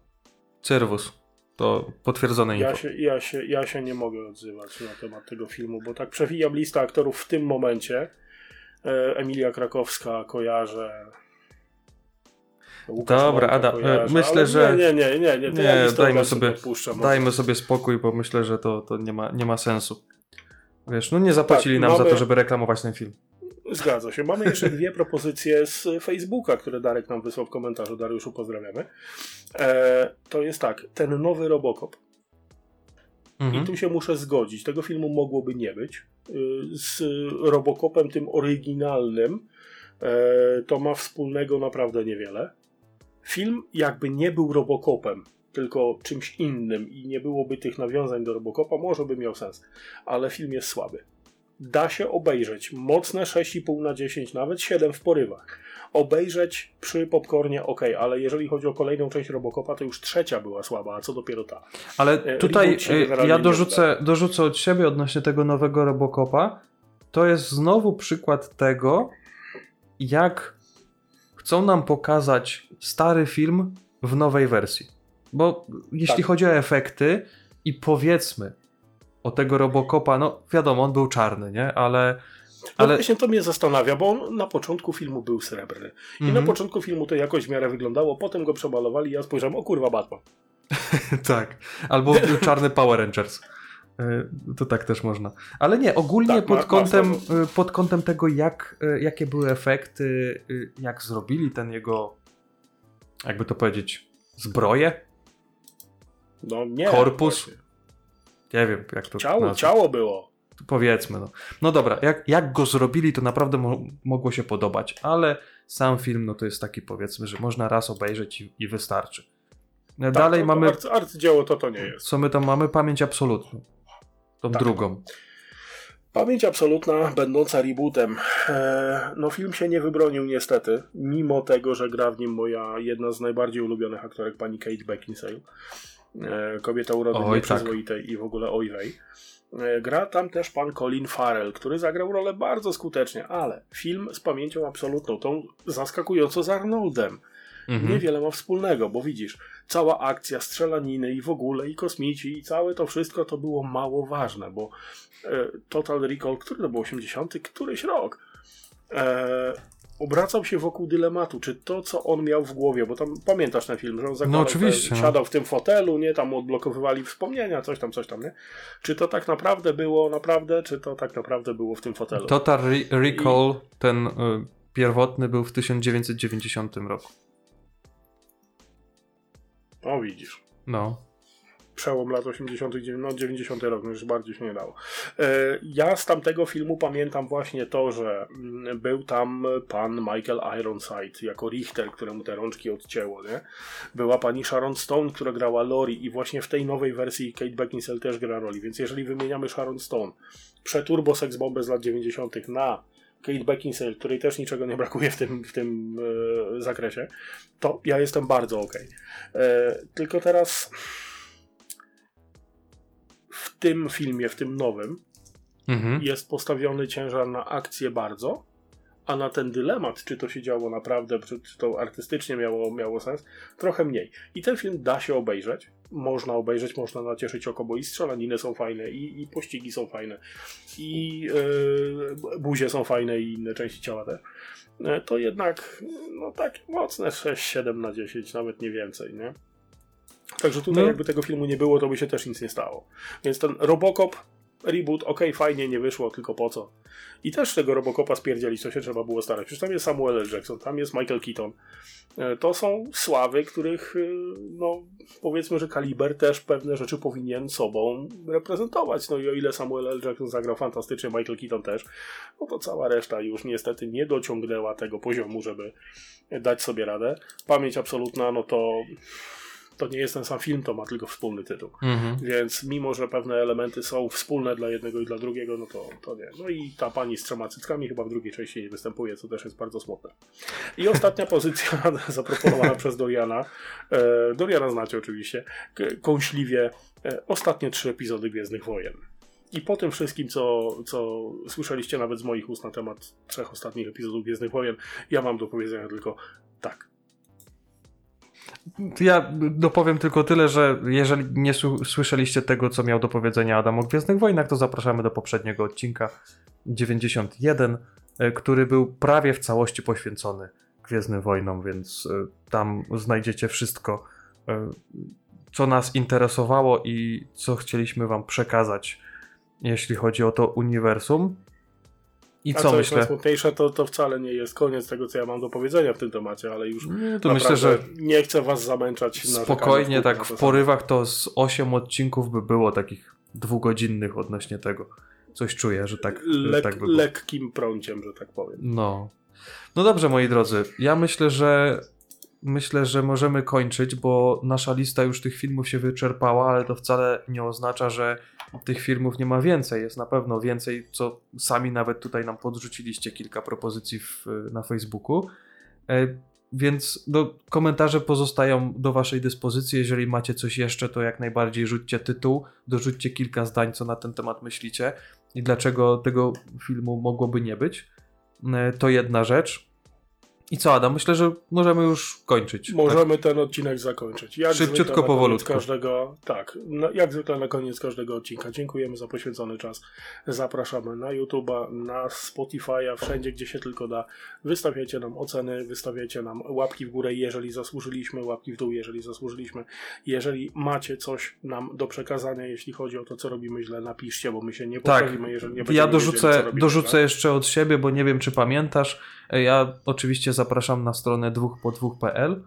Cyrwus. To potwierdzone Ja info. się, ja, się, ja się nie mogę odzywać na temat tego filmu, bo tak przewijam listę aktorów w tym momencie. E, Emilia Krakowska kojarzę. Łukasz Dobra, Adam, e, myślę, że- Nie, nie, nie, nie, nie, ja dajmy sobie, dajmy sobie spokój, bo myślę, że to, to nie, ma, nie ma sensu. Wiesz, no nie zapłacili Tak, nam za to, żeby reklamować ten film. Zgadza się. Mamy jeszcze dwie propozycje z Facebooka, które Darek nam wysłał w komentarzu. Dariuszu, pozdrawiamy. E, to jest tak, ten nowy Robocop. Mhm. I tu się muszę zgodzić. Tego filmu mogłoby nie być. Y, Z Robocopem tym oryginalnym e, to ma wspólnego naprawdę niewiele. Film jakby nie był Robocopem, tylko czymś innym i nie byłoby tych nawiązań do Robocopa, może by miał sens. Ale film jest słaby. Da się obejrzeć. Mocne 6,5 na 10, nawet 7 w porywach. Obejrzeć przy popcornie ok, ale jeżeli chodzi o kolejną część Robocopa, to już trzecia była słaba, a co dopiero ta. Ale E, tutaj e, ja dorzucę, dorzucę od siebie odnośnie tego nowego Robocopa. To jest znowu przykład tego, jak chcą nam pokazać stary film w nowej wersji. Bo jeśli Tak. chodzi o efekty i powiedzmy o tego Robocopa, no wiadomo, on był czarny, nie? Ale... No ale właśnie to mnie zastanawia, bo on na początku filmu był srebrny. I Mhm. na początku filmu to jakoś w miarę wyglądało, potem go przemalowali i ja spojrzałem, o kurwa Batman. [laughs] tak. Albo był [laughs] czarny Power Rangers. Y, To tak też można. Ale nie, ogólnie Tak, pod, kątem, y, pod kątem tego, jak, y, jakie były efekty, jak zrobili ten jego, jakby to powiedzieć, zbroję, No nie. Korpus? właśnie. Nie wiem jak to Ciało, nazwać. ciało było. Powiedzmy. No, no dobra, jak, jak go zrobili, to naprawdę mo mogło się podobać, ale sam film, no to jest taki powiedzmy, że można raz obejrzeć i, i wystarczy. Tak, Dalej to, mamy, To arcy, arcydzieło to to nie jest. co my tam mamy? Pamięć absolutną. Tą Tak. drugą. Pamięć absolutna, będąca rebootem. E, no film się nie wybronił niestety, mimo tego, że gra w nim moja jedna z najbardziej ulubionych aktorek, pani Kate Beckinsale. E, kobieta urody Oj, nieprzyzwoitej i w ogóle ojwej. E, gra tam też pan Colin Farrell, który zagrał rolę bardzo skutecznie, ale film z pamięcią absolutną, tą zaskakująco z Arnoldem. Mhm. Niewiele ma wspólnego, bo widzisz, cała akcja, strzelaniny i w ogóle, i kosmici, i całe to wszystko to było mało ważne, bo e, Total Recall, który to był 80, któryś rok, e, obracał się wokół dylematu, czy to, co on miał w głowie, bo tam pamiętasz ten film, że on zakładał, No oczywiście, te, siadał w tym fotelu, nie, tam odblokowywali wspomnienia, coś tam, coś tam, nie? Czy to tak naprawdę było naprawdę, czy to tak naprawdę było w tym fotelu? Total Re- Recall, ten y, pierwotny był w 1990 roku. O, widzisz. No. Przełom lat 80., no 90 rok, no już bardziej się nie dało. E, Ja z tamtego filmu pamiętam właśnie to, że mm, był tam pan Michael Ironside jako Richter, któremu te rączki odcięło, nie? Była pani Sharon Stone, która grała Lori i właśnie w tej nowej wersji Kate Beckinsale też gra roli, więc jeżeli wymieniamy Sharon Stone, przeturbo seks bombę z lat 90. na Kate Beckinsale, której też niczego nie brakuje w tym, w tym e, zakresie, to ja jestem bardzo okej. E, Tylko teraz w tym filmie, w tym nowym, Mhm. jest postawiony ciężar na akcję bardzo, a na ten dylemat, czy to się działo naprawdę, czy, czy to artystycznie miało, miało sens, trochę mniej. I ten film da się obejrzeć. Można obejrzeć, można nacieszyć oko, bo i strzelaniny są fajne, i, i pościgi są fajne, i yy, buzie są fajne, i inne części ciała też. E, To jednak, no tak mocne 6-7 na 10, nawet nie więcej, nie? Także tutaj No. jakby tego filmu nie było, to by się też nic nie stało. Więc ten Robocop, reboot, okej, fajnie, nie wyszło, tylko po co? I też tego Robocopa spierdzieli, co się trzeba było starać. Przecież tam jest Samuel L. Jackson, tam jest Michael Keaton. E, To są sławy, których, y, no, powiedzmy, że kaliber też pewne rzeczy powinien sobą reprezentować. No i o ile Samuel L. Jackson zagrał fantastycznie, Michael Keaton też, no to cała reszta już niestety nie dociągnęła tego poziomu, żeby dać sobie radę. Pamięć absolutna, no to to nie jest ten sam film, to ma tylko wspólny tytuł. Mhm. Więc mimo, że pewne elementy są wspólne dla jednego i dla drugiego, no to, to nie. No i ta pani z trzema cyckami chyba w drugiej części nie występuje, co też jest bardzo smutne. I ostatnia [laughs] pozycja [laughs] zaproponowana przez Doriana. E, Doriana znacie oczywiście. Kąśliwie e, ostatnie trzy epizody Gwiezdnych Wojen. I po tym wszystkim, co, co słyszeliście nawet z moich ust na temat trzech ostatnich epizodów Gwiezdnych Wojen, ja mam do powiedzenia tylko tak. Ja dopowiem tylko tyle, że jeżeli nie słyszeliście tego, co miał do powiedzenia Adam o Gwiezdnych Wojnach, to zapraszamy do poprzedniego odcinka 91, e, który był prawie w całości poświęcony Gwiezdnym Wojnom, więc e, tam znajdziecie wszystko, e, co nas interesowało i co chcieliśmy wam przekazać, jeśli chodzi o to uniwersum. I A co co jest myślę? najsmutniejsze, to, to wcale nie jest koniec tego, co ja mam do powiedzenia w tym temacie, ale już Nie, to myślę, że nie chcę was zamęczać. spokojnie, tak w porywach to z 8 odcinków by było takich dwugodzinnych odnośnie tego. Coś czuję, że tak, Lek, tak by było. lekkim prąciem, że tak powiem. No. No dobrze, moi drodzy. Ja myślę, że myślę, że możemy kończyć, bo nasza lista już tych filmów się wyczerpała, ale to wcale nie oznacza, że tych filmów nie ma więcej. Jest na pewno więcej, co sami nawet tutaj nam podrzuciliście kilka propozycji w, na Facebooku. E, Więc no, komentarze pozostają do Waszej dyspozycji. Jeżeli macie coś jeszcze, to jak najbardziej rzućcie tytuł, dorzućcie kilka zdań, co na ten temat myślicie i dlaczego tego filmu mogłoby nie być. E, To jedna rzecz. I co, Adam? Myślę, że możemy już kończyć. Możemy ten odcinek zakończyć. Jak Szybciutko, powolutku. Każdego, tak, no, jak zwykle na koniec każdego odcinka. Dziękujemy za poświęcony czas. Zapraszamy na YouTube'a, na Spotify'a, wszędzie gdzie się tylko da. Wystawiajcie nam oceny, wystawiajcie nam łapki w górę, jeżeli zasłużyliśmy, łapki w dół, jeżeli zasłużyliśmy. Jeżeli macie coś nam do przekazania, jeśli chodzi o to, co robimy źle, napiszcie, bo my się nie Tak. poprawimy, jeżeli nie będziemy Ja wiedzieli, dorzucę, robimy dorzucę jeszcze od siebie, bo nie wiem, czy pamiętasz. Ja oczywiście zapraszam na stronę dwóchpo2.pl,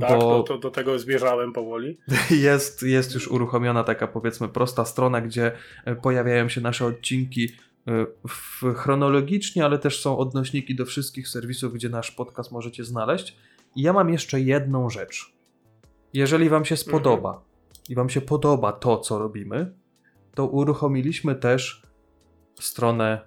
Tak, bo to, to, do tego zmierzałem powoli. [laughs] jest, jest już uruchomiona taka powiedzmy prosta strona, gdzie e, pojawiają się nasze odcinki e, w, chronologicznie, ale też są odnośniki do wszystkich serwisów, gdzie nasz podcast możecie znaleźć. I ja mam jeszcze jedną rzecz. Jeżeli Wam się spodoba i Wam się podoba to, co robimy, to uruchomiliśmy też stronę,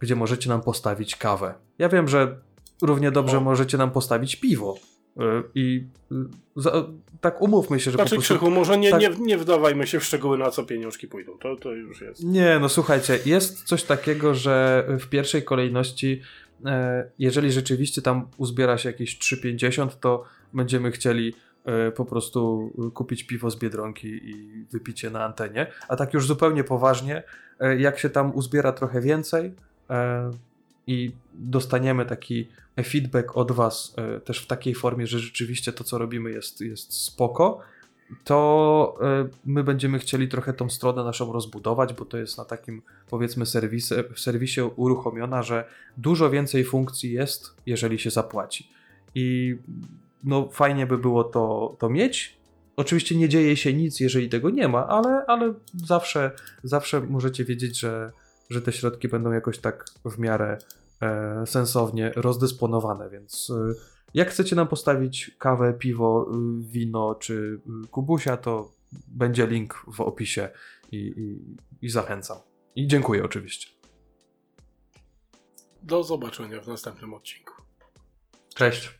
gdzie możecie nam postawić kawę. Ja wiem, że równie dobrze O. możecie nam postawić piwo. Y, I y, za, tak umówmy się, że Znaczy po prostu... Krzychu, może nie, tak- nie, nie wdawajmy się w szczegóły, na co pieniążki pójdą. To, to już jest. Nie, no słuchajcie, jest coś takiego, że w pierwszej kolejności, e, jeżeli rzeczywiście tam uzbiera się jakieś 3,50, to będziemy chcieli e, po prostu kupić piwo z Biedronki i wypić je na antenie. A tak już zupełnie poważnie, e, jak się tam uzbiera trochę więcej i dostaniemy taki feedback od Was e, też w takiej formie, że rzeczywiście to, co robimy jest, jest spoko, to e, my będziemy chcieli trochę tą stronę naszą rozbudować, bo to jest na takim powiedzmy serwisie, serwisie uruchomiona, że dużo więcej funkcji jest, jeżeli się zapłaci. I no fajnie by było to, to mieć. Oczywiście nie dzieje się nic, jeżeli tego nie ma, ale, ale zawsze, zawsze możecie wiedzieć, że, że te środki będą jakoś tak w miarę e, sensownie rozdysponowane, więc e, jak chcecie nam postawić kawę, piwo, y, wino czy y, kubusia, to będzie link w opisie i, i, i zachęcam. I dziękuję oczywiście. Do zobaczenia w następnym odcinku. Cześć.